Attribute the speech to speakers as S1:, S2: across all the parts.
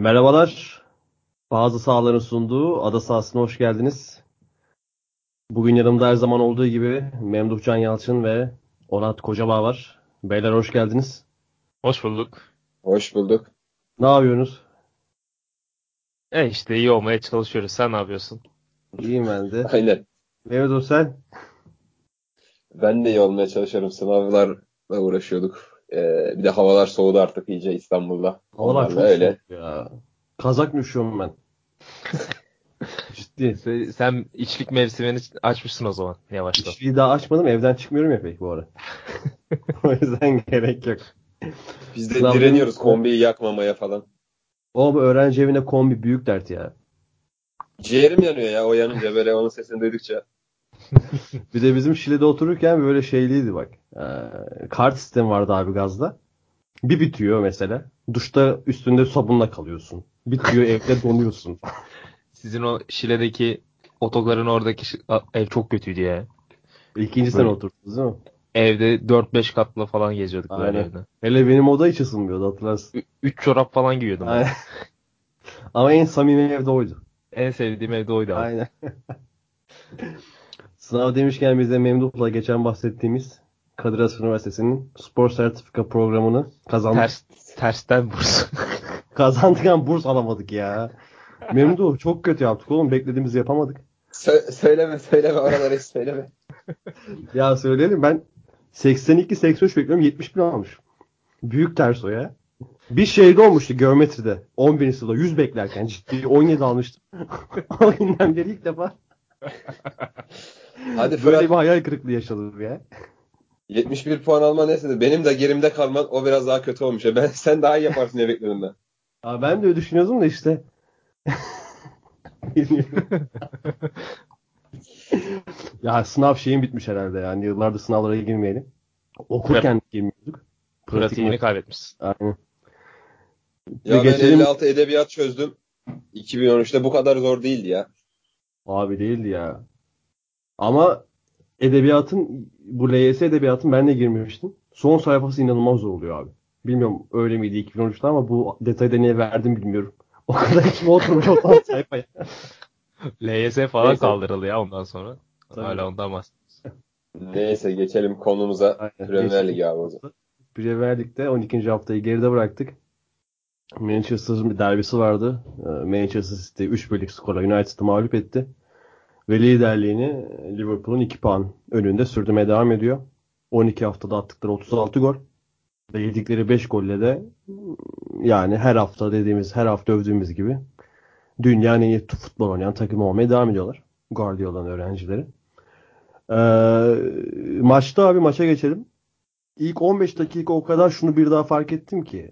S1: Merhabalar. Bazı sahaların sunduğu ada sahasına hoş geldiniz. Bugün yanımda her zaman olduğu gibi Memduh Can Yalçın ve Onat Kocabağ var. Beyler hoş geldiniz.
S2: Hoş bulduk.
S3: Hoş bulduk.
S1: Ne yapıyorsunuz?
S2: E işte iyi olmaya çalışıyoruz. Sen ne yapıyorsun?
S1: İyiyim ben de.
S3: Aynen.
S1: Memduh sen?
S3: Ben de iyi olmaya çalışıyorum. Sınavlarla uğraşıyorduk. Ee, bir de havalar soğudu artık iyice İstanbul'da.
S1: Havalar
S3: Onlarla
S1: çok
S3: öyle.
S1: soğuk ya. Kazak mı üşüyorum ben? Ciddi.
S2: Sen, sen içlik mevsimini açmışsın o zaman yavaştan.
S1: Hiçbir daha açmadım. Evden çıkmıyorum ya pek bu ara. o yüzden gerek yok.
S3: Biz de
S1: Sınavların-
S3: direniyoruz kombiyi yakmamaya falan.
S1: O bu öğrenci evine kombi büyük dert ya.
S3: Ciğerim yanıyor ya o yanınca böyle onun sesini duydukça.
S1: Bir de bizim Şile'de otururken böyle şeyliydi bak. Ee, kart sistemi vardı abi gazda. Bir bitiyor mesela. Duşta üstünde sabunla kalıyorsun. Bitiyor evde donuyorsun.
S2: Sizin o Şile'deki otogarın oradaki ev çok kötüydü ya.
S1: İkinci sene
S2: Böyle.
S1: oturdunuz değil mi?
S2: Evde 4-5 katlı falan geziyorduk böyle
S1: Aynen.
S2: evde.
S1: Hele benim oda hiç ısınmıyordu hatırlarsın.
S2: 3 çorap falan giyiyordum. ben.
S1: Aynen. Ama en samimi evde oydu.
S2: En sevdiğim evde oydu abi.
S1: Aynen. Sınav demişken biz de Memduh'la geçen bahsettiğimiz Kadir Has Üniversitesi'nin spor sertifika programını kazandık.
S2: Ters, tersten burs.
S1: Kazandık ama burs alamadık ya. Memduh çok kötü yaptık oğlum. Beklediğimizi yapamadık.
S3: Sö- söyleme söyleme oraları hiç söyleme.
S1: Ya söyleyelim ben 82-83 bekliyorum 71 almış. Büyük ters o ya. Bir şeyde olmuştu geometride. 11. sınıfta 100 beklerken ciddi 17 almıştım. o günden beri ilk defa
S3: Hadi
S1: böyle
S3: Fırat
S1: bir hayal kırıklığı yaşadım ya.
S3: 71 puan alman neyse de benim de gerimde kalman o biraz daha kötü olmuş. Ya. Ben sen daha iyi yaparsın diye bekledim ben.
S1: Ya ben de öyle düşünüyordum da işte. Bilmiyorum. ya sınav şeyim bitmiş herhalde yani. Yıllardır sınavlara girmeyelim. Okurken girmiyorduk.
S2: Pratiğini kaybetmişsin.
S1: Aynen.
S3: Ya ben
S1: geçelim-
S3: 56 edebiyat çözdüm. 2013'te bu kadar zor değildi ya.
S1: Abi değildi ya. Ama edebiyatın bu LYS edebiyatın ben de girmemiştim. Son sayfası inanılmaz zor oluyor abi. Bilmiyorum öyle miydi 2013'te ama bu detayı da niye verdim bilmiyorum. O kadar içime oturmuş o son sayfaya.
S2: LYS falan
S3: Neyse.
S2: kaldırıldı ya ondan sonra.
S1: Tabii.
S2: Hala ondan bahsediyoruz.
S3: Neyse geçelim konumuza. Premier Lig abi o zaman.
S1: Premier Lig'de 12. haftayı geride bıraktık. Manchester'ın bir derbisi vardı. Ee, Manchester City 3 birlik skorla United'ı mağlup etti. Ve liderliğini Liverpool'un 2 puan önünde sürdürmeye devam ediyor. 12 haftada attıkları 36 gol. Ve yedikleri 5 golle de yani her hafta dediğimiz, her hafta övdüğümüz gibi dünyanın en iyi futbol oynayan takım olmaya devam ediyorlar. Guardiola'nın öğrencileri. Ee, maçta abi maça geçelim. İlk 15 dakika o kadar şunu bir daha fark ettim ki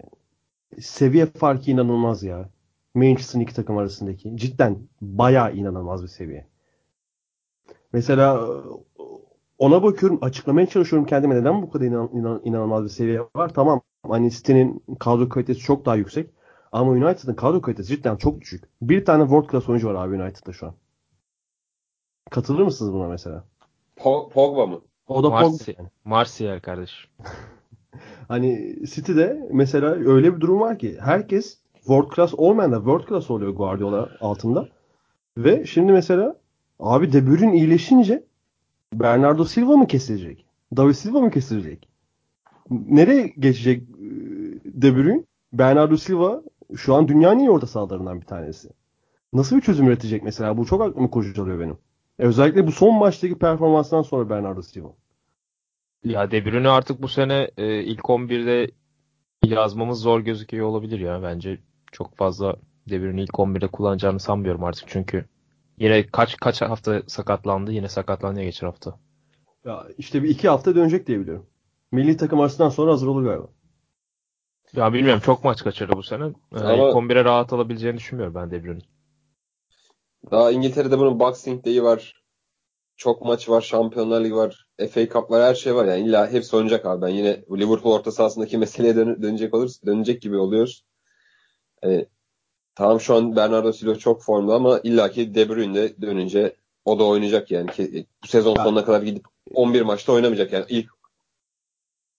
S1: seviye farkı inanılmaz ya. Manchester'ın iki takım arasındaki. Cidden bayağı inanılmaz bir seviye. Mesela ona bakıyorum açıklamaya çalışıyorum kendime neden bu kadar inan- inan- inanılmaz bir seviye var. Tamam hani City'nin kadro kalitesi çok daha yüksek. Ama United'ın kadro kalitesi cidden çok düşük. Bir tane world class oyuncu var abi United'da şu an. Katılır mısınız buna mesela?
S3: Po- Pogba mı?
S1: O da Pogba.
S2: Martial, Martial kardeş.
S1: Hani City'de mesela öyle bir durum var ki herkes world class olmayan da world class oluyor Guardiola altında. Ve şimdi mesela abi De Bruyne iyileşince Bernardo Silva mı kesilecek? David Silva mı kesilecek? Nereye geçecek e, De Bruyne? Bernardo Silva şu an dünyanın iyi orta sahalarından bir tanesi. Nasıl bir çözüm üretecek mesela? Bu çok aklımı kurcalıyor benim. E, özellikle bu son maçtaki performanstan sonra Bernardo Silva.
S2: Ya De Bruyne artık bu sene e, ilk 11'de yazmamız zor gözüküyor olabilir ya. Bence çok fazla De Bruyne'i ilk 11'de kullanacağını sanmıyorum artık çünkü yine kaç kaç hafta sakatlandı. Yine sakatlandı ya geçen hafta.
S1: Ya işte bir iki hafta dönecek diye biliyorum. Milli takım arasından sonra hazır olur galiba.
S2: Ya bilmiyorum çok maç kaçırdı bu sene. E,
S3: Ama-
S2: ilk 11'e rahat alabileceğini düşünmüyorum ben De Bruyne'in.
S3: Daha İngiltere'de bunun Boxing Day'i var. Çok maç var. Şampiyonlar Ligi var. FA Cup var. Her şey var. Yani illa hepsi oynayacak abi. Ben yine Liverpool orta sahasındaki meseleye dön- dönecek oluruz. Dönecek gibi oluyoruz. Yani, tamam şu an Bernardo Silva çok formda ama illaki De Bruyne de dönünce o da oynayacak yani. Ki, bu sezon
S1: Ya.
S3: sonuna kadar gidip 11 maçta oynamayacak yani. ilk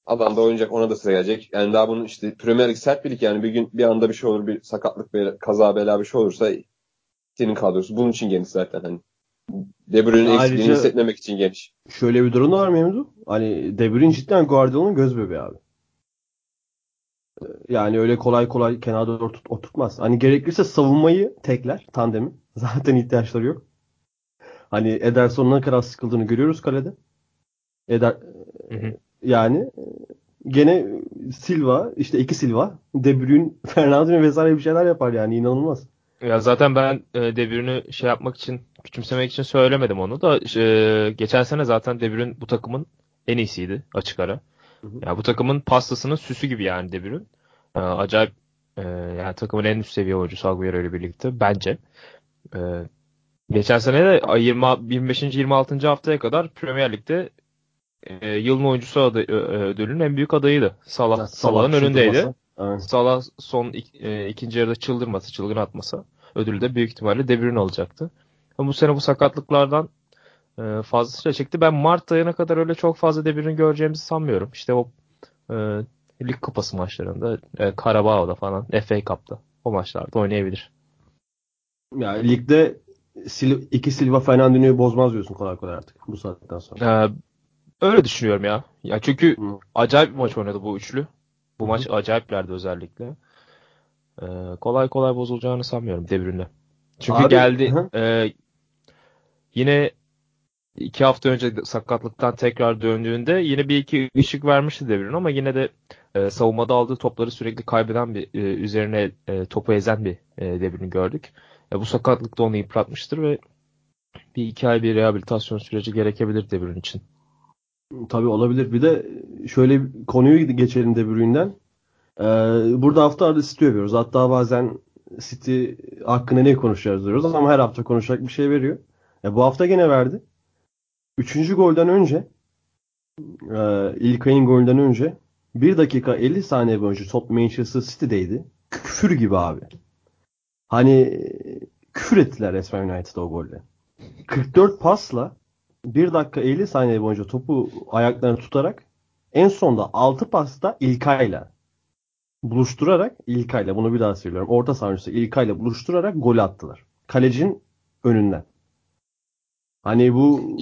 S3: Adam da oynayacak ona da sıra gelecek. Yani daha bunun işte Premier Lig sert bir lig yani bir gün bir anda bir şey olur bir sakatlık bir kaza bela bir şey olursa senin kadrosu bunun için geniş zaten hani. De Bruyne'nin
S1: Ayrıca-
S3: eksikliğini hissetmemek için geniş.
S1: Şöyle bir durum var Memdu. Hani De Bruyne cidden Guardiola'nın göz bebeği abi. Yani öyle kolay kolay kenarda oturt, oturtmaz. Hani gerekirse savunmayı tekler tandemi. Zaten ihtiyaçları yok. Hani Ederson'un ne kadar sıkıldığını görüyoruz kalede. Eder
S2: Hı hı.
S1: yani gene Silva işte iki Silva De Bruyne Fernandinho vesaire bir şeyler yapar yani inanılmaz.
S2: Ya zaten ben e, De Bruyne'ü şey yapmak için, küçümsemek için söylemedim onu da. E, geçen sene zaten De Bruyne bu takımın en iyisiydi açık ara.
S1: Hı hı.
S2: Ya bu takımın pastasının süsü gibi yani De Bruyne. E, acayip e, yani takımın en üst seviye oyuncusu Agüero ile birlikte bence. E, geçen sene de 20, 25. 26. haftaya kadar Premier Lig'de e, yılın oyuncusu adı, ödülünün en büyük adayıydı. Salah,
S1: Salah
S2: Salah'ın
S1: şut
S2: önündeydi.
S1: Aynen.
S2: Salah son ik- e, ikinci yarıda çıldırmasa, çılgın atmasa ödülü de büyük ihtimalle De Bruyne alacaktı. Ama bu sene bu sakatlıklardan e, fazlasıyla çekti. Ben Mart ayına kadar öyle çok fazla De Bruyne göreceğimizi sanmıyorum. İşte o e, Lig Kupası maçlarında, e, Carabao'da falan, FA Cup'ta o maçlarda oynayabilir.
S1: Yani ligde Sil- iki Silva Fernandinho'yu bozmaz diyorsun kolay kolay artık bu saatten sonra.
S2: E, öyle düşünüyorum ya. Ya çünkü
S1: Hı.
S2: acayip bir maç oynadı bu üçlü. Bu
S1: Hı
S2: maç acayiplerdi özellikle. E, kolay kolay bozulacağını sanmıyorum De Bruyne'le. Çünkü
S1: Abi,
S2: geldi
S1: hı.
S2: e, yine iki hafta önce sakatlıktan tekrar döndüğünde yine bir iki ışık vermişti De Bruyne ama yine de e, savunmada aldığı topları sürekli kaybeden bir e, üzerine e, topu ezen bir e, De Bruyne gördük. E, bu sakatlık da onu yıpratmıştır ve bir iki ay bir rehabilitasyon süreci gerekebilir De Bruyne için.
S1: Tabii olabilir. Bir de şöyle konuyu geçelim De Bruyne'den. Ee, burada hafta arası City övüyoruz. Hatta bazen City hakkında ne konuşacağız diyoruz ama her hafta konuşacak bir şey veriyor. E, bu hafta gene verdi. Üçüncü golden önce e, İlkay'ın golünden önce 1 dakika 50 saniye boyunca top Manchester City'deydi. Küfür gibi abi. Hani küfür ettiler resmen United'a o golle. 44 pasla 1 dakika 50 saniye boyunca topu ayaklarına tutarak en sonda 6 pasta İlkay'la buluşturarak İlkay'la bunu bir daha söylüyorum. Orta saha oyuncusu İlkay'la buluşturarak gol attılar. Kalecinin önünden. Hani bu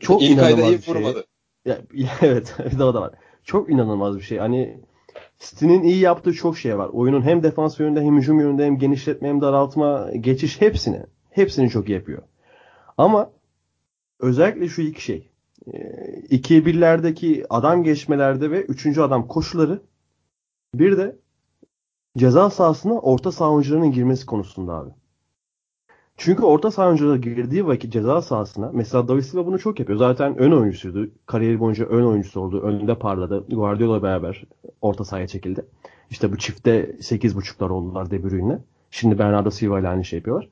S1: çok
S3: İlk
S1: inanılmaz bir şey.
S3: vurmadı.
S1: Ya, evet o da var. Çok inanılmaz bir şey. Hani City'nin iyi yaptığı çok şey var. Oyunun hem defans yönünde hem hücum yönünde hem genişletme hem daraltma, geçiş hepsini. Hepsini çok iyi yapıyor. Ama özellikle şu iki şey. 2'ye birlerdeki adam geçmelerde ve üçüncü adam koşuları bir de ceza sahasına orta saha oyuncularının girmesi konusunda abi. Çünkü orta saha girdiği vakit ceza sahasına mesela David Silva bunu çok yapıyor. Zaten ön oyuncusuydu. Kariyeri boyunca ön oyuncusu oldu. Önünde parladı. Guardiola beraber orta sahaya çekildi. İşte bu çifte 8.5'lar oldular De Bruyne'le. Şimdi Bernardo Silva ile aynı şey yapıyorlar.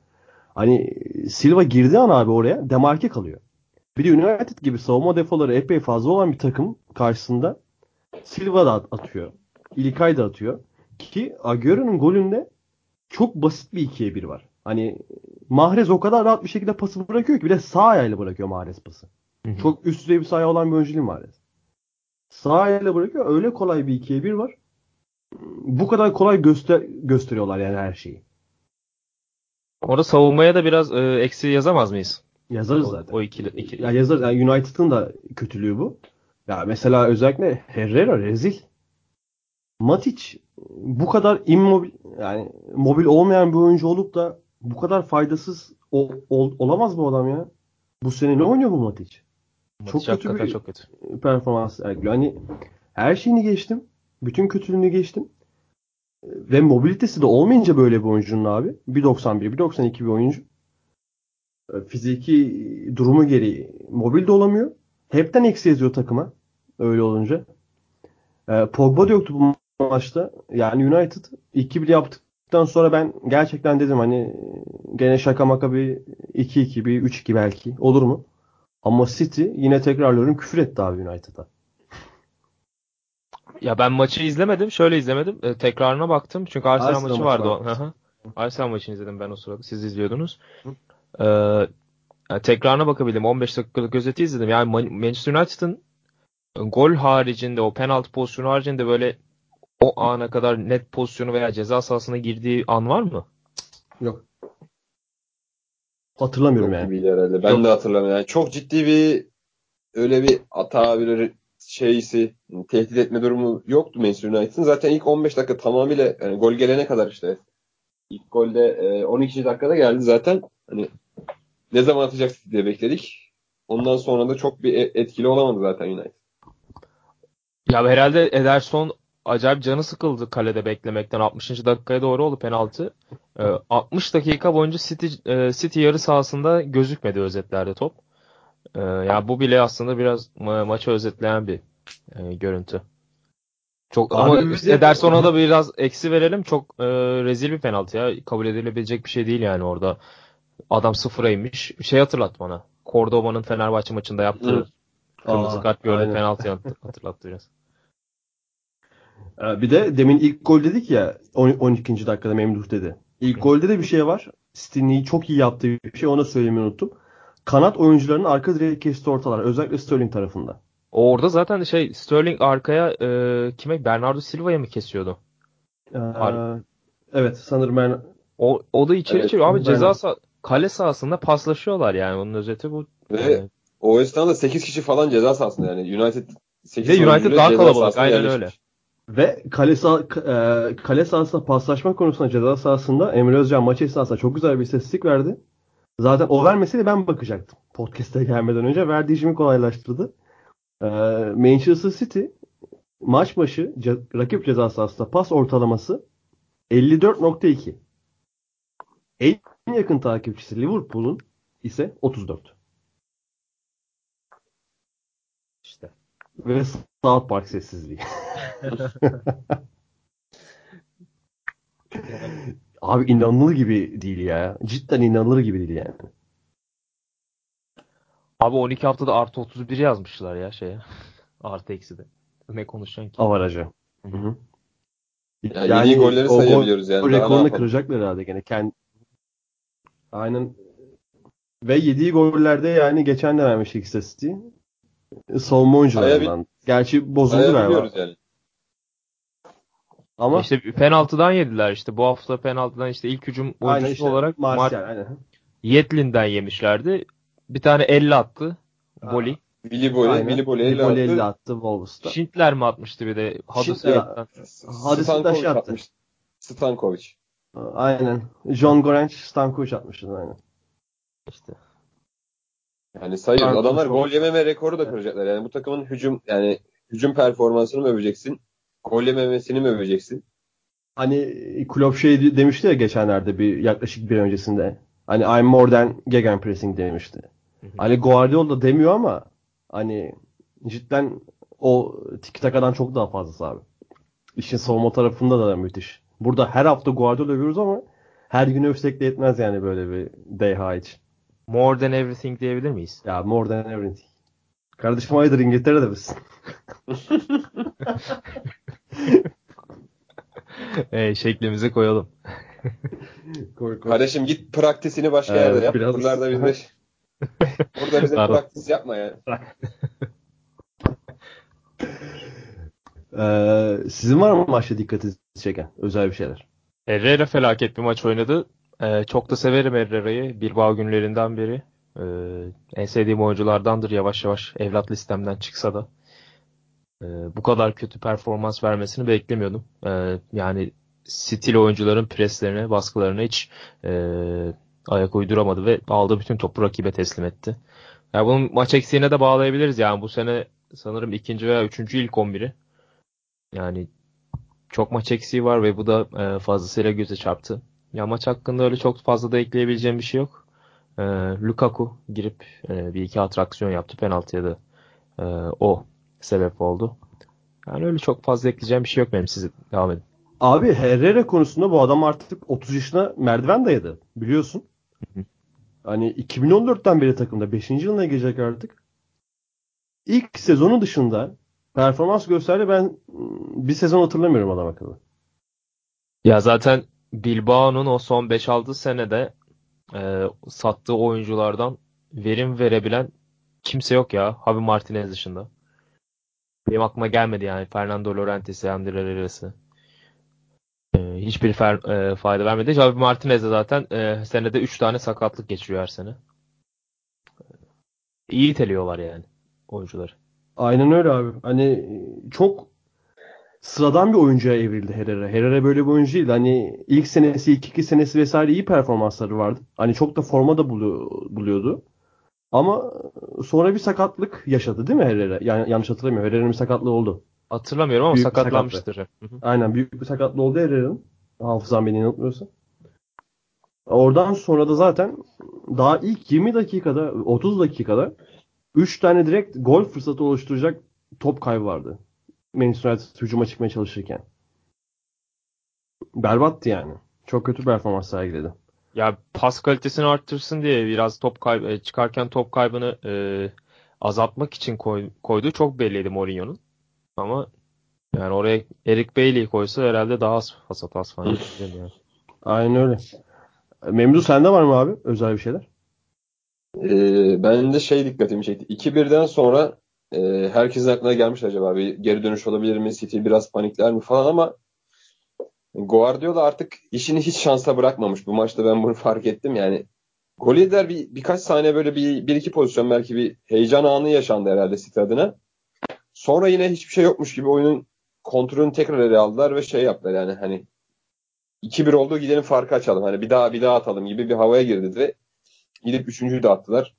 S1: Hani Silva girdiği an abi oraya demarke kalıyor. Bir de United gibi savunma defoları epey fazla olan bir takım karşısında Silva da atıyor. İlkay da atıyor. Ki Agüero'nun golünde çok basit bir 2'ye 1 var. Hani Mahrez o kadar rahat bir şekilde pası bırakıyor ki bir de sağ ayağıyla bırakıyor Mahrez pası.
S2: Hı hı.
S1: Çok üst düzey bir sağ ayağı olan bir oyuncu değil Mahrez. Sağ ayağıyla bırakıyor. Öyle kolay bir 2'ye 1 var. Bu kadar kolay göster gösteriyorlar yani her şeyi.
S2: Orada savunmaya da biraz e, eksi yazamaz mıyız?
S1: Yazarız
S2: O,
S1: zaten.
S2: o ikili, ikili.
S1: Ya yazarız. Yani United'ın da kötülüğü bu. Ya mesela özellikle Herrera rezil. Matic bu kadar immobil yani mobil olmayan bir oyuncu olup da bu kadar faydasız ol- ol- olamaz bu adam ya. Bu sene ne oynuyor bu Matic?
S2: Matic
S1: çok kötü bir-
S2: çok kötü.
S1: performans sergiliyor. Hani her şeyini geçtim. Bütün kötülüğünü geçtim. Ve mobilitesi de olmayınca böyle bir oyuncunun abi. 1.91, 1.92 bir oyuncu. E, Fiziki durumu gereği mobil de olamıyor. Hepten eksi yazıyor takıma. Öyle olunca. E, Pogba da yoktu bu maçta. Yani United 2-1 yaptıktan sonra ben gerçekten dedim hani gene şaka maka bir 2-2 bir 3-2 belki olur mu? Ama City yine tekrarlıyorum küfür etti abi United'a.
S2: Ya ben maçı izlemedim. Şöyle izlemedim. E, tekrarına baktım. Çünkü Arsenal,
S1: Arsenal
S2: maçı
S1: maçı
S2: vardı. Arsenal maçını izledim ben o sırada. Siz izliyordunuz. Ee, yani tekrarına bakabildim. 15 dakikalık özeti izledim. Yani Man- Manchester United'ın gol haricinde o penaltı pozisyonu haricinde böyle o ana kadar net pozisyonu veya ceza sahasına girdiği an var mı?
S1: Yok. Hatırlamıyorum
S3: Yok
S1: yani.
S3: herhalde. Ben
S1: Yok.
S3: de hatırlamıyorum. Yani çok ciddi bir öyle bir hata bir şeysi tehdit etme durumu yoktu Manchester United'ın. Zaten ilk 15 dakika tamamıyla yani gol gelene kadar işte ilk golde e, 12. dakikada geldi zaten. Hani ne zaman atacak diye bekledik. Ondan sonra da çok bir e- etkili olamadı zaten United.
S2: Ya herhalde Ederson acayip canı sıkıldı kalede beklemekten. 60. dakikaya doğru oldu penaltı. Ee, 60 dakika boyunca City, e, City yarı sahasında gözükmedi özetlerde top. Ee, ya bu bile aslında biraz ma- maçı özetleyen bir e, görüntü. Çok
S1: Abi
S2: ama
S1: bir de-
S2: Ederson'a da biraz eksi verelim. Çok e, rezil bir penaltı ya. Kabul edilebilecek bir şey değil yani orada. Adam sıfıra inmiş. Şey hatırlat bana. Cordoba'nın Fenerbahçe maçında yaptığı
S3: Hı.
S2: kırmızı
S1: Aa,
S2: kart
S1: aynen.
S2: penaltı hatırlattı biraz.
S1: Ee, Bir de demin ilk gol dedik ya 10 12. dakikada Memduh dedi. İlk golde de bir şey var. City'nin çok iyi yaptığı bir şey onu söylemeyi unuttum. Kanat oyuncularının arka direği kesti ortalar. Özellikle Sterling tarafında.
S2: Orada zaten şey Sterling arkaya e, kime Bernardo Silva'ya mı kesiyordu?
S1: Ee, evet sanırım ben
S2: O, o da içeri
S3: Evet,
S2: çeviriyor. Abi
S1: ben-
S2: ceza sah- kale sahasında paslaşıyorlar yani. Onun özeti bu.
S3: Ve
S2: Yani.
S3: o esnada 8 kişi falan ceza sahasında yani United 8
S2: Ve United daha kalabalık, aynen
S3: yerleşmiş.
S2: öyle.
S1: Ve kale, sah e, kale sahasında paslaşma konusunda ceza sahasında Emre Özcan maç esnasında çok güzel bir istatistik verdi. Zaten o vermeseydi ben bakacaktım. Podcast'e gelmeden önce verdiği işimi kolaylaştırdı. Ee, Manchester City maç başı rakip ceza sahasında pas ortalaması 54.2. En yakın takipçisi Liverpool'un ise 34.
S2: İşte.
S1: Ve South Park sessizliği. Abi inanılır gibi değil ya. Cidden inanılır gibi değil yani.
S2: Abi 12 haftada artı 31 yazmışlar ya şeye. Artı eksi de. Ne konuşacaksın ki?
S1: Avarajı. Hı hı.
S3: Yani yeni golleri
S1: o gol-
S3: sayabiliyoruz yani.
S1: O rekorunu kıracaklar herhalde gene. Kendi... Aynen. Ve yediği gollerde yani geçen de vermiştik istatistiği. Savunma oyuncularından. Gerçi bozuldu galiba.
S3: Yani.
S1: Ama
S2: İşte penaltıdan yediler işte. Bu hafta penaltıdan işte ilk hücum oyuncusu
S1: işte
S2: olarak
S1: Martial.
S2: Mar-
S1: aynen.
S2: Yetlin'den yemişlerdi. Bir tane 50 attı. Boli.
S3: Willy
S1: Aynen.
S3: Willy Boyle
S1: Willy Boyle
S3: 50
S1: 50
S3: attı.
S1: attı Wolves'ta.
S2: Schindler mi atmıştı bir de? Huddersfield'dan.
S1: Hadi
S3: Stankovic
S1: Taş
S3: atmış. Stankovic.
S1: Aynen. John Gorenç Stankovic atmıştı aynen.
S2: İşte.
S3: Yani sayıyoruz.
S1: Stankovic
S3: Adamlar
S1: çok-
S3: gol yememe rekoru da kıracaklar. Yani bu takımın hücum yani hücum performansını mı öveceksin? Gol yememesini mi öveceksin?
S1: Hani Klopp şey demişti ya geçenlerde bir yaklaşık bir öncesinde. Hani I'm more than gegenpressing demişti.
S2: Hı hı.
S1: Hani Guardiola demiyor ama hani cidden o tiki takadan çok daha fazlası abi. İşin savunma tarafında da müthiş. Burada her hafta Guardiola övüyoruz ama her gün övsek de yetmez yani böyle bir deha için.
S2: More than everything diyebilir miyiz?
S1: Ya more than everything. Kardeşim hayırdır İngiltere'de misin?
S2: e, şeklimize koyalım.
S1: Koy, koy.
S3: Kardeşim git praktisini başka
S1: Evet,
S3: yerde yap.
S1: biraz-
S3: Buralarda bizde Burada bize
S2: Pardon.
S3: praktis yapma ya.
S1: Ee, sizin var mı maçta dikkatinizi çeken özel bir şeyler?
S2: Herrera felaket bir maç oynadı. Ee, çok da severim Herrera'yı. Bilbao günlerinden beri. Ee, en sevdiğim oyunculardandır yavaş yavaş evlat listemden çıksa da. Ee, bu kadar kötü performans vermesini beklemiyordum. Ee, yani stil oyuncuların preslerine, baskılarına hiç e, ayak uyduramadı ve aldığı bütün topu rakibe teslim etti. Yani bunun maç eksiğine de bağlayabiliriz. Yani bu sene sanırım ikinci veya üçüncü ilk 11'i. Yani çok maç eksiği var ve bu da e, fazlasıyla göze çarptı. Ya maç hakkında öyle çok fazla da ekleyebileceğim bir şey yok. E, Lukaku girip e, bir iki atraksiyon yaptı. Penaltıya da e, o sebep oldu. Yani öyle çok fazla ekleyeceğim bir şey yok benim. Siz devam edin.
S1: Abi Herrera konusunda bu adam artık 30 yaşına merdiven dayadı. Biliyorsun. Hani 2014'ten beri takımda 5. yılına girecek artık. İlk sezonu dışında performans gösterdi. Ben ım, bir sezon hatırlamıyorum adam akıllı.
S2: Ya zaten Bilbao'nun o son 5-6 senede e, sattığı oyunculardan verim verebilen kimse yok ya. Javi Martinez dışında. benim aklıma gelmedi yani Fernando Llorentes'i, Ander Herrera'sı. E, hiçbir fer, e, fayda vermedi. Javi Martinez de zaten e, senede 3 tane sakatlık geçiriyor her sene. İyi iteliyorlar yani oyuncuları.
S1: Aynen öyle abi. Hani çok sıradan bir oyuncuya evrildi Herrera. Herrera böyle bir oyuncu değil. Hani ilk senesi, ilk iki senesi vesaire iyi performansları vardı. Hani çok da forma da buluyordu. Ama sonra bir sakatlık yaşadı değil mi Herrera? Yani yanlış hatırlamıyorum. Herrera'nın bir sakatlığı oldu.
S2: Hatırlamıyorum ama büyük sakatlanmıştır.
S1: Aynen büyük bir sakatlığı oldu Herrera'nın. Hafızam beni yanıltmıyorsa. Oradan sonra da zaten daha ilk 20 dakikada 30 dakikada 3 tane direkt gol fırsatı oluşturacak top kaybı vardı. Manchester United hücuma çıkmaya çalışırken. Berbattı yani. Çok kötü performans sergiledi.
S2: Ya pas kalitesini arttırsın diye biraz top kaybı, e, çıkarken top kaybını e, azaltmak için koy, koyduğu çok belliydi Mourinho'nun. Ama yani oraya Eric Bailey'i koysa herhalde daha az hasat az falan. yani.
S1: Aynen öyle. Memdu sende var mı abi özel bir şeyler?
S3: Ee, ben de şey dikkatimi çekti. 2-1'den sonra e, herkesin aklına gelmiş acaba bir geri dönüş olabilir mi? City biraz panikler mi falan ama Guardiola artık işini hiç şansa bırakmamış. Bu maçta ben bunu fark ettim. Yani gol yediler bir, birkaç saniye böyle bir, bir iki pozisyon belki bir heyecan anı yaşandı herhalde City adına. Sonra yine hiçbir şey yokmuş gibi oyunun kontrolünü tekrar ele aldılar ve şey yaptılar yani hani 2-1 oldu gidelim farkı açalım. Hani bir daha bir daha atalım gibi bir havaya girdi ve gidip üçüncüyü de attılar.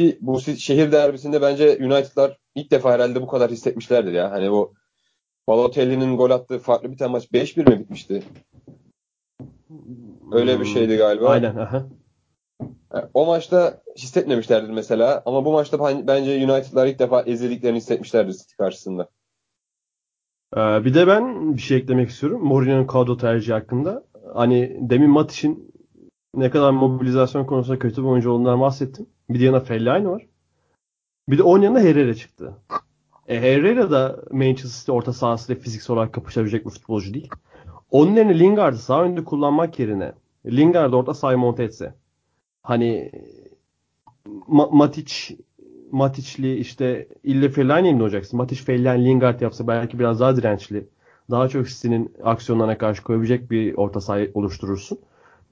S3: City, bu şehir derbisinde bence United'lar ilk defa herhalde bu kadar hissetmişlerdir ya. Hani bu Balotelli'nin gol attığı farklı bir tane maç 5-1 mi bitmişti? Öyle bir şeydi galiba.
S1: Aynen. Aha.
S3: O maçta hissetmemişlerdir mesela ama bu maçta bence United'lar ilk defa ezildiklerini hissetmişlerdir City karşısında.
S1: Ee, bir de ben bir şey eklemek istiyorum. Mourinho'nun kadro tercihi hakkında. Hani demin Matiş'in ne kadar mobilizasyon konusunda kötü bir oyuncu olduğundan bahsettim. Bir yana Fellaini var. Bir de onun yanında Herrera çıktı. E, Herrera da Manchester City orta sahasıyla fiziksel olarak kapışabilecek bir futbolcu değil. Onun yerine Lingard'ı sağ önde kullanmak yerine Lingard orta sahayı monte etse. Hani Ma- Matic Matic'li işte ille Fellaini mi olacaksın? Matic, Fellaini, Lingard yapsa belki biraz daha dirençli. Daha çok City'nin aksiyonlarına karşı koyabilecek bir orta saha oluşturursun.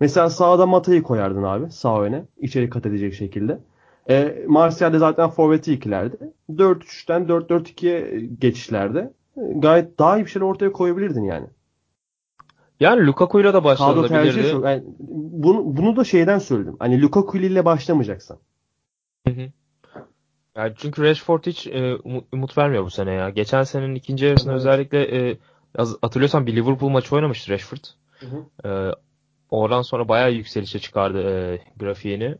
S1: Mesela sağda Mata'yı koyardın abi sağ öne. içeri kat edecek şekilde. E, Martial'de zaten forveti ikilerde. 4-3'ten 4-4-2'ye geçişlerde gayet daha iyi bir şeyler ortaya koyabilirdin yani.
S2: Yani Lukaku'yla da başlanabilirdi.
S1: Çok, yani bunu, bunu da şeyden söyledim. Hani Lukaku ile başlamayacaksan.
S2: Hı hı. Yani çünkü Rashford hiç e, umut vermiyor bu sene ya. Geçen senenin ikinci yarısında evet. özellikle e, hatırlıyorsan bir Liverpool maçı oynamıştı Rashford. Hı hı. E, oradan sonra bayağı yükselişe çıkardı e, grafiğini.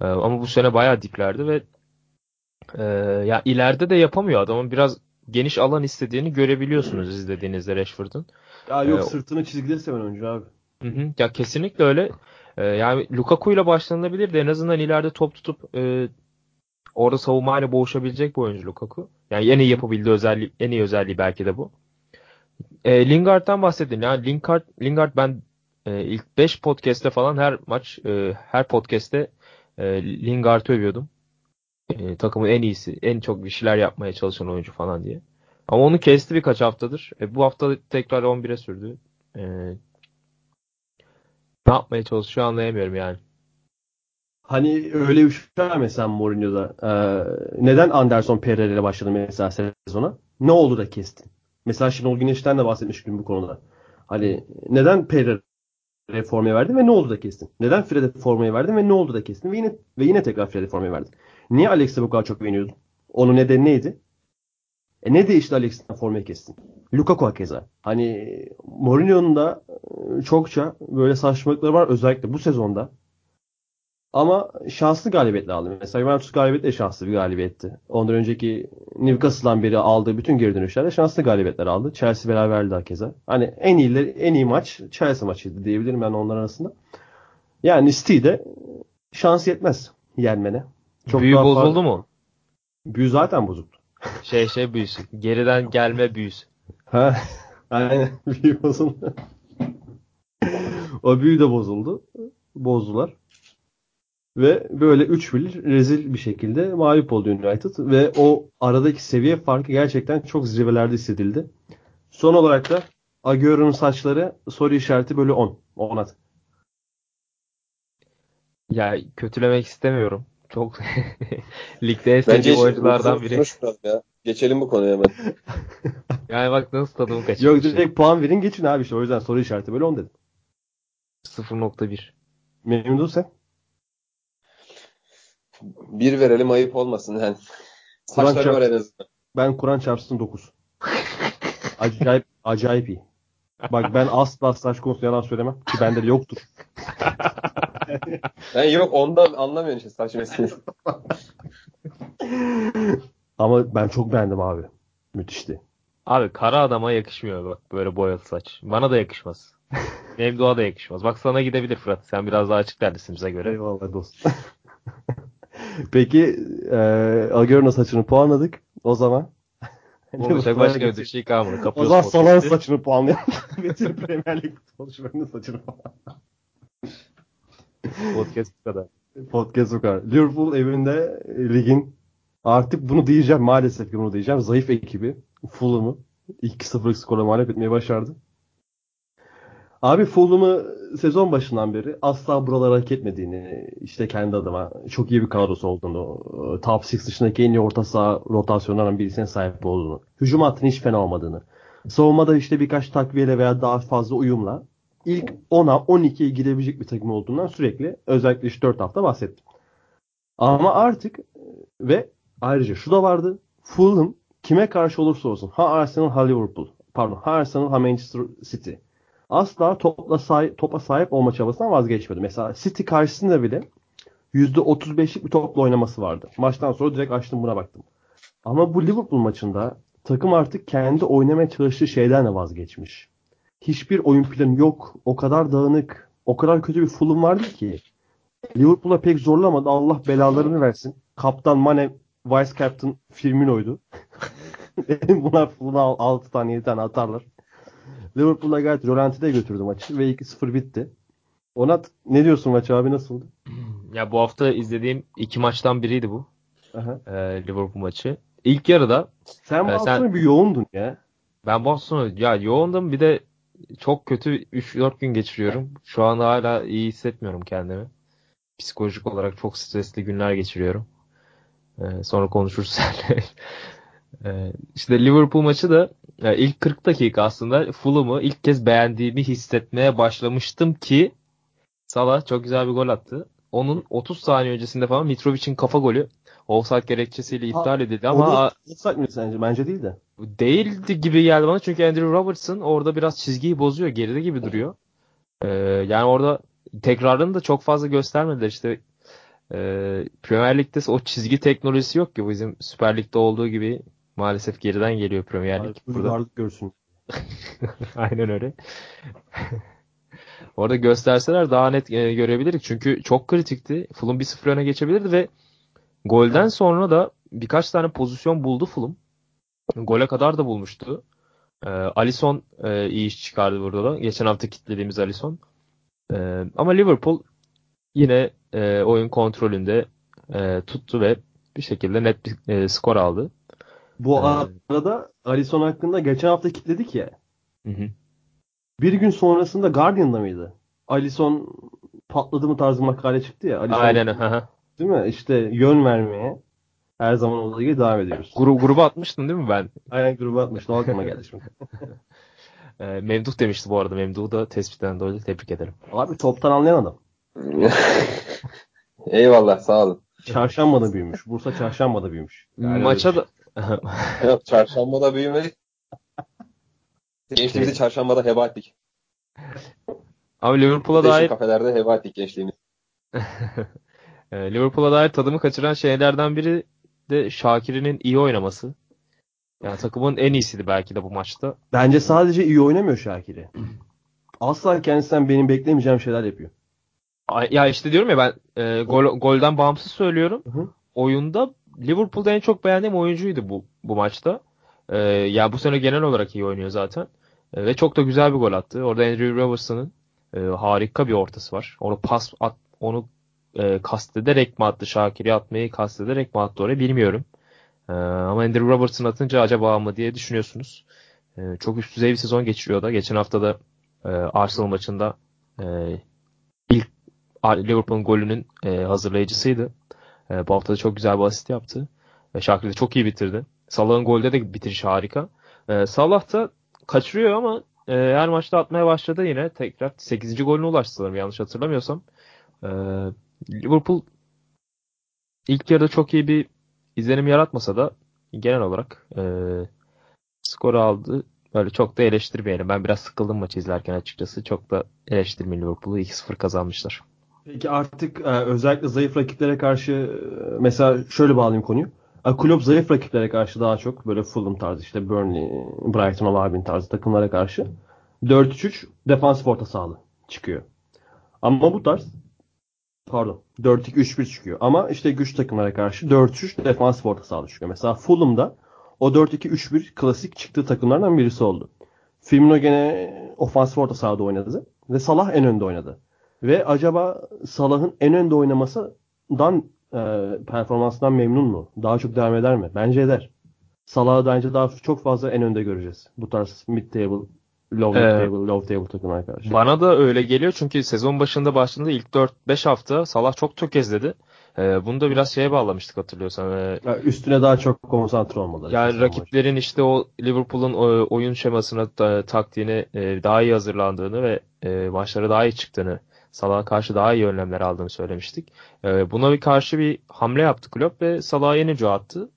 S2: E, ama bu sene bayağı diplerde ve e, ya ileride de yapamıyor adamın biraz geniş alan istediğini görebiliyorsunuz izlediğinizde Rashford'un.
S1: Ya yok ee, sırtını çizgide seven oyuncu abi.
S2: Hı hı, ya kesinlikle öyle. Ee, yani Lukaku ile başlanılabilir de en azından ileride top tutup e, orada savunmayla boğuşabilecek bir oyuncu Lukaku. Yani en iyi yapabildiği özelliği, en iyi özelliği belki de bu. E, Lingard'dan bahsedin. Yani Lingard, Lingard ben e, ilk 5 podcast'te falan her maç, e, her podcast'te e, Lingard'ı övüyordum. E, takımın en iyisi, en çok bir şeyler yapmaya çalışan oyuncu falan diye. Ama onu kesti birkaç haftadır. E, bu hafta tekrar 11'e sürdü. E, ne yapmaya çalışıyor anlayamıyorum yani.
S1: Hani öyle bir şey var mesela Mourinho'da. Ee, neden Anderson Pereira ile başladı mesela sezona? Ne oldu da kestin? Mesela Şenol Güneş'ten de bahsetmiştim bu konuda. Hani neden Pereira formayı verdin ve ne oldu da kestin? Neden Fred'e formayı verdin ve ne oldu da kestin? Ve yine, ve yine tekrar Fred'e formayı verdin. Niye Alex'e bu kadar çok beğeniyordun? Onun nedeni neydi? E ne değişti Alex'ten formayı kestin? Lukaku keza. Hani Mourinho'nun da e, çokça böyle saçmalıkları var özellikle bu sezonda. Ama şanslı galibiyetle aldı. Mesela Juventus galibiyeti de şanslı bir galibiyetti. Ondan önceki Newcastle'dan beri aldığı bütün geri dönüşlerde şanslı galibiyetler aldı. Chelsea beraberdi hakeza. Hani en iyi en iyi maç Chelsea maçıydı diyebilirim ben onlar arasında. Yani City'de şans yetmez yenmene.
S2: Çok Büyü bozuldu mu?
S1: Büyü zaten bozuldu.
S2: Şey şey büyüsü. Geriden gelme büyüsü.
S1: Ha, aynen büyü bozuldu. o büyü de bozuldu. Bozdular. Ve böyle 3-1 rezil bir şekilde mağlup oldu United. Ve o aradaki seviye farkı gerçekten çok zirvelerde hissedildi. Son olarak da Agüero'nun saçları soru işareti bölü 10. 10 at.
S2: Ya kötülemek istemiyorum. Çok ligde en sevdiğim oyunculardan biri.
S3: ya. Geçelim bu konuya hemen.
S2: Yani bak nasıl tadımı
S1: Yok
S2: kaçırmış.
S1: direkt puan verin geçin abi işte. O yüzden soru işareti bölü 10 dedim.
S2: 0.1.
S1: Memnun sen?
S3: Bir verelim ayıp olmasın yani.
S1: Kur'an
S3: Saçları var
S1: çarp-
S3: en azından.
S1: Ben Kur'an çarpsın 9. Acayip acayip iyi. Bak ben asla saç konusunda yalan söylemem ki bende de yoktur.
S3: Ben yok ondan anlamıyorum işte saç meselesi.
S1: Ama ben çok beğendim abi. Müthişti.
S2: Abi kara adama yakışmıyor bak böyle boyalı saç. Bana da yakışmaz. Memduh'a da yakışmaz. Bak sana gidebilir Fırat. Sen biraz daha açık derlisin bize göre.
S1: Eyvallah dostum. Peki e, Agüero'nun saçını puanladık. O zaman
S2: Konuşacak başka bir şey kalmadı.
S1: O
S2: Kapıyoruz
S1: zaman Salah'ın
S2: podcast'i.
S1: saçını puanlayalım. Bütün Premier Lig futbolcularının saçını.
S2: Podcast bu kadar.
S1: Podcast bu kadar. Liverpool evinde e, ligin artık bunu diyeceğim maalesef ki bunu diyeceğim. Zayıf ekibi Fulham'ı 2-0'lık skorla mağlup etmeye başardı. Abi Fulham'ı sezon başından beri asla buralara hak etmediğini, işte kendi adıma çok iyi bir kadrosu olduğunu, top 6 dışındaki en iyi orta saha rotasyonlarından birisine sahip olduğunu, hücum hattının hiç fena olmadığını, savunmada işte birkaç takviyeyle veya daha fazla uyumla ilk 10'a 12'ye girebilecek bir takım olduğundan sürekli özellikle işte 4 hafta bahsettim. Ama artık ve ayrıca şu da vardı. Fulham kime karşı olursa olsun ha Arsenal ha Liverpool pardon ha Arsenal ha Manchester City asla topla sahip, topa sahip olma çabasından vazgeçmedi. Mesela City karşısında bile %35'lik bir topla oynaması vardı. Maçtan sonra direkt açtım buna baktım. Ama bu Liverpool maçında takım artık kendi oynamaya çalıştığı şeyden de vazgeçmiş. Hiçbir oyun planı yok. O kadar dağınık, o kadar kötü bir Fulham vardı ki. Liverpool'a pek zorlamadı. Allah belalarını versin. Kaptan Mane, Vice Captain Firmino'ydu. Bunlar Fulham'a 6 tane 7 tane atarlar. Liverpool'a gayet rölantide götürdü maçı ve 2-0 bitti. Onat ne diyorsun maç abi nasıldı?
S2: Ya bu hafta izlediğim iki maçtan biriydi bu.
S1: Aha.
S2: Ee, Liverpool maçı. İlk yarıda
S1: Sen bu hafta
S2: sen-
S1: bir yoğundun ya.
S2: ben bu hafta sonu ya yoğundum bir de çok kötü 3-4 gün geçiriyorum. Şu anda hala iyi hissetmiyorum kendimi. Psikolojik olarak çok stresli günler geçiriyorum. Ee, sonra konuşuruz seninle. Ee, işte Liverpool maçı da ilk 40 dakika aslında Fulham'ı ilk kez beğendiğimi hissetmeye başlamıştım ki Salah çok güzel bir gol attı. Onun 30 saniye öncesinde falan Mitrovic'in kafa golü offside gerekçesiyle iptal edildi ama
S1: Ama offside mi sence? Bence değil de.
S2: değildi gibi geldi bana çünkü Andrew Robertson orada biraz çizgiyi bozuyor. Geride gibi duruyor. Ee, yani orada tekrarını da çok fazla göstermediler. İşte e, Premier Lig'de o çizgi teknolojisi yok ki bizim Süper Lig'de olduğu gibi maalesef geriden geliyor Premier Lig. Burada
S1: Uygarlık görsün.
S2: aynen öyle. Orada gösterseler daha net e, görebilirdik. Çünkü çok kritikti. Fulham 1-0 öne geçebilirdi ve golden sonra da birkaç tane pozisyon buldu Fulham. Gole kadar da bulmuştu. E, Alisson e, iyi iş çıkardı burada da. Geçen hafta kitlediğimiz Alisson. E, ama Liverpool yine e, oyun kontrolünde e, tuttu ve bir şekilde net bir e, skor aldı.
S1: Bu
S2: Evet.
S1: arada Alisson hakkında geçen hafta kitledik ya.
S2: Hı hı.
S1: Bir gün sonrasında Guardian'da mıydı? Alisson patladı mı tarzı makale çıktı ya. Alisson,
S2: Aynen. hı hı.
S1: Değil mi? İşte yön vermeye her zaman olduğu gibi devam ediyoruz.
S2: Gru gruba atmıştın değil mi ben?
S1: Aynen gruba atmış. Doğal aklıma geldi şimdi.
S2: E, Memduh demişti bu arada. Memduh'u da tespitten dolayı tebrik ederim.
S1: Abi toptan anlayan adam.
S3: Eyvallah sağ olun.
S1: Çarşamba'da büyümüş. Bursa Çarşamba'da büyümüş. Yani
S2: Maça da
S3: Yok, çarşambada büyümedik. Gençliğimizi çarşambada heba ettik.
S2: ama Liverpool'a
S3: Değişik
S2: dair
S3: kafelerde heba ettik gençliğimizi.
S2: e, Liverpool'a dair tadımı kaçıran şeylerden biri de Şakir'in iyi oynaması. Yani takımın en iyisiydi belki de bu maçta.
S1: Bence sadece iyi oynamıyor Şakir'i. Asla kendisinden benim beklemeyeceğim şeyler yapıyor.
S2: Ya işte diyorum ya ben e, gol, golden bağımsız söylüyorum.
S1: Hı hı.
S2: Oyunda Liverpool'da en çok beğendiğim oyuncuydu bu bu maçta. E, ya bu sene genel olarak iyi oynuyor zaten. E, ve çok da güzel bir gol attı. Orada Andrew Robertson'ın e, harika bir ortası var. Onu pas at, onu e, kastederek mi attı Şakir'i atmayı kastederek mi attı oraya bilmiyorum. E, ama Andrew Robertson atınca acaba mı diye düşünüyorsunuz. E, çok üst düzey bir sezon geçiriyor da. Geçen hafta da e, Arsenal maçında e, ilk Liverpool'un golünün e, hazırlayıcısıydı. E, bu hafta da çok güzel bir asist yaptı. E, Şakir de çok iyi bitirdi. Salah'ın golde de bitiriş harika. E, Salah da kaçırıyor ama e, her maçta atmaya başladı yine. Tekrar 8. golüne ulaştı sanırım yanlış hatırlamıyorsam. E, Liverpool ilk yarıda çok iyi bir izlenim yaratmasa da genel olarak e, skoru aldı. Böyle çok da eleştirmeyelim. Ben biraz sıkıldım maçı izlerken açıkçası. Çok da eleştirmeyin Liverpool'u. 2-0 kazanmışlar.
S1: Peki artık e, özellikle zayıf rakiplere karşı e, mesela şöyle bağlayayım konuyu. E, Klopp zayıf rakiplere karşı daha çok böyle Fulham tarzı işte Burnley, Brighton, Albion tarzı takımlara karşı 4-3-3 defansif orta sahalı çıkıyor. Ama bu tarz pardon 4-2-3-1 çıkıyor. Ama işte güç takımlara karşı 4-3 defansif orta sahalı çıkıyor. Mesela Fulham'da o 4-2-3-1 klasik çıktığı takımlardan birisi oldu. Firmino gene ofansif orta sahada oynadı ve Salah en önde oynadı. Ve acaba Salah'ın en önde oynamasından e, performansından memnun mu? Daha çok devam eder mi? Bence eder. Salah'ı bence daha çok fazla en önde göreceğiz. Bu tarz mid table, low
S2: Ee,
S1: table, low table takımlar karşı.
S2: Bana da öyle geliyor çünkü sezon başında başında ilk 4-5 hafta Salah çok tökezledi. Ee, bunu da biraz şeye bağlamıştık hatırlıyorsan. Ee,
S1: Yani üstüne daha çok konsantre olmaları.
S2: yani rakiplerin işte o Liverpool'un o oyun şemasına, taktiğine e, daha iyi hazırlandığını ve e, maçlara daha iyi çıktığını, Salah'a karşı daha iyi önlemler aldığını söylemiştik. E, buna bir karşı bir hamle yaptı Klopp ve Salah'a yenice attı.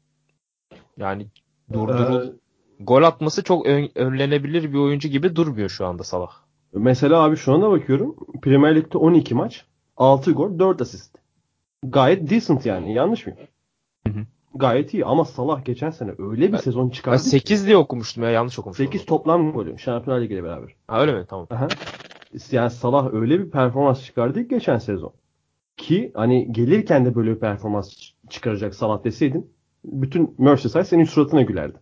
S2: Yani durdurul
S1: Ee,
S2: gol atması çok ön- önlenebilir bir oyuncu gibi durmuyor şu anda Salah.
S1: Mesela abi şu anda bakıyorum. Premier Lig'de 12 maç, 6 gol, 4 asist. Gayet decent yani. Yanlış mıyım?
S2: Hı hı.
S1: Gayet iyi ama Salah geçen sene öyle bir
S2: Ben-
S1: sezon
S2: Ben
S1: çıkardı.
S2: 8 diye okumuştum ya yanlış okumuştum.
S1: 8 toplam golü Şampiyonlar Ligi ile beraber.
S2: Ha, öyle mi? Tamam.
S1: Aha. Yani Salah öyle bir performans çıkardı ki geçen sezon. Ki hani gelirken de böyle bir performans çıkaracak Salah deseydin bütün Merseyside senin suratına gülerdi.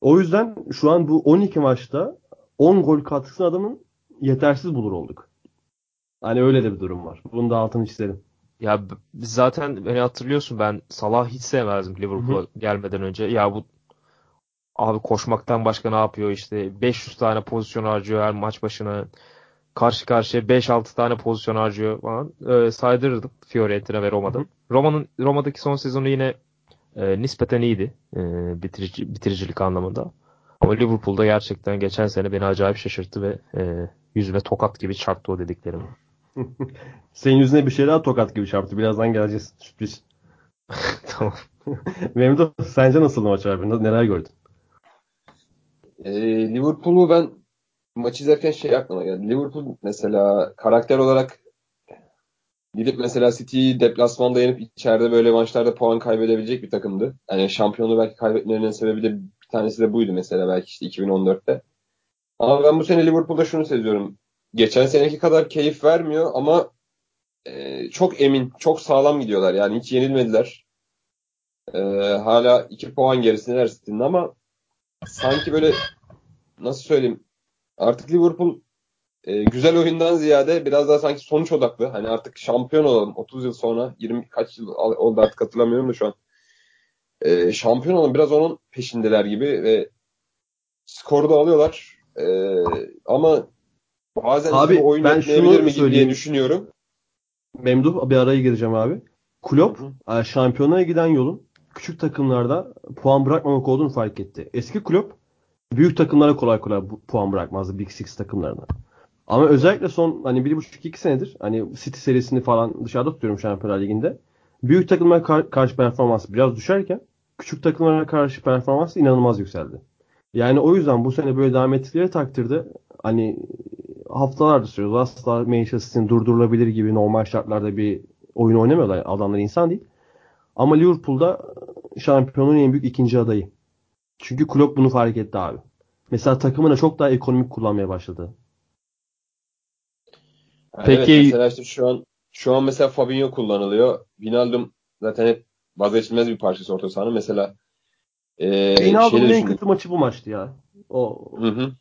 S1: O yüzden şu an bu 12 maçta 10 gol katkısını adamın yetersiz bulur olduk. Hani öyle de bir durum var. Bunu da altını çizelim.
S2: Ya zaten beni hatırlıyorsun ben Salah hiç sevmezdim Liverpool'a gelmeden önce. Ya bu abi koşmaktan başka ne yapıyor işte 500 tane pozisyon harcıyor her maç başına. Karşı karşıya 5-6 tane pozisyon harcıyor falan. Ee, saydırırdım Fiorentina ve Roma'da. Roma'nın Roma'daki son sezonu yine e, nispeten iyiydi. E, bitirici, bitiricilik anlamında. Ama Liverpool'da gerçekten geçen sene beni acayip şaşırttı ve e, yüzüme tokat gibi çarptı o dediklerim.
S1: Senin yüzüne bir şey daha tokat gibi çarptı. Birazdan geleceğiz. Sürpriz.
S2: tamam.
S1: Memduh sence nasıl maç abi? Neler gördün?
S3: Ee, Liverpool'u ben maç izlerken şey aklıma geldi. Liverpool mesela karakter olarak gidip mesela City'yi deplasmanda yenip içeride böyle maçlarda puan kaybedebilecek bir takımdı. Yani şampiyonu belki kaybetmelerinin sebebi de bir tanesi de buydu mesela belki işte 2014'te. Ama ben bu sene Liverpool'da şunu seziyorum. Geçen seneki kadar keyif vermiyor ama e, çok emin, çok sağlam gidiyorlar. Yani hiç yenilmediler. E, hala 2 puan gerisindeler City'nin ama sanki böyle nasıl söyleyeyim artık Liverpool e, güzel oyundan ziyade biraz daha sanki sonuç odaklı. Hani artık şampiyon olalım 30 yıl sonra 20 kaç yıl oldu artık hatırlamıyorum da şu an. E, şampiyon olalım biraz onun peşindeler gibi ve skoru da alıyorlar. E, ama bazen
S1: Abi,
S3: bu oyun
S1: ben şunu
S3: mi diye düşünüyorum.
S1: Memduh bir araya gireceğim abi. Klopp e, şampiyonaya giden yolun küçük takımlarda puan bırakmamak olduğunu fark etti. Eski Klopp büyük takımlara kolay kolay puan bırakmazdı Big Six takımlarına. Ama özellikle son hani bir buçuk iki senedir hani City serisini falan dışarıda tutuyorum Şampiyonlar Ligi'nde. Büyük takımlara kar- karşı performansı biraz düşerken küçük takımlara karşı performansı inanılmaz yükseldi. Yani o yüzden bu sene böyle devam ettikleri takdirde hani haftalardır sürüyoruz. Asla Manchester City'nin durdurulabilir gibi normal şartlarda bir oyun oynamıyorlar. Adamlar insan değil. Ama Liverpool'da şampiyonun en büyük ikinci adayı. Çünkü Klopp bunu fark etti abi. Mesela takımını çok daha ekonomik kullanmaya başladı.
S3: Yani
S2: Peki-
S3: evet, mesela işte şu an şu an mesela Fabinho kullanılıyor. Wijnaldum zaten hep vazgeçilmez bir parçası orta sahanın. Mesela e,
S1: Ronaldo'nun
S3: şeyleri
S1: en kötü maçı bu maçtı ya. O
S3: Hı hı.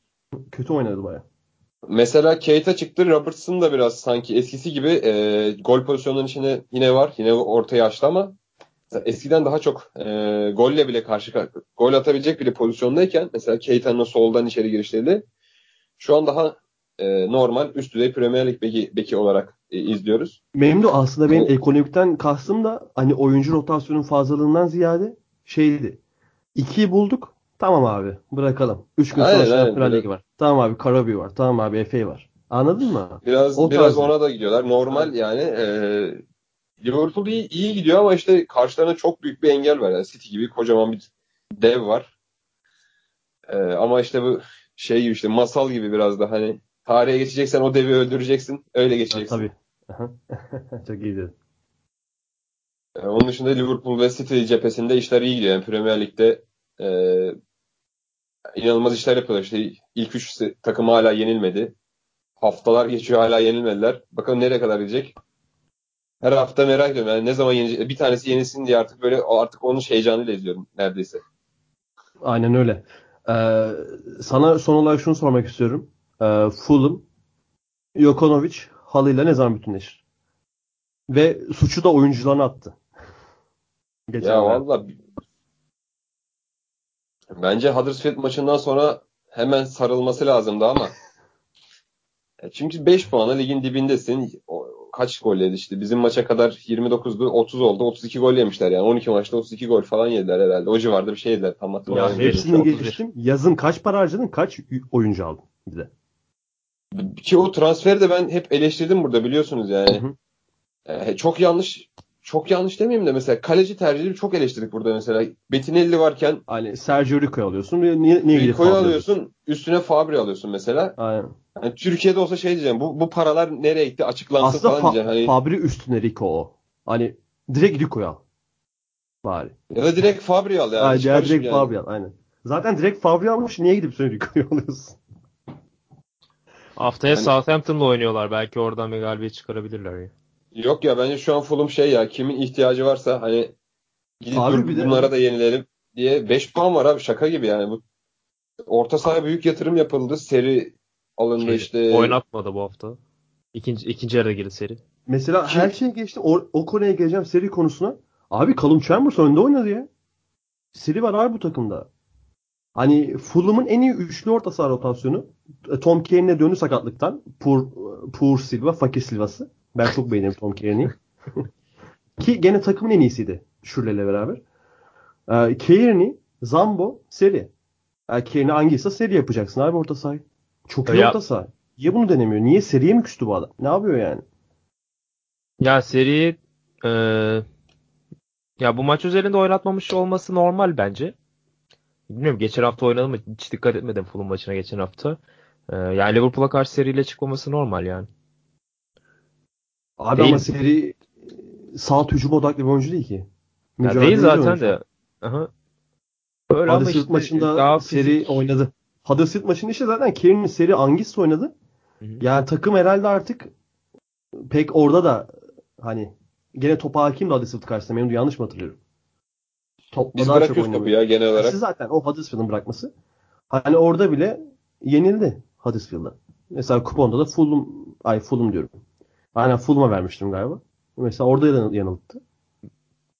S1: kötü oynadı baya.
S3: Mesela Keita çıktı. Robertson da biraz sanki eskisi gibi e, gol pozisyonlarının içine yine var. Yine ortaya açtı ama eskiden daha çok e, golle bile karşı gol atabilecek bile pozisyondayken mesela Keita'nın soldan içeri girişleriyle şu an daha e, normal üst düzey Premier Lig beki, beki olarak e, izliyoruz.
S1: De aslında benim o, ekonomikten kastım da hani oyuncu rotasyonun fazlalığından ziyade şeydi. İkiyi bulduk. Tamam abi bırakalım. Üç gün sonra Şampiyonlar Ligi var. Tamam abi Karabi var. Tamam abi FA var. Anladın mı?
S3: Biraz o biraz ona da gidiyorlar. Normal yani e, Liverpool iyi, iyi gidiyor ama işte karşılarına çok büyük bir engel var. Yani City gibi kocaman bir dev var. E, ama işte bu şey gibi işte masal gibi biraz da hani tarihe geçeceksen o devi öldüreceksin. Öyle geçeceksin.
S1: tabii. çok iyiydi.
S3: E, onun dışında Liverpool ve City cephesinde işler iyi gidiyor. Yani Premier Lig'de e, inanılmaz işler yapıyorlar. İşte ilk üç takım hala yenilmedi. Haftalar geçiyor hala yenilmediler. Bakalım nereye kadar gidecek. Her hafta merak ediyorum. Yani ne zaman yenecek? Bir tanesi yenilsin diye artık böyle artık onun heyecanıyla izliyorum neredeyse.
S1: Aynen öyle. Ee, sana son olarak şunu sormak istiyorum. Ee, Fulham, Jokonovic halıyla ne zaman bütünleşir? Ve suçu da oyuncularına attı.
S3: Geçen ya valla bence Huddersfield maçından sonra hemen sarılması lazımdı ama çünkü 5 puanla ligin dibindesin. O, kaç gol yedi işte. Bizim maça kadar 29'du 30 oldu. 32 gol yemişler yani. 12 maçta 32 gol falan yediler herhalde. O civarda bir şey yediler. Tam hatırlamıyorum.
S1: Ya hepsini geçtim. Yazın kaç para harcadın? Kaç oyuncu aldın bize?
S3: Ki o transferi de ben hep eleştirdim burada biliyorsunuz yani. Hı hı. Ee, çok yanlış çok yanlış demeyeyim de mesela kaleci tercihini çok eleştirdik burada mesela. Betinelli varken
S1: hani Sergio Rico'yu alıyorsun. Niye, niye
S3: Rico'yu alıyorsun, üstüne Fabri alıyorsun mesela.
S1: Aynen.
S3: Yani Türkiye'de olsa şey diyeceğim. Bu bu paralar nereye gitti açıklansın
S1: Aslında
S3: falan fa- diyeceğim. Hani...
S1: Fabri üstüne Rico o. Hani direkt Rico'yu al. Bari.
S3: Ya da direkt Fabri al yani.
S1: Aynen, ya direkt yani. Fabri al aynen. Zaten direkt Fabri almış niye gidip sonra Rico'yu alıyorsun?
S2: Haftaya yani... Southampton'la oynuyorlar. Belki oradan bir galibiyet çıkarabilirler ya.
S3: Yok ya bence şu an Fulham şey ya kimin ihtiyacı varsa hani gidip abi dur, bir bunlara de... da yenilelim diye 5 puan var abi şaka gibi yani bu orta saha büyük yatırım yapıldı. Seri alındı şey, işte.
S2: Oynatmadı bu hafta. İkinci, ikinci yarıda girdi seri.
S1: Mesela Kim? her şey geçti. O, o konuya geleceğim seri konusuna. Abi Callum Chambers önde oynadı ya. Seri var abi bu takımda. Hani Fulham'ın en iyi üçlü orta saha rotasyonu. E, Tom Cairn'e döndü sakatlıktan. Pur, Pur Silva, Fakir Silva'sı. Ben çok beğenirim Tom Cairn'i. Ki gene takımın en iyisiydi. Şürle'yle beraber. Ee, Cairney, Zambo, Seri. Yani Cairney hangisi seri yapacaksın abi orta sahayı. Çok iyi ya, orta saha. Niye bunu denemiyor? Niye seriye mi küstü bu adam? Ne yapıyor yani?
S2: Ya seri e, ya bu maç üzerinde oynatmamış olması normal bence. Bilmiyorum geçen hafta oynadım mı hiç dikkat etmedim Fulham maçına geçen hafta. E, yani Liverpool'a karşı seriyle çıkmaması normal yani.
S1: Abi değil. ama seri sağ hücum odaklı bir oyuncu değil ki.
S2: Ya değil zaten de. Aha.
S1: Öyle Huddersfield işte, maçında daha seri fizik... oynadı. Huddersfield maçında işte zaten Kieran'ın seri Angis oynadı. Hı hı. Yani takım herhalde artık pek orada da hani gene topa hakim de Huddersfield karşısında. Benim de yanlış mı hatırlıyorum?
S3: Topla Biz daha çok topu ya genel olarak.
S1: Yani zaten o Huddersfield'ın bırakması. Hani orada bile yenildi Huddersfield'a. Mesela kuponda da Fulham, ay Fulham diyorum. Aynen Fulham'a vermiştim galiba. Mesela orada yanılttı.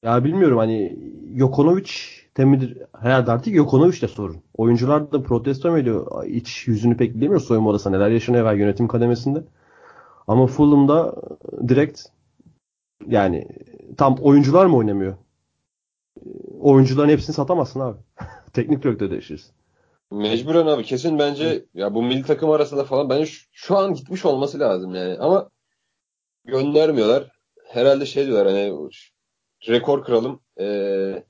S1: Ya bilmiyorum hani Jokonovic temidir. Herhalde artık Jokonovic de sorun. Oyuncular da protesto mu ediyor? Hiç yüzünü pek bilemiyor soyunma odasında. Neler yaşanıyor var yönetim kademesinde. Ama Fulham'da direkt yani tam oyuncular mı oynamıyor? Oyuncuların hepsini satamazsın abi. Teknik direktör değişirsin.
S3: Mecburen abi kesin bence ya bu milli takım arasında falan bence şu, şu an gitmiş olması lazım yani. Ama göndermiyorlar. Herhalde şey diyorlar hani rekor kıralım. Ee,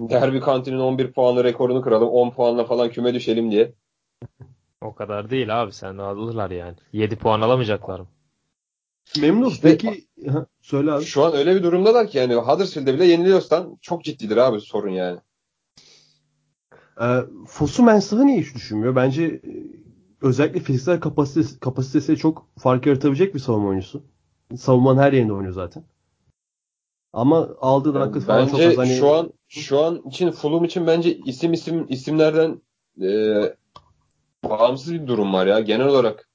S3: derbi kantinin 11 puanlı rekorunu kıralım. 10 puanla falan küme düşelim diye.
S2: O kadar değil abi sen alırlar yani. 7 puan alamayacaklar mı?
S1: Memnun. İşte, Peki söyle abi.
S3: Şu an öyle bir durumdalar ki yani Huddersfield'e bile yeniliyorsan çok ciddidir abi sorun yani.
S1: E, Fosu Mensah'ı niye hiç düşünmüyor? Bence e, özellikle fiziksel kapasitesi, kapasitesi çok fark yaratabilecek bir savunma oyuncusu. Savunmanın her yerinde oynuyor zaten. Ama aldığı yani dakika falan çok az.
S3: Hani... Şu an şu an için Fulham için bence isim isim isimlerden e, bağımsız bir durum var ya genel olarak.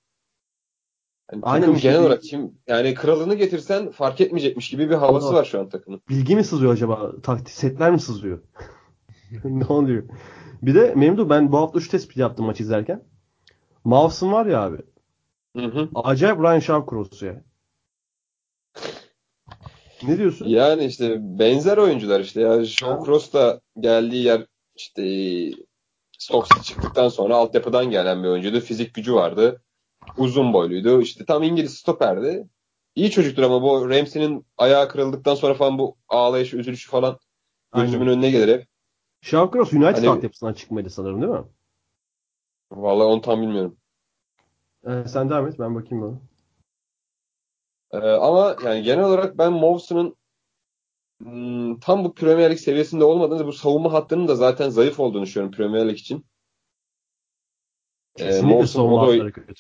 S3: Yani
S1: Aynen
S3: takım genel
S1: bir-
S3: olarak kim yani kralını getirsen fark etmeyecekmiş gibi bir havası
S1: Allah.
S3: var şu an takımın.
S1: Bilgi mi sızıyor acaba? Taktik setler mi sızıyor? ne oluyor? Bir de Memdu ben bu hafta şu tespit yaptım maç izlerken. Mavs'ın var ya abi.
S3: Hı hı.
S1: Acayip Ryan Shawcross ya. Ne diyorsun?
S3: Yani işte benzer oyuncular işte ya. Sean Cross da geldiği yer işte Stocks'a çıktıktan sonra altyapıdan gelen bir oyuncuydu. Fizik gücü vardı. Uzun boyluydu. İşte tam İngiliz stoperdi. İyi çocuktur ama bu Ramsey'nin ayağı kırıldıktan sonra falan bu ağlayışı, üzülüşü falan gözümün
S1: Aynen.
S3: önüne gelir hep.
S1: Shawcross United
S3: Hani-
S1: altyapısından çıkmaydı sanırım değil mi?
S3: Vallahi onu tam bilmiyorum.
S1: Ee, sen devam et ben bakayım bana.
S3: Ee, ama yani genel olarak ben Mows'un hmm, tam bu Premier Lig seviyesinde olmadığını, bu savunma hattının da zaten zayıf olduğunu düşünüyorum Premier Lig için. Ee,
S1: Kesinlikle
S3: Mows'un
S1: savunma
S3: o da-
S1: hatları kötü.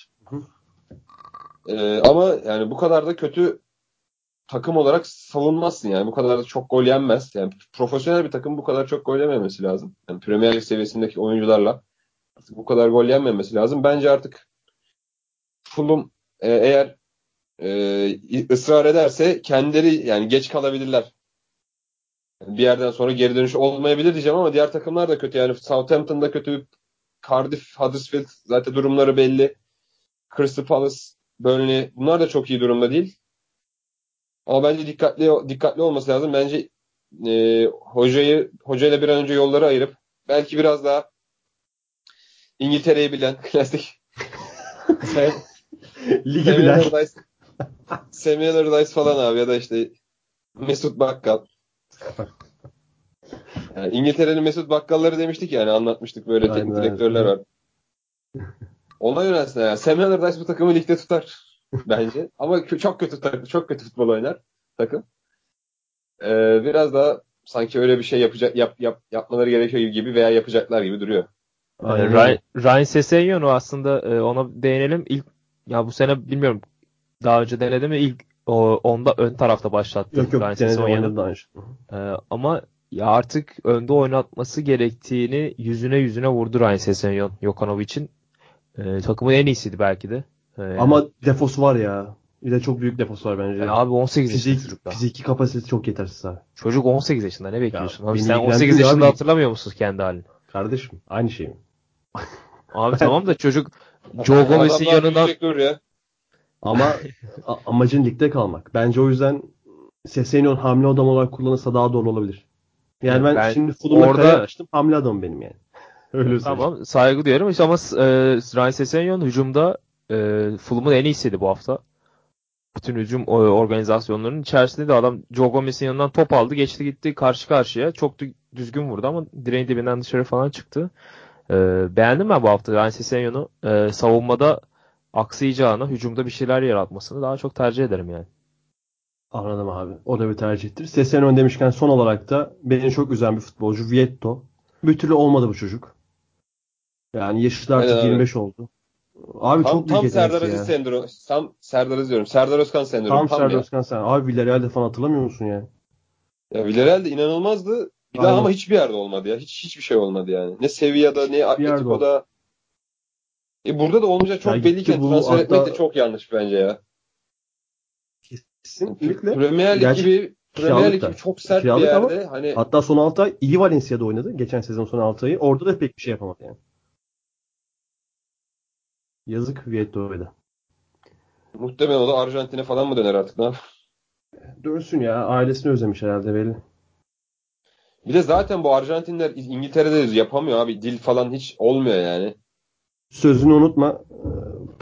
S3: Ee, ama yani bu kadar da kötü takım olarak savunmazsın yani. Bu kadar da çok gol yenmez. Yani profesyonel bir takım bu kadar çok gol yememesi lazım. Yani Premier Lig seviyesindeki oyuncularla artık bu kadar gol yenmemesi lazım. Bence artık Fulham e, eğer e, ısrar ederse kendileri yani geç kalabilirler. Bir yerden sonra geri dönüş olmayabilir diyeceğim ama diğer takımlar da kötü. Yani Southampton da kötü. Cardiff, Huddersfield zaten durumları belli. Crystal Palace, Burnley bunlar da çok iyi durumda değil. Ama bence dikkatli dikkatli olması lazım. Bence e, hocayı hocayla bir an önce yolları ayırıp belki biraz daha İngiltere'yi bilen klasik Samuel
S1: bilen.
S3: Samuel Allardyce falan abi ya da işte Mesut Bakkal. Yani İngiltere'nin Mesut Bakkalları demiştik yani anlatmıştık böyle
S1: Aynen,
S3: teknik
S1: aynen.
S3: direktörler var. Ona yönelsin yani. Samuel Allardyce bu takımı ligde tutar bence. Ama çok kötü takım, çok kötü futbol oynar takım. Ee, biraz daha sanki öyle bir şey yapacak yap, yap, yapmaları gerekiyor gibi veya yapacaklar gibi duruyor.
S1: Aynen
S2: Ryan. Ryan Sessegnon aslında e, ona değinelim. İlk ya bu sene bilmiyorum daha önce denedi mi ilk o, onda ön tarafta başlattı.
S1: Yok yok denedi oynadı daha önce.
S2: Ee, ama ya artık önde oynatması gerektiğini yüzüne yüzüne vurdu Ryan Sessegnon Jokanovic'in. Ee, takımın en iyisiydi belki de. Ee,
S1: Ama defosu var ya. Bir de çok büyük defosu var bence.
S2: yani abi 18 yaşında
S1: Fizik,
S2: çocuk daha.
S1: fiziki kapasitesi çok yetersiz abi.
S2: Çocuk 18 yaşında ne bekliyorsun? Abi
S1: beni
S2: sen 18
S1: ilgilendirmiyor
S2: yaşında
S1: abi.
S2: hatırlamıyor musun kendi halini?
S1: Kardeşim aynı şey mi?
S2: Abi tamam da çocuk Joe Gomez'in yanından
S3: ya.
S1: Ama a- amacın ligde kalmak. Bence o yüzden Sessegnon hamle adam olarak kullanırsa daha doğru olabilir. Yani
S2: Ya
S1: ben,
S2: ben
S1: şimdi Fulham'da
S2: orada-
S1: kariyer açtım. Hamle adamım benim yani. Öyle söyleyeyim.
S2: Tamam saygı duyarım işte ama e, Ryan Sessegnon hücumda e, Fulham'ın en iyisiydi bu hafta. Bütün hücum e, organizasyonlarının içerisinde de adam Joe Gomez'in yanından top aldı geçti gitti karşı karşıya. Çok dü- düzgün vurdu ama direğin dibinden dışarı falan çıktı. E, beğendim ben bu hafta Ryan Sessegnon'u. E, savunmada aksayacağına hücumda bir şeyler yaratmasını daha çok tercih ederim yani.
S1: Anladım abi. O da bir tercihtir. Sessegnon demişken son olarak da beni çok üzen bir futbolcu Vietto. Bir türlü olmadı bu çocuk. Yani yaşı da artık
S3: Aynen abi.
S1: 25 oldu. Abi
S3: Tam,
S1: çok büyük
S3: tam Serdar
S1: yetenekli
S3: Aziz sendromu. Tam Serdar Aziz diyorum. Serdar Özkan sendromu.
S1: Tam
S3: Tam,
S1: Serdar
S3: ya.
S1: Özkan sen. Abi Villarreal'de falan hatırlamıyor musun ya?
S3: Ya Villarreal de inanılmazdı. Bir daha ama hiçbir yerde olmadı ya. Hiç hiçbir şey olmadı yani. Ne Sevilla'da ne Atletico'da. E burada da olmayacak çok
S1: Ya gitti
S3: belliyken
S1: bu,
S3: transfer etmek
S1: hatta-
S3: de çok yanlış bence ya.
S1: Kesinlikle.
S3: Premier Lig
S1: Gerçi
S3: gibi Premier Lig gibi çok sert
S1: Kiralık
S3: bir
S1: ama
S3: yerde hani
S1: Hatta son 6 ay iyi Valencia'da oynadı. Geçen sezon son 6 ayı. Orada da pek bir şey yapamadı yani. Yazık Vietto'ya da.
S3: muhtemelen o da Arjantin'e falan mı döner artık yapar?
S1: Dönsün ya. Ailesini özlemiş herhalde belli.
S3: Bir de zaten bu Arjantinler İngiltere'de yapamıyor abi. Dil falan hiç olmuyor yani.
S1: Sözünü unutma.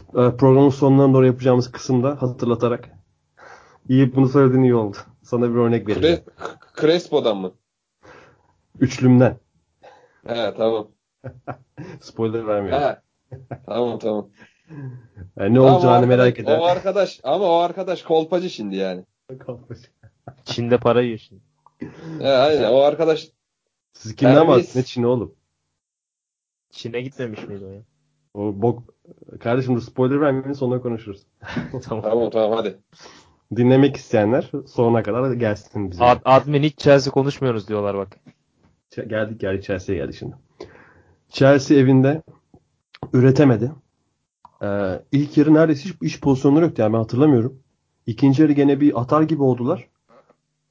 S1: Ee, Programın sonlarına doğru yapacağımız kısımda hatırlatarak. İyi bunu söylediğin iyi oldu. Sana bir örnek vereceğim.
S3: Cres- Crespo'dan mı?
S1: Üçlümden.
S3: He tamam.
S1: Spoiler vermiyorum.
S3: He. tamam tamam.
S1: Yani ne
S3: Tamam,
S1: olacağını
S3: arkadaş-
S1: merak eder.
S3: O arkadaş ama o arkadaş kolpacı şimdi yani.
S2: Çin'de para yiyor şimdi.
S3: He, aynen o arkadaş
S1: Siz kimden bahsediyorsunuz? Ne Çin'i oğlum?
S2: Çin'e gitmemiş miydi o ya?
S1: O bok... Kardeşim dur spoiler vermeyin sonra konuşuruz.
S2: tamam.
S3: tamam tamam hadi.
S1: Dinlemek isteyenler sonuna kadar gelsin bize.
S2: Ad, admin hiç Chelsea konuşmuyoruz diyorlar bak.
S1: Ç- Geldik geldik Chelsea'ye geldik şimdi. Chelsea evinde üretemedi. Ee, ilk yarı neredeyse hiç, hiç pozisyonları yoktu yani ben hatırlamıyorum. İkinci yarı gene bir atar gibi oldular.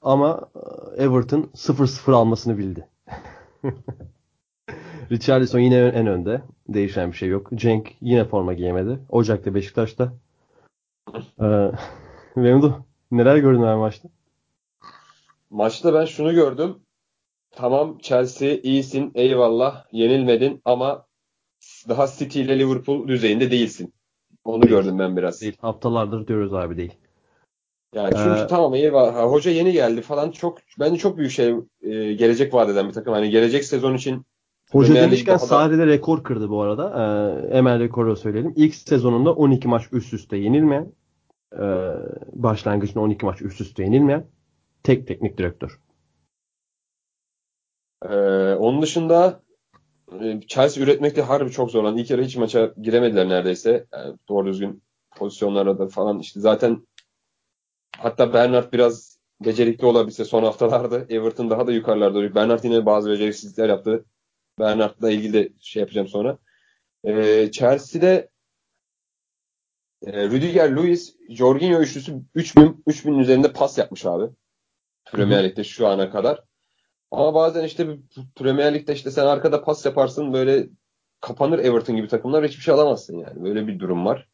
S1: Ama e, Everton 0-0 almasını bildi. Richarlison yine en önde. Değişen bir şey yok. Cenk yine forma giyemedi. Ocak'ta Beşiktaş'ta. Ee, Memduh neler gördün abi maçta?
S3: Maçta ben şunu gördüm. Tamam Chelsea iyisin eyvallah yenilmedin ama daha City ile Liverpool düzeyinde değilsin. Onu değil. gördüm ben biraz.
S1: Değil. Haftalardır diyoruz abi değil.
S3: Yani çünkü ee, tamam eyvallah hoca yeni geldi falan çok bence çok büyük şey e, gelecek vaat eden bir takım. Hani gelecek sezon için
S1: Hoca demişken Sarri'de rekor kırdı bu arada. Ee, hemen rekoru söyleyelim. İlk sezonunda 12 maç üst üste yenilmeyen e, başlangıcında 12 maç üst üste yenilmeyen tek teknik direktör.
S3: Ee, onun dışında e, Chelsea üretmekte harbi çok zorlandı. İlk yarı hiç maça giremediler neredeyse. Yani doğru düzgün pozisyonlara da falan. işte zaten hatta Bernard biraz becerikli olabilse son haftalarda Everton daha da yukarılarda. Bernard yine bazı beceriksizlikler yaptı. Bernard'la ilgili de şey yapacağım sonra. Ee, Chelsea'de e, Rüdiger, Luis, Jorginho üçlüsü 3000 3000 üzerinde pas yapmış abi. Premier Lig'de şu ana kadar. Ama bazen işte Premier Lig'de işte sen arkada pas yaparsın böyle kapanır Everton gibi takımlar hiçbir şey alamazsın yani. Böyle bir durum var.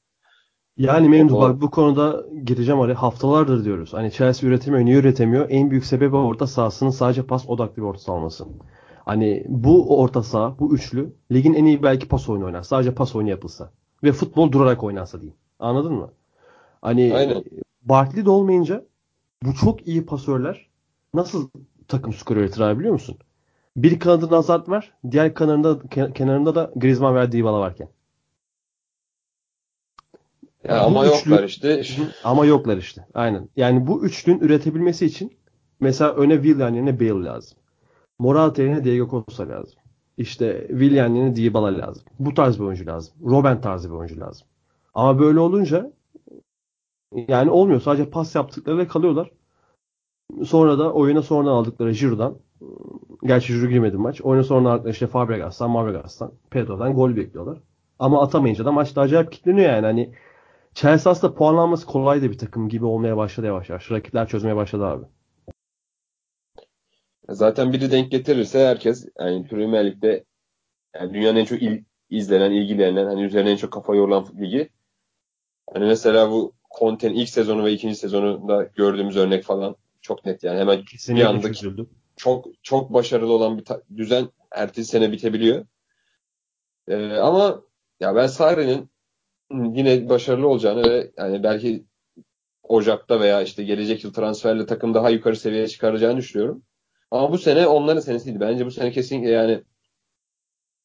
S1: Yani Memduh bak bu konuda gireceğim oraya haftalardır diyoruz. Hani Chelsea üretemiyor, niye üretemiyor? En büyük sebebi orta sahasının sadece pas odaklı bir orta olması. Hani bu orta saha, bu üçlü ligin en iyi belki pas oyunu oynar. Sadece pas oyunu yapılsa. Ve futbol durarak oynansa diyeyim. Anladın mı? Hani Aynen. Barkley de olmayınca bu çok iyi pasörler nasıl takım skoru üretir abi biliyor musun? Bir kanadında Hazard var. Diğer kenarında, kenarında da Griezmann ve Dybala varken.
S3: Ya ama üçlü, yoklar işte.
S1: Ama yoklar işte. Aynen. Yani bu üçlünün üretebilmesi için mesela öne Willian yerine Bale lazım. Morata yerine Diego Costa lazım. İşte Willian yerine Dybala lazım. Bu tarz bir oyuncu lazım. Robben tarzı bir oyuncu lazım. Ama böyle olunca yani olmuyor. Sadece pas yaptıklarıyla kalıyorlar. Sonra da oyuna sonradan aldıkları Giroud'dan gerçi Giroud girmedi maç. Oyuna sonradan aldıkları işte Fabregas'tan, Mavregas'tan, Pedro'dan gol bekliyorlar. Ama atamayınca da maçta acayip kilitleniyor yani. Hani Chelsea aslında puanlanması kolay da bir takım gibi olmaya başladı yavaş yavaş. Rakipler çözmeye başladı abi.
S3: Zaten biri denk getirirse herkes yani Premier Lig'de yani dünyanın en çok il, izlenen, ilgilenen, hani üzerine en çok kafa yorulan ligi. Hani mesela bu Conte'nin ilk sezonu ve ikinci sezonunda gördüğümüz örnek falan çok net yani. Hemen Kesinlikle bir anda çözüldü. çok çok başarılı olan bir düzen ertesi sene bitebiliyor. Ee, ama ya ben Sarri'nin yine başarılı olacağını ve yani belki Ocak'ta veya işte gelecek yıl transferle takım daha yukarı seviyeye çıkaracağını düşünüyorum. Ama bu sene onların senesiydi. Bence bu sene kesinlikle yani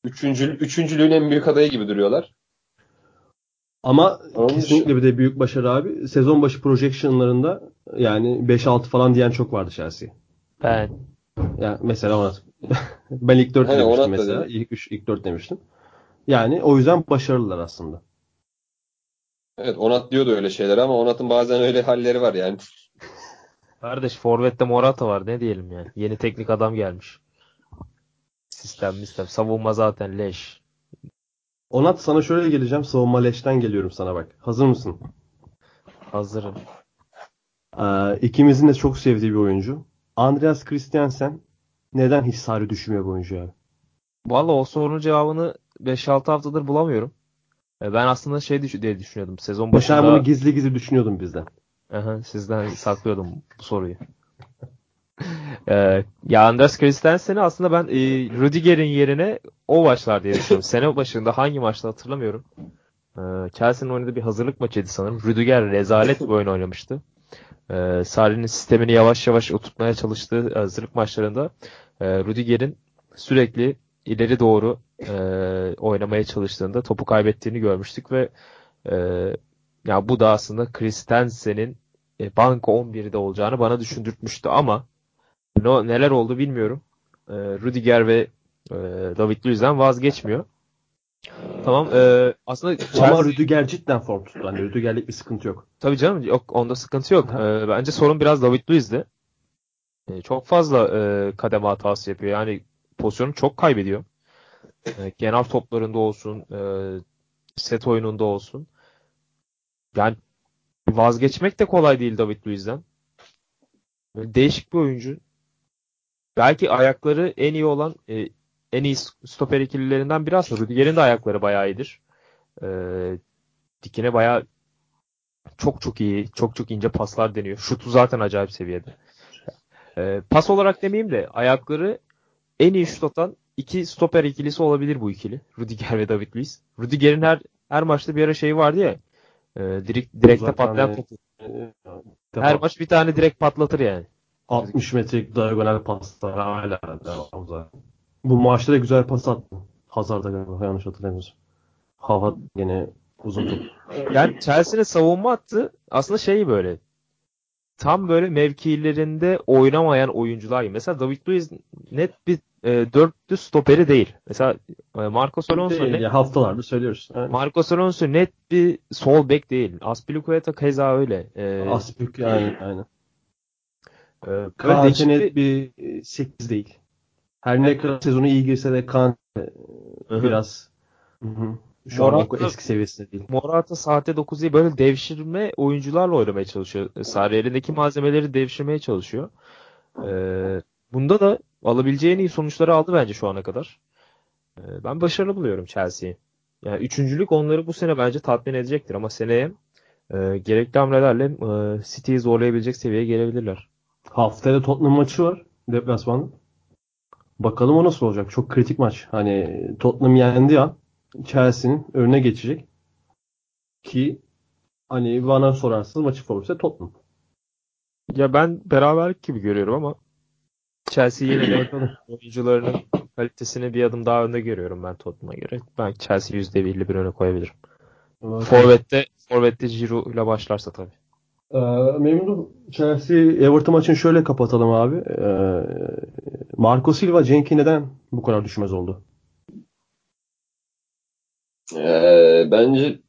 S3: üçüncü, üçüncülüğün en büyük adayı gibi duruyorlar.
S1: Ama Onun kesinlikle bir de büyük başarı abi. Sezon başı projectionlarında yani 5-6 falan diyen çok vardı Chelsea.
S2: Ben.
S1: Ya mesela ona. ben ilk 4 He, demiştim mesela. İlk 3 ilk 4 demiştim. Yani o yüzden başarılılar aslında.
S3: Evet Onat diyordu öyle şeyler ama Onat'ın bazen öyle halleri var yani.
S2: Kardeş Forvet'te Morata var ne diyelim yani. Yeni teknik adam gelmiş. Sistem sistem. Savunma zaten leş.
S1: Onat sana şöyle geleceğim. Savunma leşten geliyorum sana bak. Hazır mısın?
S2: Hazırım.
S1: Ee, ikimizin de çok sevdiği bir oyuncu. Andreas Christiansen neden hiç sarı düşmüyor bu oyuncu abi?
S2: Valla o sorunun cevabını 5-6 haftadır bulamıyorum. Ee, ben aslında şey diye düşünüyordum. Sezon başında...
S1: Sen bunu gizli gizli düşünüyordun bizden.
S2: Aha, sizden saklıyordum bu soruyu. ee, ya Anders Christensen'i aslında ben e, Rüdiger'in yerine o başlar diye düşünüyorum. Sene başında hangi maçta hatırlamıyorum. Ee, Chelsea'nin oynadığı bir hazırlık maçıydı sanırım. Rüdiger rezalet bir oyun oynamıştı. Ee, Sarri'nin sistemini yavaş yavaş oturtmaya çalıştığı hazırlık maçlarında e, Rüdiger'in sürekli ileri doğru e, oynamaya çalıştığında topu kaybettiğini görmüştük ve e, ya bu da aslında Christensen'in e, banka 11'de olacağını bana düşündürtmüştü ama no, neler oldu bilmiyorum. E, Rudiger ve e, David Luiz'den vazgeçmiyor. Tamam. E, aslında
S1: Chelsea... Ama Rüdiger cidden form tuttu. Hani Rüdiger'lik bir sıkıntı yok.
S2: Tabii canım. Yok onda sıkıntı yok. E, bence sorun biraz David Luiz'de. E, çok fazla e, kademe hatası yapıyor. Yani pozisyonu çok kaybediyor. E, genel toplarında olsun, e, set oyununda olsun. Yani vazgeçmek de kolay değil David Luiz'den. Değişik bir oyuncu. Belki ayakları en iyi olan e, en iyi stoper ikililerinden biri aslında. Rüdiger'in de ayakları bayağı iyidir. E, dikine bayağı çok çok iyi, çok çok ince paslar deniyor. Şutu zaten acayip seviyede. E, pas olarak demeyeyim de ayakları en iyi şut atan iki stoper ikilisi olabilir bu ikili. Rüdiger ve David Luiz. Rüdiger'in her her maçta bir ara şeyi vardı ya. E, direkt direkte patlayan topu. Her maç bir tane direkt patlatır yani.
S1: 60 metrelik diagonal paslar hala devam zaten. Bu maçta da güzel pas attı. Hazard'a galiba yanlış hatırlamıyorsam. Hava yine uzun top.
S2: Yani Chelsea'nin savunma attı aslında şey böyle tam böyle mevkilerinde oynamayan oyuncular gibi. Mesela David Luiz net bir e, dörtlü stoperi değil. Mesela e, Marcos Alonso
S1: değil,
S2: net,
S1: ya haftalardır söylüyoruz. Yani.
S2: Marcos Alonso net bir sol bek değil. Aspilicueta keza öyle. E,
S1: Aspik yani aynen.
S2: e,
S1: Kante net
S2: bir-
S1: bir 8 değil. Her ne kadar sezonu iyi girse de Kante
S2: hı.
S1: biraz şu an
S2: Morata-
S1: o eski seviyesinde değil.
S2: Morata sahte 9 değil böyle devşirme oyuncularla oynamaya çalışıyor. Sarri elindeki malzemeleri devşirmeye çalışıyor. Ee, bunda da alabileceği en iyi sonuçları aldı bence şu ana kadar. Ee, ben başarılı buluyorum Chelsea'yi. Yani üçüncülük onları bu sene bence tatmin edecektir ama seneye e, gerekli hamlelerle e, City'yi zorlayabilecek seviyeye gelebilirler.
S1: Haftaya Tottenham maçı var deplasmanda. Bakalım o nasıl olacak. Çok kritik maç. Hani Tottenham yendi an Chelsea'nin önüne geçecek. Ki hani bana sorarsanız maçı favorisi Tottenham.
S2: Ya ben beraberlik gibi görüyorum ama Chelsea yine de oyuncularının kalitesini bir adım daha önde görüyorum ben Tottenham'a göre. Ben Chelsea %51 öne koyabilirim. Forvet'te Forvet'te Giroud ile başlarsa tabii.
S1: Ee, Memnun Chelsea Everton maçını şöyle kapatalım abi. Ee, Marco Silva Cenk'i neden bu kadar düşmez oldu?
S3: Ee, bence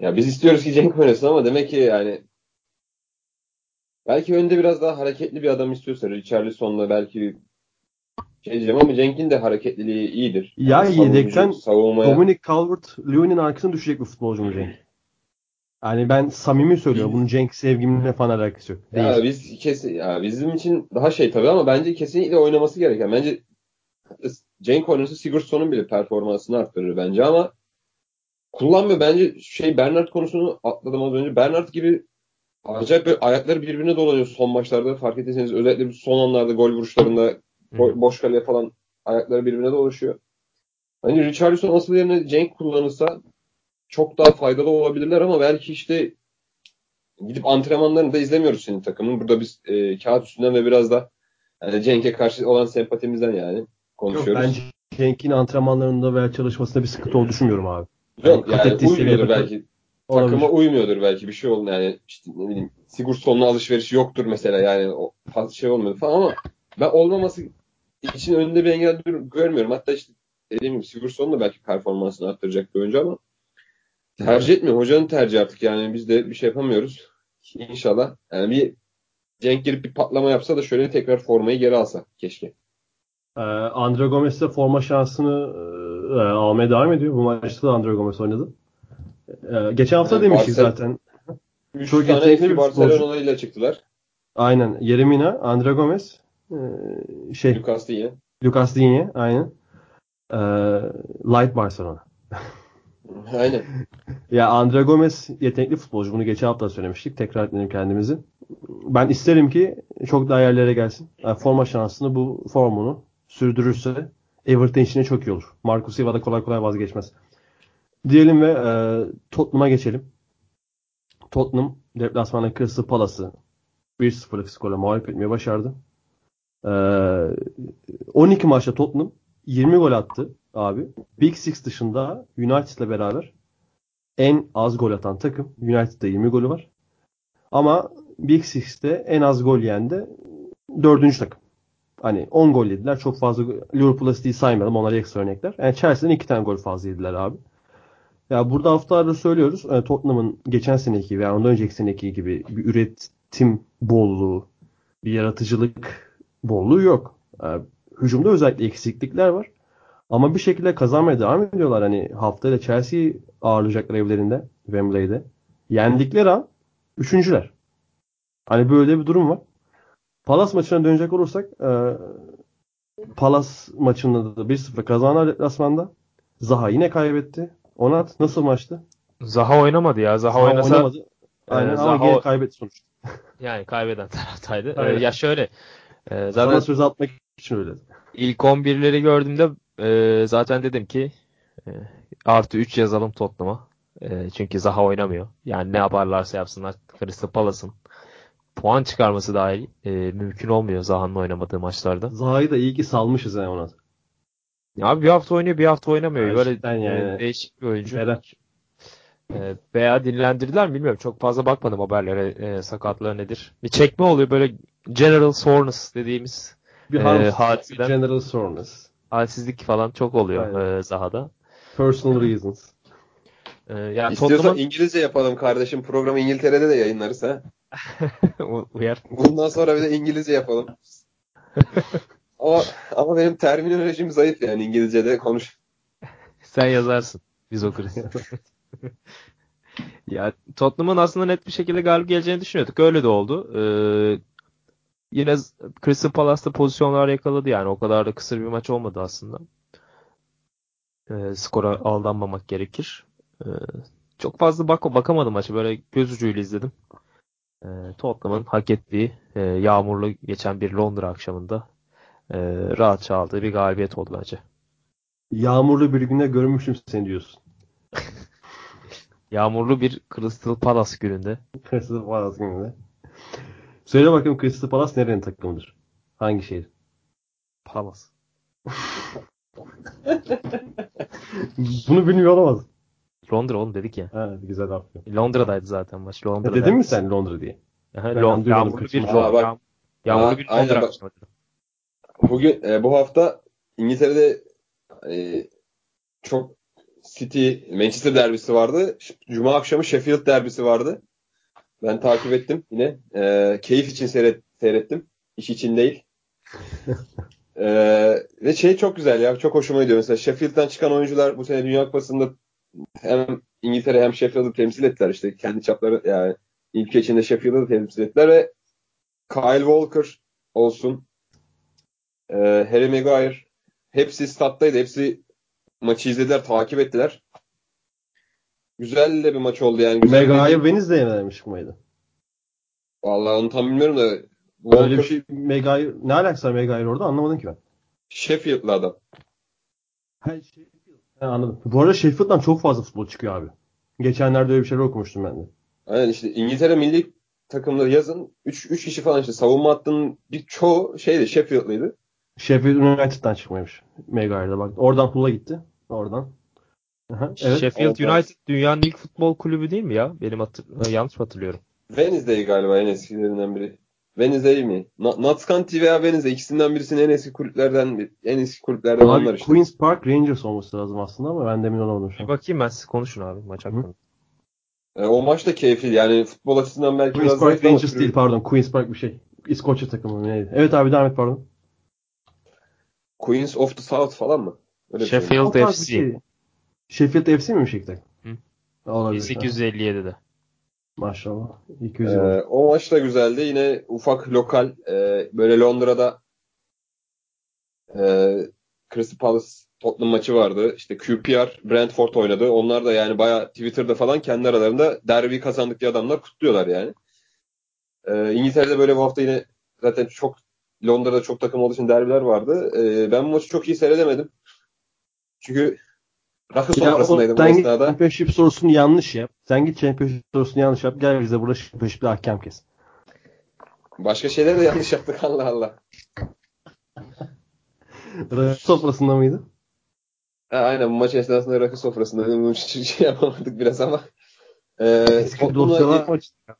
S3: ya biz istiyoruz ki Cenk oynasın ama demek ki yani belki önde biraz daha hareketli bir adam istiyorsa Richarlison'la belki şey diyeceğim ama Cenk'in de hareketliliği iyidir.
S1: Ya
S3: savunucu-
S1: yedekten
S3: savunmaya
S1: Dominic Calvert-Lewin'in arkasına düşecek bir futbolcu mu Cenk? Yani ben samimi söylüyorum. Bunun Cenk sevgimle falan alakası yok. Değil.
S3: Ya biz kesin ya bizim için daha şey tabii ama bence kesinlikle oynaması gereken. Bence Cenk oynarsa Sigurdsson'un bile performansını arttırır bence ama kullanmıyor. Bence şey Bernard konusunu atladım az önce. Bernard gibi acayip böyle ayakları birbirine dolanıyor son maçlarda. Fark ettiyseniz özellikle son anlarda gol vuruşlarında bo- boş kaleye falan ayakları birbirine dolaşıyor. Hani Richarlison asıl yerine Cenk kullanılsa çok daha faydalı olabilirler ama belki işte gidip antrenmanlarını da izlemiyoruz senin takımın. Burada biz e, kağıt üstünden ve biraz da yani Cenk'e karşı olan sempatimizden yani
S1: Yok,
S3: konuşuyoruz.
S1: bence Cenk'in antrenmanlarında veya çalışmasında bir sıkıntı olduğunu düşünmüyorum abi.
S3: Yok yani
S1: seviyeye
S3: uymuyordur belki.
S1: Olabilir.
S3: Takıma uymuyordur belki bir şey oldu yani işte ne bileyim Sigurdsson'la alışverişi yoktur mesela yani o fazla şey olmuyor falan ama ben olmaması için önünde bir engel görmüyorum. Hatta işte dediğim gibi Sigurdsson da belki performansını arttıracak bir oyuncu ama tercih etmiyor. Hocanın tercihi artık yani biz de bir şey yapamıyoruz. İnşallah. Yani bir Cenk girip bir patlama yapsa da şöyle tekrar formayı geri alsa keşke.
S1: Ee, Andre Gomes de forma şansını e, almaya devam ediyor. Bu maçta da Andre Gomes oynadı. Ee, geçen hafta
S3: Yani
S1: demiştik
S3: Barcelona-
S1: zaten. Çok
S3: tane
S1: yetenekli
S3: eski. Barcelona ile çıktılar.
S1: Aynen. Yeremina, Andre Gomes, e, şey,
S3: Lucas Digne.
S1: Lucas Digne, aynen. Ee, Light Barcelona.
S3: Aynen.
S1: Ya Andre Gomez yetenekli futbolcu. Bunu geçen hafta söylemiştik. Tekrar etmeyelim kendimizi. Ben isterim ki çok daha yerlere gelsin. Yani forma şansını bu formunu sürdürürse Everton için de çok iyi olur. Marcus Silva da kolay kolay vazgeçmez. Diyelim ve e, Tottenham'a geçelim. Tottenham deplasmanda Crystal Palace'ı 1-0'lık skorla mağlup etmeyi başardı. E, 12 maçta Tottenham 20 gol attı abi. Big Six dışında United'la beraber en az gol atan takım. United'da 20 golü var. Ama Big Six'te en az gol yiyen de dördüncü takım. Hani 10 gol yediler. Çok fazla Liverpool'a City'yi saymadım. Onlar ekstra örnekler. Yani Chelsea'den 2 tane gol fazla yediler abi. Ya burada haftalardır söylüyoruz. e, Tottenham'ın geçen seneki veya ondan önceki seneki gibi bir üretim bolluğu, bir yaratıcılık bolluğu yok. E, Hücumda özellikle eksiklikler var. Ama bir şekilde kazanmaya devam ediyorlar. Hani haftayla Chelsea'yi ağırlayacaklar evlerinde. Wembley'de. Yendikleri an üçüncüler. Hani böyle bir durum var. Palace maçına dönecek olursak e, Palace maçında da 1-0 kazanlar deplasmanda. Zaha yine kaybetti. Onat nasıl maçtı?
S2: Zaha oynamadı ya. Zaha,
S1: Zaha
S2: oynasa
S1: oynamadı. Aynen
S2: Ee,
S1: ama
S2: Zaha-
S1: yine kaybetti sonuçta.
S2: yani kaybeden taraftaydı. Ee,
S1: Aynen.
S2: ya şöyle e, zaten
S1: Sana söz atmak için öyle.
S2: ilk 11'leri gördüğümde e, zaten dedim ki e, artı 3 yazalım Tottenham'a. E, çünkü Zaha oynamıyor. Yani ne yaparlarsa yapsınlar Crystal Palace'ın puan çıkarması dahil e, mümkün olmuyor Zaha'nın oynamadığı maçlarda.
S1: Zaha'yı da iyi ki salmışız yani Onat.
S2: Ya Abi bir hafta oynuyor bir hafta oynamıyor. Böyle
S1: Gerçekten yani.
S2: e, değişik bir oyuncu.
S1: Ferah.
S2: E, veya dinlendirdiler mi bilmiyorum. Çok fazla bakmadım haberlere e, sakatlığı nedir. Bir çekme oluyor böyle general soreness dediğimiz
S1: Bir harm,
S2: hadiseden-
S1: general soreness.
S2: halsizlik falan çok oluyor
S1: Aynen.
S2: e, Zaha'da.
S1: Personal reasons.
S2: E, yani
S3: İstiyorsan
S2: Tottenham'ın
S3: İngilizce yapalım kardeşim. Programı İngiltere'de de yayınlarız ha.
S2: uyar.
S3: Bundan sonra bir de İngilizce yapalım. ama, ama benim terminolojim zayıf yani İngilizce'de konuş.
S2: Sen yazarsın. Biz okuruz. ya Tottenham'ın aslında net bir şekilde galip geleceğini düşünüyorduk. Öyle de oldu. Ee, yine Crystal Palace'da pozisyonlar yakaladı yani. O kadar da kısır bir maç olmadı aslında. Ee, skora aldanmamak gerekir. Ee, çok fazla bak bakamadım maçı. Böyle göz ucuyla izledim. Ee, Tottenham'ın hak ettiği e, yağmurlu geçen bir Londra akşamında e, rahatça aldığı bir galibiyet oldu bence.
S1: Yağmurlu bir günde görmüştüm seni diyorsun.
S2: Yağmurlu bir Crystal Palace gününde.
S1: Crystal Palace gününde. Söyle bakayım Crystal Palace nerenin takımıdır? Hangi şehir?
S2: Palace.
S1: Bunu bilmiyor olamaz.
S2: Londra oğlum dedik ya.
S1: Ha, güzel aferin.
S2: Londra'daydı zaten maç. Londra'da.
S1: dedin mi sen Londra diye?
S2: Aha,
S1: Ben
S2: Lon-
S1: anlıyorum,
S2: yağmurlu bir.
S3: Aa, bak.
S2: yağmurlu bir
S3: aynen
S2: Londra
S3: bak. Bugün e, bu hafta İngiltere'de e, çok City Manchester derbisi vardı. Cuma akşamı Sheffield derbisi vardı. Ben takip ettim yine. E, keyif için seyret, seyrettim. İş için değil. E, ve şey çok güzel ya. Çok hoşuma gidiyor. Mesela Sheffield'den çıkan oyuncular bu sene Dünya Kupası'nda hem İngiltere hem Sheffield'ı temsil ettiler. işte kendi çapları yani ülke içinde Sheffield'ı temsil ettiler ve Kyle Walker olsun ee, Harry Maguire hepsi stat'taydı. Hepsi maçı izlediler, takip ettiler. Güzel de bir maç oldu yani. Güzel bir...
S1: Venizde'ye vermiş mıydı?
S3: Vallahi onu tam bilmiyorum da
S1: Öyle
S3: Walker
S1: bir şey Mega'yı ne alakası var Mega'yı orada anlamadım ki ben.
S3: Sheffield'lı adam.
S1: Ha, Ha, anladım. Bu arada Sheffield'dan çok fazla futbol çıkıyor abi. Geçenlerde öyle bir şeyler okumuştum ben de.
S3: Aynen işte İngiltere milli takımları yazın 3 3 kişi falan işte savunma hattının bir çoğu şeydi Sheffield'lıydı.
S1: Sheffield United'dan çıkmaymış. Mega'yla bak. Oradan Hull'a gitti. Oradan. Aha, evet.
S2: Sheffield
S3: Evet,
S2: United dünyanın ilk futbol kulübü değil mi ya? Benim hatır- e, yanlış mı hatırlıyorum?
S3: Wednesday galiba en eskilerinden biri. Wednesday mi? Na- Notts County veya Wednesday ikisinden birisinin en eski kulüplerden bir- en eski kulüplerden
S1: Abi,
S3: onlar işte.
S1: Queen's Park Rangers olması lazım aslında ama ben de emin olamadım şu
S2: Bir
S1: an.
S2: bakayım ben siz konuşun abi maç hakkında.
S3: E, o maç da keyifli. Yani futbol açısından belki
S1: Queen's
S3: biraz
S1: Park Rangers değil pardon. Queen's Park bir şey. İskoçya takımı mı neydi? Evet abi devam et pardon.
S3: Queens of the South falan mı? Öyle şey.
S2: Sheffield
S1: bir
S2: FC.
S1: şey. Sheffield FC mi Beşiktaş? Olabilir.
S2: 1857'de.
S1: Maşallah. 200
S3: Ee, o maç da güzeldi. Yine ufak lokal e, böyle Londra'da e, Crystal Palace Tottenham maçı vardı. İşte QPR Brentford oynadı. Onlar da yani bayağı Twitter'da falan kendi aralarında derbi kazandık diye adamlar kutluyorlar yani. E, İngiltere'de böyle bu hafta yine zaten çok Londra'da çok takım olduğu için derbiler vardı. E, ben bu maçı çok iyi seyredemedim. Çünkü rakı sofrasındaydım bu esnada.
S1: Championship sorusunu yanlış yap. Sen git Championship sorusunu yanlış yap. Gel bize burada Championship'te ahkam kes.
S3: Başka şeyler de yanlış yaptık Allah Allah.
S1: Rakı sofrasında mıydı?
S3: Ha, aynen bu maç esnasında rakı sofrasında bunun için şey yapamadık biraz ama. Ee,
S1: Eski dosyalar açıldı?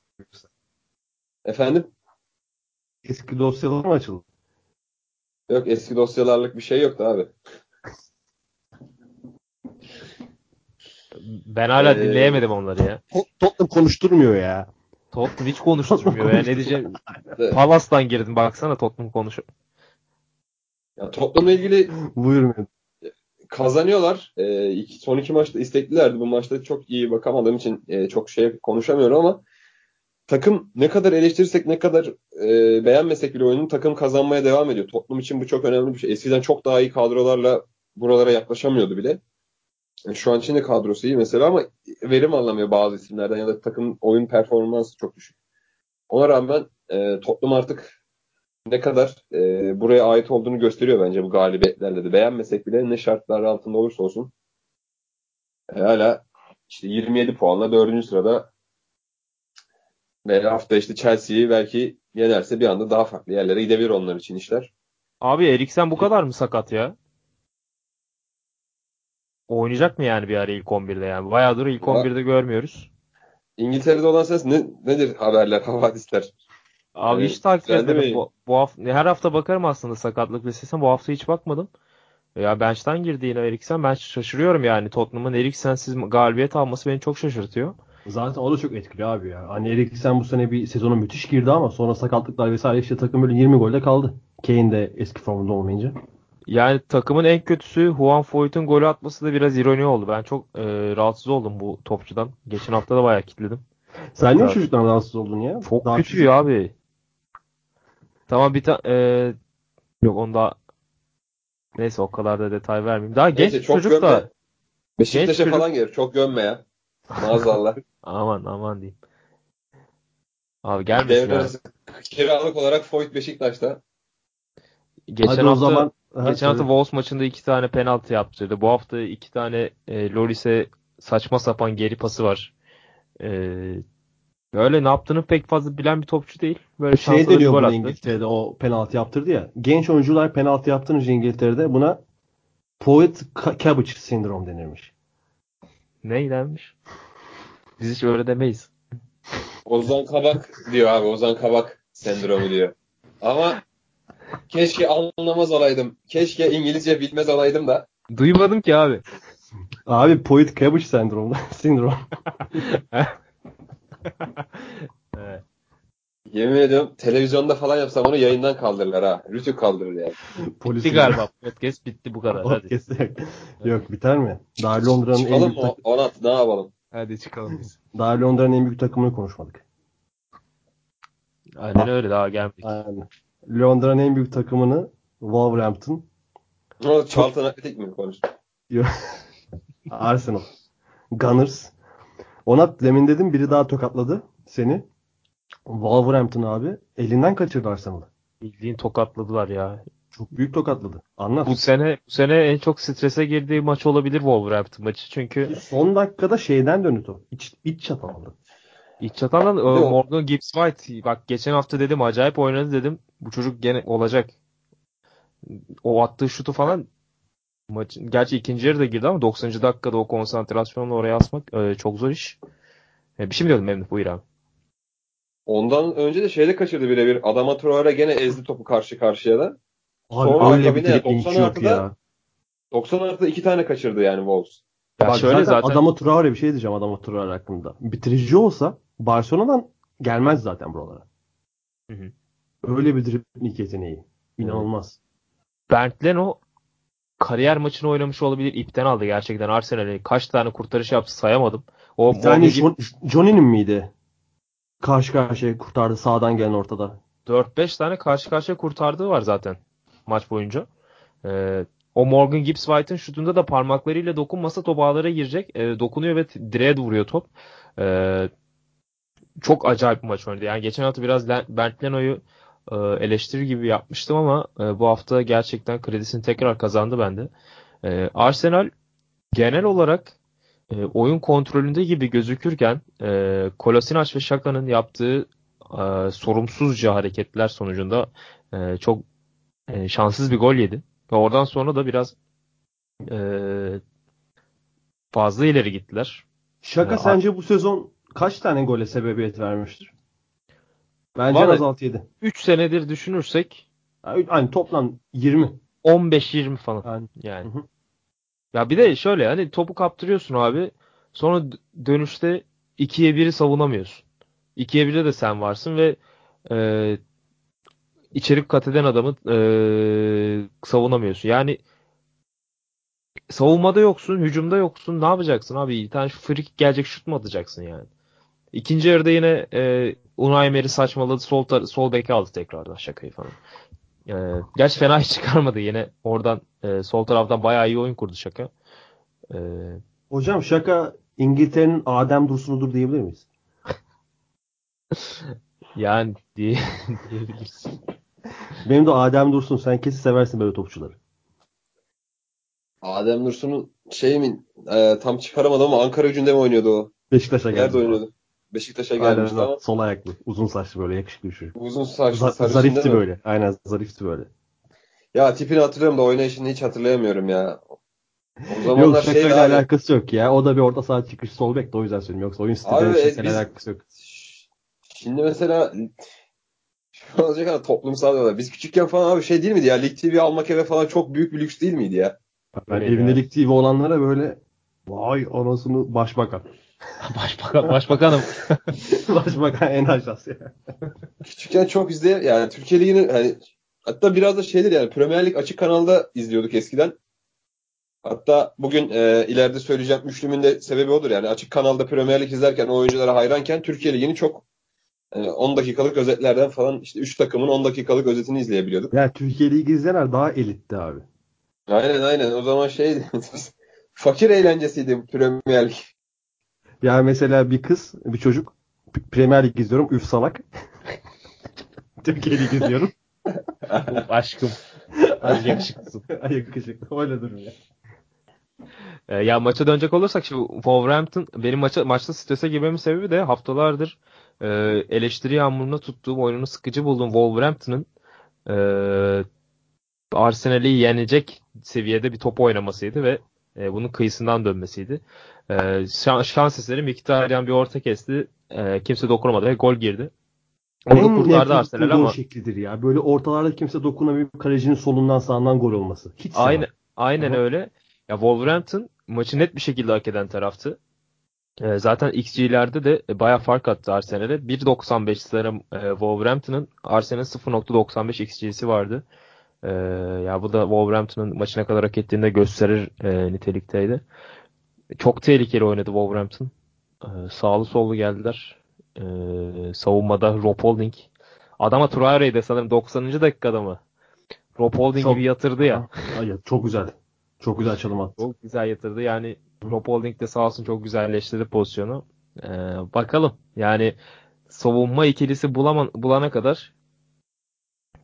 S3: Efendim?
S1: Eski dosyalar mı açıldı?
S3: Yok eski dosyalarlık bir şey yoktu abi.
S2: Ben hala
S3: Ee,
S2: dinleyemedim onları ya.
S1: Tottenham konuşturmuyor ya.
S2: Tottenham hiç konuşturmuyor ya. Ne diyeceğim?
S3: Evet.
S2: Palace'dan girdim baksana Tottenham konuşuyor.
S3: Ya, Tottenham'la ilgili
S1: Buyurmuyor.
S3: kazanıyorlar. E, iki, son iki maçta isteklilerdi. Bu maçta çok iyi bakamadığım için e, çok şey konuşamıyorum ama takım ne kadar eleştirirsek ne kadar e, beğenmesek bile oyunun takım kazanmaya devam ediyor. Toplum için bu çok önemli bir şey. Eskiden çok daha iyi kadrolarla buralara yaklaşamıyordu bile. E, şu an için de kadrosu iyi mesela ama verim alamıyor bazı isimlerden ya da takım oyun performansı çok düşük. Ona rağmen e, toplum artık ne kadar e, buraya ait olduğunu gösteriyor bence bu galibiyetlerle de. Beğenmesek bile ne şartlar altında olursa olsun e, hala işte 27 puanla 4. sırada ve hafta işte Chelsea'yi belki yenerse bir anda daha farklı yerlere gidebilir onlar için işler.
S2: Abi Eriksen bu kadar mı sakat ya? Oynayacak mı yani bir ara ilk 11'de yani? Bayağıdır ilk 11'de görmüyoruz.
S3: İngiltere'de olan ses ne, nedir haberler, havadisler?
S2: Abi
S3: Yani
S2: hiç takip etmedim. Bu, bu hafta, her hafta bakarım aslında sakatlık listesine. Bu hafta hiç bakmadım. Ya bench'ten girdi yine Eriksen. Ben şaşırıyorum yani. Tottenham'ın Eriksen'siz galibiyet alması beni çok şaşırtıyor.
S1: Zaten o da çok etkili abi ya. Hani Eriksen bu sene bir sezona müthiş girdi ama sonra sakatlıklar vesaire işte takım böyle 20 golde kaldı. Kane de eski formunda olmayınca.
S2: Yani takımın en kötüsü Juan Foyt'un golü atması da biraz ironi oldu. Ben çok e, rahatsız oldum bu topçudan. Geçen hafta da bayağı kilitledim.
S1: Sen niye çocuktan rahatsız oldun ya?
S2: Çok
S1: Daha
S2: kötü
S1: küçük.
S2: ya abi. Tamam bir tane yok onda neyse o kadar da detay vermeyeyim. Daha genç
S3: Neyse, çok
S2: çocuk
S3: gömme.
S2: da
S3: Beşiktaş'a
S2: çocuk-
S3: falan gelir. Çok gömme ya. Maazallah.
S2: aman aman diyeyim. Abi gelmesin
S3: Devre arası kiralık olarak Foyt Beşiktaş'ta.
S2: Geçen
S1: Hadi
S2: hafta
S1: o zaman Ha,
S2: geçen hafta. Wolves maçında iki tane penaltı yaptırdı. Bu hafta iki tane e, Loris'e saçma sapan geri pası var. E, böyle ne yaptığını pek fazla bilen bir topçu değil. Böyle
S1: şey
S2: gol
S1: buna
S2: attı.
S1: İngiltere'de o penaltı yaptırdı ya. Genç oyuncular penaltı yaptırınca İngiltere'de buna Poet Ca- Cabbage sindrom denirmiş.
S2: Neydenmiş? Biz hiç öyle demeyiz.
S3: Ozan Kabak diyor abi. Ozan Kabak sendromu diyor. Ama keşke anlamaz olaydım. Keşke İngilizce bilmez olaydım da.
S2: Duymadım ki abi.
S1: Abi Poet Cabbage sendromu sindrom.
S2: Evet.
S3: Yemin ediyorum televizyonda falan yapsam onu yayından kaldırırlar ha. Rütük kaldırır yani.
S1: Polis
S2: Bitti galiba. Podcast bitti bu kadar. Hadi.
S1: Podcast yok. Yok biter mi? Daha Londra'nın en büyük, tak-
S3: Onat ne yapalım?
S2: Hadi çıkalım biz.
S1: daha Londra'nın en büyük takımını konuşmadık.
S2: Aynen öyle daha gelmedik.
S1: Aynen. Londra'nın en büyük takımını Wolverhampton,
S3: O Charlton Atletik mi konuştuk?
S1: Arsenal, Gunners. Onat demin dedim biri daha tokatladı seni. Wolverhampton abi elinden kaçırdı Arsenal'ı.
S2: Bildiğin tokatladılar ya.
S1: Çok büyük tokatladı. Anlat.
S2: Bu sene bu sene en çok strese girdiği maç olabilir Wolverhampton maçı. Çünkü
S1: Son dakikada şeyden döndü top. İç, iç çatal aldı.
S2: iç çatandan
S3: Yok.
S2: Morgan Gibbs White bak geçen hafta dedim acayip oynadı dedim. Bu çocuk gene olacak. O attığı şutu falan maçın gerçi ikinci yarıda girdi ama 90. dakikada o konsantrasyonla oraya asmak e, çok zor iş. E, bir şey mi diyordun Memduh buyur abi.
S3: Ondan önce de şeyde kaçırdı birebir. Adama Traore gene ezdi topu karşı karşıya da.
S1: Abi
S3: Sonra
S1: öyle bir
S3: akabinde
S1: teknik
S3: 90
S1: yok
S3: artıda-
S1: ya.
S3: 90 artıda iki tane kaçırdı yani Wolves.
S2: Ya
S1: Bak
S2: şöyle
S1: zaten,
S2: zaten
S1: Adama Traore bir şey diyeceğim Adama Traore hakkında. Bitirici olsa Barcelona'dan gelmez zaten buralara.
S2: Hı hı.
S1: Öyle bir dribling yeteneği. İnanılmaz.
S2: Bernd Leno kariyer maçını oynamış olabilir. İpten aldı gerçekten Arsenal'e. Kaç tane kurtarış yaptı sayamadım. O
S1: Bir tane Johnny'nin miydi? Karşı karşıya kurtardı sağdan gelen ortada.
S2: 4-5 tane karşı karşıya kurtardığı var zaten maç boyunca. Ee, o Morgan Gibbs White'ın şutunda da parmaklarıyla dokunmasa top ağlara girecek. Ee, dokunuyor ve direğe vuruyor top. Ee, çok acayip bir maç oynadı. Yani geçen hafta biraz Bernd Leno'yu e, eleştiri gibi yapmıştım ama e, bu hafta gerçekten kredisini tekrar kazandı bende. Ee, Arsenal genel olarak e, oyun kontrolünde gibi gözükürken e, Kolasinac ve Şaka'nın yaptığı e, sorumsuzca hareketler sonucunda e, çok e, şanssız bir gol yedi. Ve oradan sonra da biraz e, fazla ileri gittiler.
S1: Şaka
S2: Ya,
S1: sence bu sezon kaç tane gole sebebiyet vermiştir? Bence en
S2: Vallahi-
S1: az 6-7.
S2: 3 senedir düşünürsek
S1: Yani hani toplam 20.
S2: 15-20 falan
S1: Yani,
S2: yani.
S1: Hı hı.
S2: Ya bir de şöyle hani topu kaptırıyorsun abi. Sonra dönüşte 2'ye 1'i savunamıyorsun. 2'ye 1'de de sen varsın ve e, içerik kat eden adamı e, savunamıyorsun. Yani savunmada yoksun, hücumda yoksun. Ne yapacaksın abi? Bir tane free gelecek şut mu atacaksın yani? İkinci yarıda yine e, Unai Emery saçmaladı. Sol, sol beki aldı tekrardan şakayı falan. E, gerçi fena hiç çıkarmadı. Yine oradan e, sol taraftan bayağı iyi oyun kurdu şaka. E,
S1: Hocam şaka İngiltere'nin Adem Dursun'udur diyebilir miyiz?
S2: yani diye, diyebiliriz.
S1: Benim de Adem Dursun. Sen kesin seversin böyle topçuları.
S3: Adem Dursun'un şey mi e, tam çıkaramadım ama Ankara gücünde mi oynuyordu o?
S1: Beşiktaş'a geldi.
S3: Nerede oynuyordu? Beşiktaş'a
S1: Aynen,
S3: gelmişti ama
S1: Sol ayaklı. Uzun saçlı böyle yakışıklı bir çocuk.
S3: uzun saçlı
S1: Za- zarifti
S3: mi?
S1: böyle. Aynen zarifti böyle.
S3: Ya tipini hatırlıyorum da oynayışını hiç hatırlayamıyorum ya. O
S1: Yok
S3: zamanlar şeydi
S1: şakayla
S3: abi.
S1: alakası yok ya. O da bir orta saha çıkış sol bek de o yüzden söylüyorum. Yoksa oyun stiliyle
S3: e, biz-
S1: alakası yok.
S3: Şimdi mesela şu olacak kadar toplumsal diyorlar. Biz küçükken falan abi şey değil miydi ya? Lig TV almak eve falan çok büyük bir lüks değil miydi ya?
S1: Ben
S2: Öyle
S1: evinde. Lig TV olanlara böyle vay anasını başbakan.
S2: Başbakan, başbakanım.
S1: başbakan en aşağısı ya.
S3: Küçükken çok izleye yani Türkiye Ligi'nin hani hatta biraz da şeydir yani Premier Lig açık kanalda izliyorduk eskiden. Hatta bugün e, ileride söyleyeceğim üçlümün de sebebi odur. Yani açık kanalda Premier Lig izlerken o oyunculara hayranken Türkiye Ligi'ni çok e, 10 dakikalık özetlerden falan işte 3 takımın 10 dakikalık özetini izleyebiliyorduk.
S1: Ya Türkiye Ligi izleyenler daha elitti abi.
S3: Aynen aynen o zaman şeydi fakir eğlencesiydi Premier Lig.
S1: Ya mesela bir kız, bir çocuk Premier Lig izliyorum. Üf salak. Türkiye Lig izliyorum.
S2: Aşkım. Hadi yakışıklısın.
S1: Ay yakışıklı. Öyle durum ya.
S2: E, ya maça dönecek olursak şimdi Wolverhampton benim maça maçta strese girmemin sebebi de haftalardır e, eleştiri yağmuruna tuttuğum oyununu sıkıcı bulduğum Wolverhampton'ın e, Arsenal'i yenecek seviyede bir top oynamasıydı ve e, bunun kıyısından dönmesiydi. E, şan, şans eseri Mkhitaryan bir orta kesti. E, kimse dokunamadı ve gol girdi. Onu da
S1: en
S2: kurtardı Arsenal ama
S1: şeklidir ya. Böyle ortalarda kimse dokunamıyor. Kalecinin solundan sağından gol olması. Hiç.
S2: Aynen, aynen
S1: Aha.
S2: öyle. Ya Wolverhampton maçı net bir şekilde hak eden taraftı. Ee, zaten XG'lerde de bayağı fark attı Arsenal'e. 1.95 sanırım e, Wolverhampton'ın Arsenal'in 0.95 XG'si vardı. Ee, ya bu da Wolverhampton'ın maçına kadar hak ettiğini de gösterir e, nitelikteydi. Çok tehlikeli oynadı Wolverhampton. Ee, sağlı sollu geldiler. Ee, savunmada Rob Holding. Adama Traore'yi de sanırım 90. dakikada mı? Rob Holding
S1: Çok-
S2: gibi yatırdı ya.
S1: Ay, çok güzel. Çok güzel çalım attı.
S2: Çok güzel yatırdı. Yani Rob Holding de sağ olsun çok güzelleştirdi pozisyonu. Ee, bakalım. Yani savunma ikilisi bulaman, bulana kadar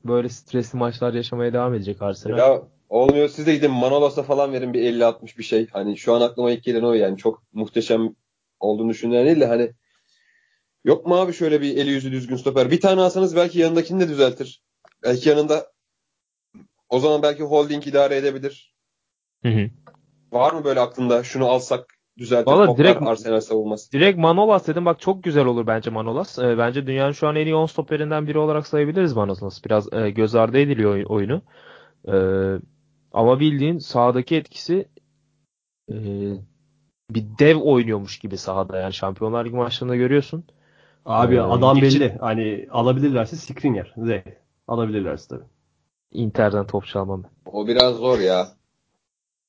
S2: böyle stresli maçlar yaşamaya devam edecek Arsenal.
S3: Ya olmuyor siz de gidin Manolas'a falan verin bir 50-60 bir şey. Hani şu an aklıma ilk gelen o yani çok muhteşem olduğunu düşünülen değil de hani yok mu abi şöyle bir eli yüzü düzgün stoper. Bir tane alsanız belki yanındakini de düzeltir. Belki yanında o zaman belki holding idare edebilir.
S2: Hı hı.
S3: Var mı böyle aklında şunu alsak düzeltir
S2: Valla
S3: toplar
S2: direkt-
S3: Arsenal savunması.
S2: Direkt Manolas dedim. Bak çok güzel olur bence Manolas. Ee, bence dünyanın şu an en iyi 10 stoperinden biri olarak sayabiliriz Manolas. Biraz e, göz ardı ediliyor oy- oyunu. Ee, ama bildiğin sahadaki etkisi e, bir dev oynuyormuş gibi sahada. Yani Şampiyonlar Ligi maçlarında görüyorsun.
S1: Abi
S2: Ee,
S1: adam belli. Hani alabilirlerse Skriniar. Z. Alabilirlerse tabii.
S2: Inter'den top çalmam.
S3: O biraz zor ya.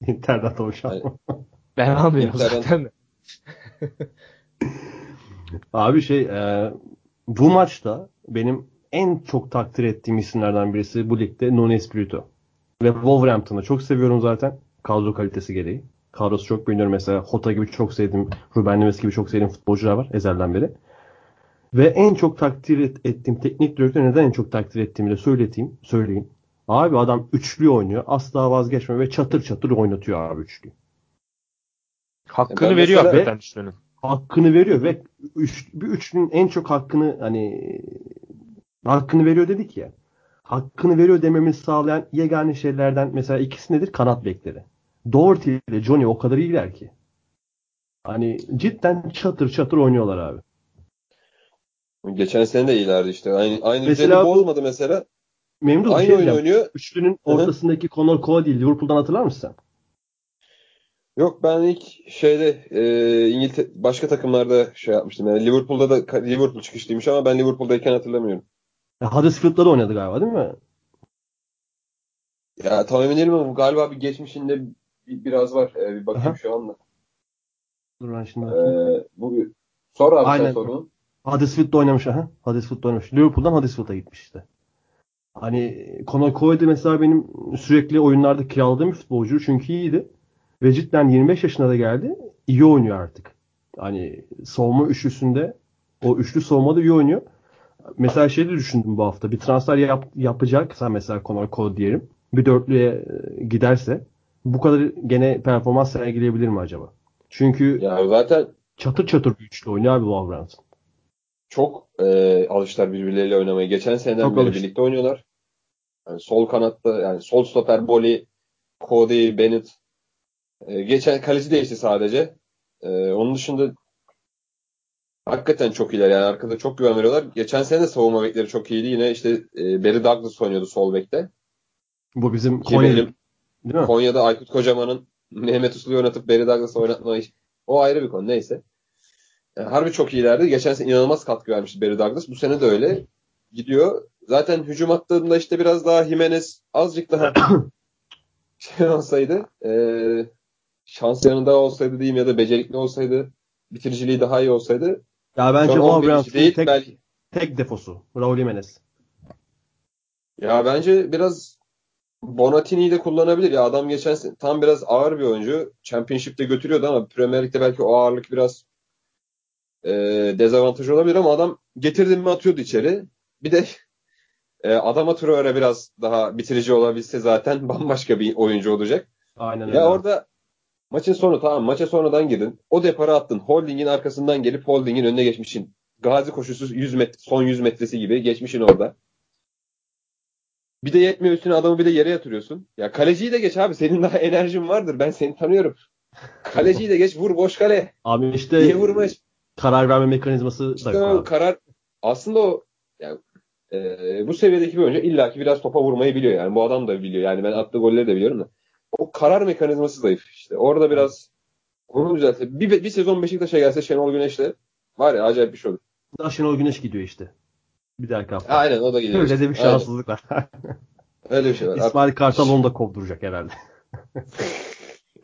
S1: İnternet o şu an.
S3: Aynen.
S2: Ben almıyorum
S3: Inter'den-
S2: zaten.
S1: Abi şey e, bu maçta benim en çok takdir ettiğim isimlerden birisi bu ligde Nuno Espirito. Ve Wolverhampton'ı çok seviyorum zaten. Kadro kalitesi gereği. Kadrosu çok beğeniyorum. Mesela Hota gibi çok sevdiğim, Ruben Neves gibi çok sevdiğim futbolcular var ezelden beri. Ve en çok takdir et- ettiğim teknik direktör neden en çok takdir ettiğimi de söyleteyim, söyleyeyim. Abi adam üçlü oynuyor. Asla vazgeçmiyor ve çatır çatır oynatıyor abi üçlü.
S2: Hakkını
S3: Ben
S2: veriyor hakikaten üçlünün.
S1: hakkını veriyor ve üç, bir üçlünün en çok hakkını hani hakkını veriyor dedik ya. Hakkını veriyor dememizi sağlayan yegane şeylerden mesela ikisi nedir? Kanat bekleri. Doherty ile Johnny o kadar iyiler ki. Hani cidden çatır çatır oynuyorlar abi.
S3: Geçen sene de iyilerdi işte. Aynı, aynı
S1: Mesela
S3: bozmadı mesela.
S1: Memnun
S3: Aynı
S1: şey
S3: oyun oynuyor.
S1: Üçlünün ortasındaki Conor Cody Liverpool'dan hatırlar mısın sen?
S3: Yok ben ilk şeyde e, İngiltere başka takımlarda şey yapmıştım. Yani Liverpool'da da Liverpool çıkışlıymış ama ben Liverpool'dayken hatırlamıyorum.
S1: Huddersfield'da da oynadı galiba değil mi?
S3: Ya tam emin değilim ama galiba bir geçmişinde bir- biraz var. Ee, bir bakayım
S1: Aha.
S3: şu anda.
S1: Dur ben şimdi bakayım.
S3: Ee, bu sor abi
S1: Aynen.
S3: sen sorunu.
S1: Huddersfield'da oynamış aha. Huddersfield'da oynamış. Liverpool'dan Huddersfield'a gitmiş işte. Hani Conor Coyle de mesela benim sürekli oyunlarda kiraladığım bir futbolcu çünkü iyiydi. Ve cidden 25 yaşına da geldi. İyi oynuyor artık. Hani savunma üçlüsünde o üçlü savunmada iyi oynuyor. Mesela şey de düşündüm bu hafta. Bir transfer yap, yapacaksa mesela Conor Cole diyelim. Bir dörtlüye e, giderse bu kadar gene performans sergileyebilir mi acaba? Çünkü
S3: Ya zaten
S1: çatır çatır bir üçlü oynuyor abi Wolverhampton.
S3: çok e, alıştılar birbirleriyle oynamaya. Geçen seneden
S1: Çok
S3: beri
S1: alıştı.
S3: birlikte oynuyorlar. Yani sol kanatta yani sol stoper Boli, Cody, Bennett. E, geçen kaleci değişti sadece. E, onun dışında hakikaten çok iyiler. Yani arkada çok güven veriyorlar. Geçen sene de savunma bekleri çok iyiydi. Yine işte e, Barry Douglas oynuyordu sol bekte.
S1: Bu bizim Konya değil mi?
S3: Konya'da Aykut Kocaman'ın Mehmet Uslu'yu oynatıp Barry Douglas'ı oynatma iş- O ayrı bir konu. Neyse. Yani harbi çok iyilerdi. Geçen sene inanılmaz katkı vermişti Barry Douglas. Bu sene de öyle. Gidiyor. Zaten hücum hattında işte biraz daha Jimenez azıcık daha şey olsaydı e, şans yanında olsaydı diyeyim ya da becerikli olsaydı bitiriciliği daha iyi olsaydı
S1: Ya bence
S3: şu an 11.
S1: Wolverhampton'ın
S3: değil
S1: tek,
S3: belki.
S1: tek defosu. Raul Jimenez.
S3: Ya bence biraz Bonatini'yi de kullanabilir. Ya adam geçen tam biraz ağır bir oyuncu. Championship'te götürüyordu ama Premier Lig'de belki o ağırlık biraz e, dezavantaj olabilir ama adam getirdim mi atıyordu içeri. Bir de e, Adama Traore biraz daha bitirici olabilse zaten bambaşka bir oyuncu olacak.
S1: Aynen öyle.
S3: Ya orada maçın sonu tamam maça sonradan girdin. O depara attın. Holding'in arkasından gelip Holding'in önüne geçmişsin. Gazi koşusu 100 metre, son 100 metresi gibi geçmişin orada. Bir de yetmiyor üstüne adamı bir de yere yatırıyorsun. Ya kaleciyi de geç abi. Senin daha enerjin vardır. Ben seni tanıyorum. Kaleciyi de geç. Vur boş kale.
S1: Abi işte
S3: Niye vurma?
S1: karar verme mekanizması da
S3: İşte
S1: yok
S3: karar aslında o yani, e, bu seviyedeki bir oyuncu illaki biraz topa vurmayı biliyor. Yani bu adam da biliyor. Yani ben attığı golleri de biliyorum da. O karar mekanizması zayıf işte. Orada biraz onu düzelte. Bir, bir sezon Beşiktaş'a gelse Şenol Güneş'le var ya acayip bir şey olur.
S1: Daha Şenol Güneş gidiyor işte. Bir dahaki hafta.
S3: Aynen o da gidiyor.
S1: Öyle de bir şanssızlık var.
S3: Öyle bir şey var.
S1: İsmail Kartal onu da kovduracak herhalde.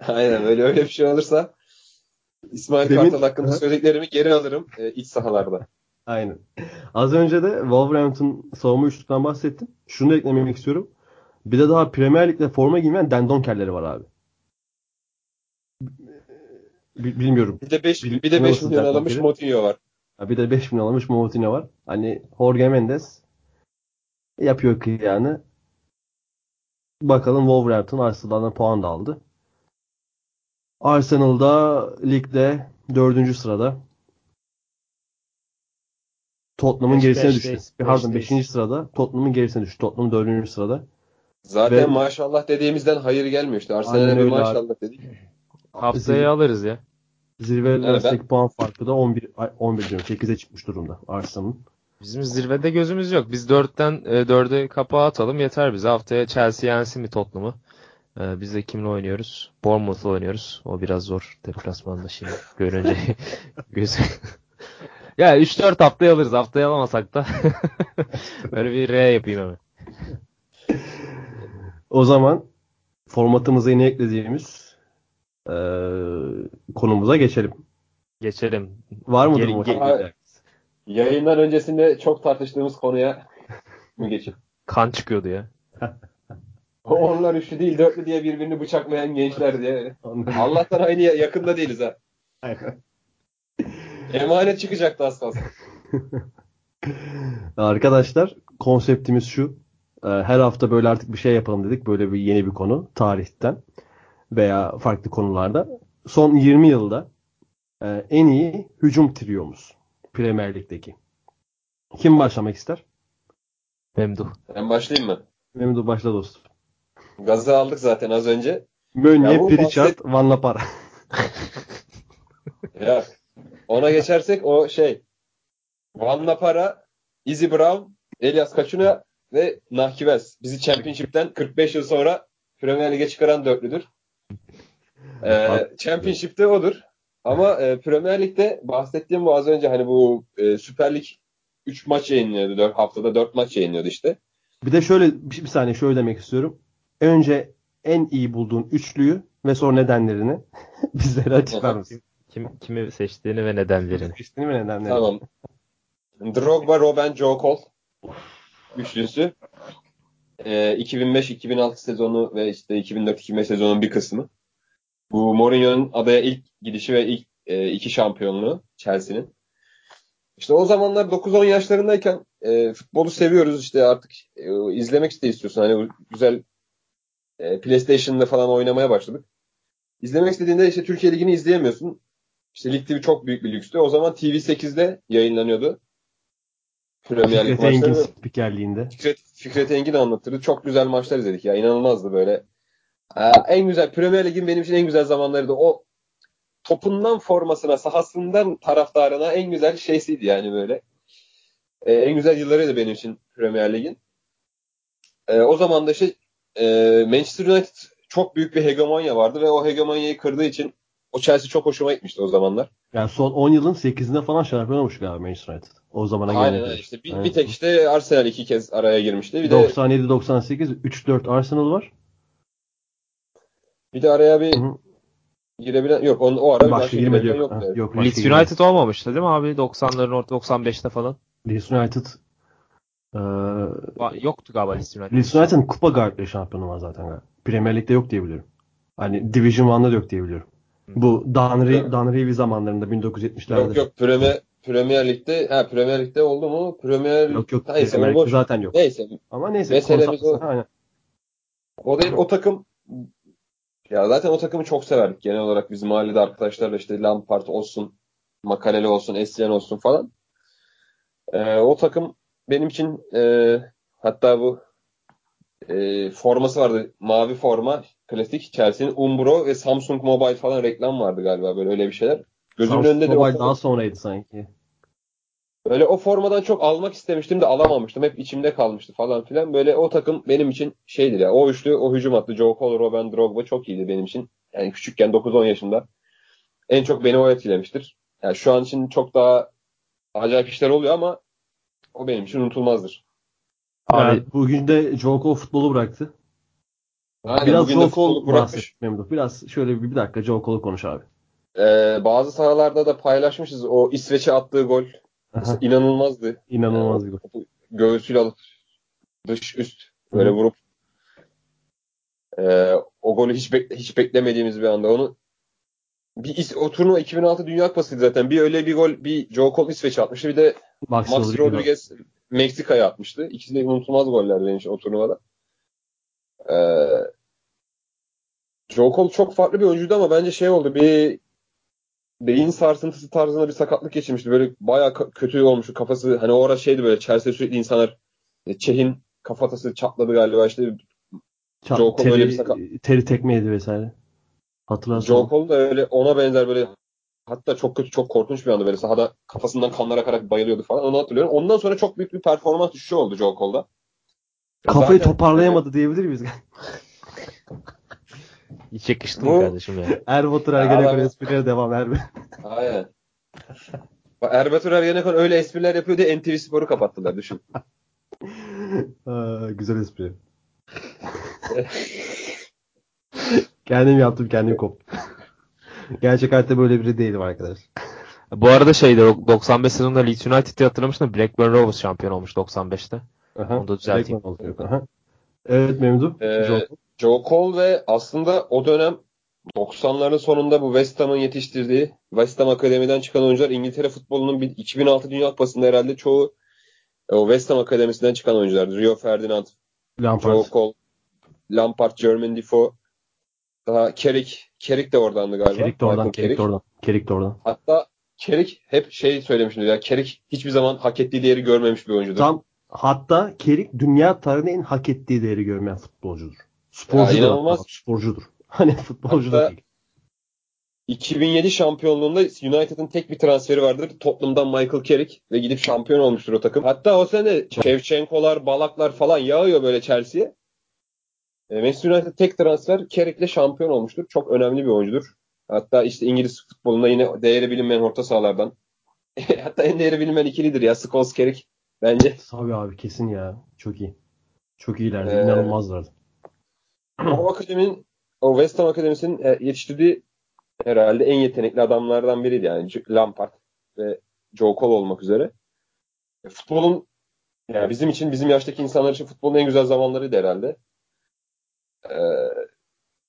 S3: Aynen öyle öyle bir şey olursa İsmail
S1: Demin-
S3: Kartal hakkında söylediklerimi geri alırım e, iç sahalarda.
S1: Aynen. Az önce de Wolverhampton savunma üçlüsünden bahsettim. Şunu da eklemek istiyorum. Bir de daha Premier Lig'de forma giymeyen Den Donker'leri var abi. Bi- Bilmiyorum.
S3: Bir de 5
S1: Bil-
S3: bir de 5
S1: Nasıl
S3: milyon alınmış Moutinho var.
S1: Ha, Bir de 5 milyon almış Moutinho var. Hani Jorge Mendes yapıyor kıyağını. Bakalım Wolverhampton Arsenal'dan puan da aldı. Arsenal'da ligde 4. sırada. Tottenham'ın
S2: Beş-
S1: gerisine
S2: beşteyiz,
S1: düştü. Pardon
S2: beşteyiz.
S1: 5. sırada. Tottenham'ın gerisine düştü. Tottenham 4. sırada.
S3: Zaten
S1: Ve-
S3: maşallah dediğimizden hayır gelmiyor işte. Arsenal'e bir maşallah dedik.
S2: Haftaya alırız ya.
S1: Zirve
S3: ben-
S1: arasındaki puan farkı da 11 ay, 11 diyorum 8'e çıkmış durumda Arsenal'ın.
S2: Bizim zirvede gözümüz yok. Biz 4'ten e, 4'e kapağı atalım yeter bize. Haftaya Chelsea yensin mi Tottenham'ı? E, biz de kimle oynuyoruz? Bournemouth'la oynuyoruz. O biraz zor deplasmanda şimdi görünce göz. ya 3-4 haftaya alırız. Haftaya alamasak da böyle bir R yapayım hemen.
S1: O zaman formatımıza yine eklediğimiz eee, konumuza geçelim.
S2: Geçelim.
S1: Var mıdır bu
S2: ge-
S1: maçta?
S3: Yayından öncesinde çok tartıştığımız konuya mı geçip?
S2: Kan çıkıyordu ya.
S3: Onlar üçlü değil dörtlü diye birbirini bıçaklayan gençler diye. Allah'tan aynı ya- yakında değiliz ha. Emanet çıkacaktı az kalsın.
S1: Arkadaşlar konseptimiz şu. Eee, Her hafta böyle artık bir şey yapalım dedik. Böyle bir yeni bir konu tarihten veya farklı konularda. Son 20 yılda eee, en iyi hücum triyomuz Premier Lig'deki. Kim başlamak ister?
S2: Memduh.
S3: Ben başlayayım mı?
S1: Memduh başla dostum.
S3: Gazı aldık zaten az önce.
S1: Mönye, Pritchard,
S3: bahset-
S1: Van La Parra.
S3: Ya ona geçersek o şey Van La Para, Izzy Brown, Elias Kaçuna ve Nahkives. Bizi Championship'ten 45 yıl sonra Premier Lig'e çıkaran dörtlüdür. Ee, Championship'te odur. Ama e, Premier Lig'de bahsettiğim bu az önce hani bu e, Süper Lig 3 maç yayınlıyordu. 4 haftada 4 maç yayınlıyordu işte.
S1: Bir de şöyle bir, bir saniye şöyle demek istiyorum. Önce en iyi bulduğun üçlüyü ve sonra nedenlerini bizlere açıklar mısın?
S2: Kim, kimi seçtiğini ve nedenlerini.
S1: Seçtiğini ve nedenlerini.
S3: Tamam. Drogba, Robben, Joe Cole üçlüsü. Ee, 2005-2006 sezonu ve işte 2004-2005 sezonun bir kısmı. Bu Mourinho'nun adaya ilk gidişi ve ilk e, iki şampiyonluğu Chelsea'nin. İşte o zamanlar 9-10 yaşlarındayken e, futbolu seviyoruz işte artık e, izlemek de istiyorsun. Hani güzel e, PlayStation'da falan oynamaya başladık. İzlemek istediğinde işte Türkiye Ligi'ni izleyemiyorsun. İşte Lig TV çok büyük bir lükstü. O zaman TV8'de yayınlanıyordu. Premier Lig
S1: Fikret Engin spikerliğinde.
S3: Fikret, Fikret Engin anlatırdı. Çok güzel maçlar izledik ya. İnanılmazdı böyle. Ee, en güzel Premier Lig'in benim için en güzel zamanlarıydı. O topundan formasına, sahasından taraftarına en güzel şeysiydi yani böyle. Ee, en güzel yıllarıydı benim için Premier Lig'in. Ee, o zaman da işte e, Manchester United çok büyük bir hegemonya vardı ve o hegemonyayı kırdığı için o Chelsea çok hoşuma gitmişti o zamanlar.
S1: Yani son 10 yılın 8'inde falan şampiyon olmuş galiba Manchester United. O zamana
S3: Aynen öyle.
S1: kadar.
S3: işte bir,
S1: Aynen.
S3: bir tek işte Arsenal iki kez araya girmişti. Bir de
S1: 97-98 3-4 Arsenal var.
S3: bir de araya bir
S1: Hı hı.
S3: girebilen yok. Onun, o ara bir
S1: Başka girmedi yok.
S3: yoktu.
S1: Ha, yok
S2: Leeds
S1: girmedi.
S2: United olmamıştı değil mi abi? 90'ların orta 95'te falan.
S1: Leeds United eee
S2: Va- Yoktu galiba Leeds United.
S1: Leeds United'ın kupa galibiyeti şampiyonu var zaten galiba. Premier Lig'de yok diye biliyorum. Hani Division 1'da da yok diye biliyorum. Bu Dan, Re-. Dan Revy zamanlarında 1970'lerde.
S3: Yok yok Premier, Premier Lig'de ha Premier Lig'de oldu mu? Premier
S1: Yok yok.
S3: Neyse
S1: Premier Lig'de
S3: boş.
S1: zaten yok.
S3: Neyse.
S1: Ama neyse.
S3: Meselemiz o.
S1: Aynen.
S3: O değil o takım ya zaten o takımı çok severdik genel olarak biz mahallede arkadaşlarla işte Lampard olsun, Makaleli olsun, Essien olsun falan. Ee, o takım benim için e, hatta bu e, forması vardı. Mavi forma klasik Chelsea'nin Umbro ve Samsung Mobile falan reklam vardı galiba böyle öyle bir şeyler. Gözümün önünde de o
S1: daha sonraydı sanki.
S3: Böyle o formadan çok almak istemiştim de alamamıştım. Hep içimde kalmıştı falan filan. Böyle o takım benim için şeydi ya. O üçlü, o hücum hattı. Joe Cole, Robben, Drogba çok iyiydi benim için. Yani küçükken 9-10 yaşında. En çok beni o etkilemiştir. Yani şu an için çok daha acayip işler oluyor ama o benim için unutulmazdır.
S2: Abi
S1: Yani bugün de Joe Cole futbolu bıraktı.
S3: Aynen,
S1: Biraz Joe Cole
S3: bırakmış.
S1: bahset Memduh. Biraz şöyle bir, bir dakika Joe Cole'u konuş abi.
S3: Ee, bazı sahalarda da paylaşmışız. O İsveç'e attığı gol
S1: Aha,
S3: inanılmazdı.
S1: İnanılmaz bir gol.
S3: göğsüyle alıp dış üst böyle
S1: Hı.
S3: vurup e, o golü hiç bek- hiç beklemediğimiz bir anda onu bir is- o turnuva 2006 Dünya Kupası'ydı zaten. Bir öyle bir gol bir Joe Cole İsveç'e atmıştı. Bir de
S1: Max,
S3: Max
S1: Rodriguez.
S3: Rodriguez Meksika'ya atmıştı. İkisi de unutulmaz goller benim için o turnuvada. Ee, Joe Cole çok farklı bir oyuncuydu ama bence şey oldu. Bir beyin sarsıntısı tarzında bir sakatlık geçirmişti. Böyle bayağı ka- kötü olmuştu kafası. Hani o ara şeydi böyle Chelsea'de sürekli insanlar e, Çeh'in kafatası çatladı galiba işte
S1: Çat-
S3: Joe Cole
S1: teri,
S3: öyle bir sakat.
S1: teri tekme yedi vesaire. Hatırlarsın.
S3: Joe Cole da öyle ona benzer böyle hatta çok kötü çok korkunç bir anda böyle sahada kafasından kanlar akarak bayılıyordu falan onu hatırlıyorum. Ondan sonra çok büyük bir performans düşüşü oldu Joe Cole'da.
S1: Kafayı
S3: Zaten-
S1: toparlayamadı diyebilir miyiz?
S2: hiç yakıştı
S3: Bu-
S2: mı kardeşim ya?
S1: Erbatur Ergenekon esprileri devam Erbe.
S3: Aynen. Erbatur Ergenekon öyle espriler yapıyor diye NTV Spor'u kapattılar düşün.
S1: Aa, güzel espri. kendim yaptım kendim koptum. Gerçek hayatta böyle biri değilim arkadaş.
S2: Bu arada şeyde 95 sezonunda Leeds United'ı hatırlamıştım. Blackburn Rovers şampiyon olmuş 95'te.
S1: Aha.
S2: Onu da düzelteyim.
S1: Aha. Evet Memduh.
S3: Ee,
S1: Joe.
S3: Cole ve aslında o dönem 90'ların sonunda bu West Ham'ın yetiştirdiği West Ham Akademi'den çıkan oyuncular İngiltere futbolunun bir 2006 Dünya Kupası'nda herhalde çoğu e, o West Ham Akademisi'nden çıkan oyunculardı. Rio Ferdinand,
S1: Lampard.
S3: Joe Cole, Lampard, Jermaine Defoe, daha Carrick, Carrick de oradandı galiba.
S1: Kerik de oradan,
S3: Michael
S1: Kerik de oradan. Kerik de oradan.
S3: Hatta Carrick hep şey söylemiştim ya Carrick hiçbir zaman hak ettiği değeri görmemiş bir oyuncudur.
S1: Tam hatta Kerik dünya tarihinde en hak ettiği değeri görmeyen futbolcudur. Sporcudur.
S3: Ya, inanılmaz.
S1: hatta, sporcudur. Hani futbolcu da değil.
S3: 2007 şampiyonluğunda United'ın tek bir transferi vardır. Tottenham'dan Michael Carrick ve gidip şampiyon olmuştur o takım. Hatta o sene Shevchenko'lar, Balaklar falan yağıyor böyle Chelsea'ye. E, Manchester United tek transfer Carrick'le şampiyon olmuştur. Çok önemli bir oyuncudur. Hatta işte İngiliz futbolunda yine değeri bilinmeyen orta sahalardan. Hatta en değeri bilinmeyen ikilidir ya Scholes Carrick bence.
S1: Tabii abi kesin ya. Çok iyi. Çok iyilerdi.
S3: Ee,
S1: inanılmazlardı.
S3: O akademinin o West Ham Akademisi'nin e, yetiştirdiği herhalde en yetenekli adamlardan biriydi yani Lampard ve Joe Cole olmak üzere. E, futbolun yani bizim için, bizim yaştaki insanlar için futbolun en güzel zamanlarıydı herhalde. Ee,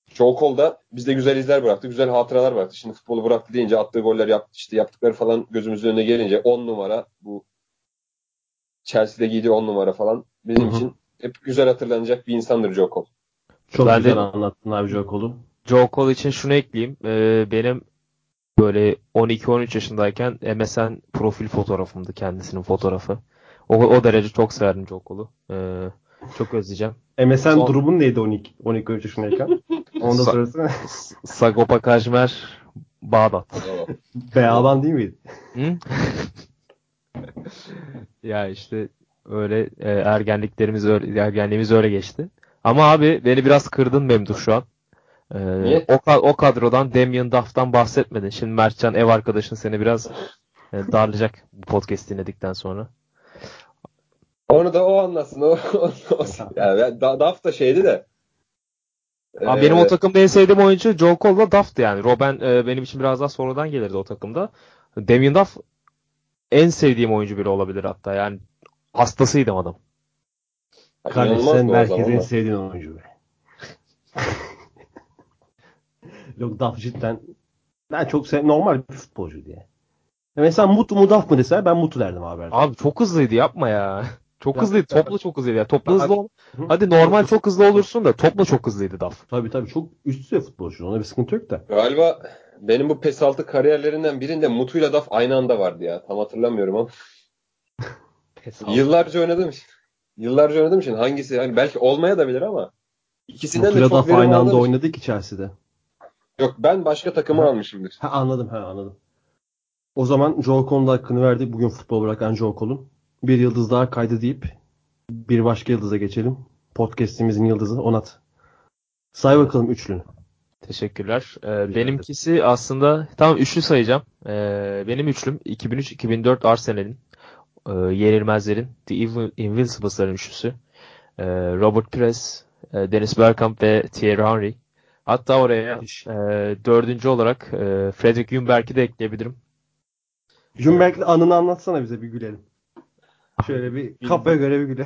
S3: Joe Cole da bizde güzel izler bıraktı, güzel hatıralar bıraktı. Şimdi futbolu bıraktı deyince attığı goller yaptı, işte yaptıkları falan gözümüzün önüne gelince 10 numara bu Chelsea'de giydiği 10 numara falan bizim Hı-hı. için hep güzel hatırlanacak bir insandır Joe Cole.
S1: Çok ben güzel de, anlattın abi Joe Cole'u.
S2: Joe Cole için şunu ekleyeyim. Ee, benim böyle 12-13 yaşındayken MSN profil fotoğrafımdı kendisinin fotoğrafı. O, o derece çok severdim Joe Cole'u. Ee, çok özleyeceğim.
S1: MSN Son... durumun neydi 12 12 yaşındayken? Ondan Sa- sonrası
S2: Sagopa Kajmer Bağdat.
S1: Beyaban değil miydi?
S2: Hı? ya işte öyle e, ergenliklerimiz öyle, ergenliğimiz öyle geçti. Ama abi beni biraz kırdın Memduh şu an. Ee, o, o kadrodan Damien Duff'tan bahsetmedin. Şimdi Mertcan ev arkadaşın seni biraz e, darlayacak bu podcast dinledikten sonra.
S3: Onu da o anlasın. O, o, o, yani Duff da şeydi de.
S2: Abi ee, benim o takımda en sevdiğim oyuncu Joe Cole'la Duff'tı yani. Robben e, benim için biraz daha sonradan gelirdi o takımda. Damien Duff en sevdiğim oyuncu biri olabilir hatta. Yani hastasıydım adam.
S1: Kardeş sen herkesin en sevdiğin oyuncu be. Yok Duff cidden ben çok sev normal bir futbolcu diye. Mesela Mutu mu Duff mı deseler ben Mutu derdim abi.
S2: Abi çok hızlıydı yapma ya. Çok ya, hızlıydı. Topla çok hızlıydı. Ya. Topla hızlı ol. Hadi normal çok hızlı olursun da topla çok hızlıydı Duff.
S1: Tabii tabii çok üst düzey futbolcu. Ona bir sıkıntı yok da.
S3: Galiba benim bu PES 6 kariyerlerinden birinde Mutu ile Duff aynı anda vardı ya. Tam hatırlamıyorum ama. Yıllarca oynadım. Yıllarca oynadım için hangisi hani belki olmaya da bilir ama
S1: ikisinden Mutu de çok Duff aynı anda oynadı ki Chelsea'de.
S3: Yok ben başka takımı ha. almışımdır.
S1: Ha anladım ha anladım. O zaman Joe Cole'un hakkını verdik. Bugün futbol bırakan Joe Cole'un. Bir yıldız daha kaydı deyip bir başka yıldıza geçelim. Podcast'imizin yıldızı Onat. Say bakalım üçlünü.
S2: Teşekkürler. Ee, benimkisi aslında tam üçlü sayacağım. Ee, benim üçlüm 2003-2004 Arsenal'in e, yenilmezlerin The Invincibles'ların üçlüsü. E, Robert Pires, e, Dennis Bergkamp ve Thierry Henry. Hatta oraya e, dördüncü olarak e, Fredrik Ljungberg'i de ekleyebilirim.
S1: Ljungberg'le anını anlatsana bize bir gülelim. Şöyle bir kafaya göre bir güle.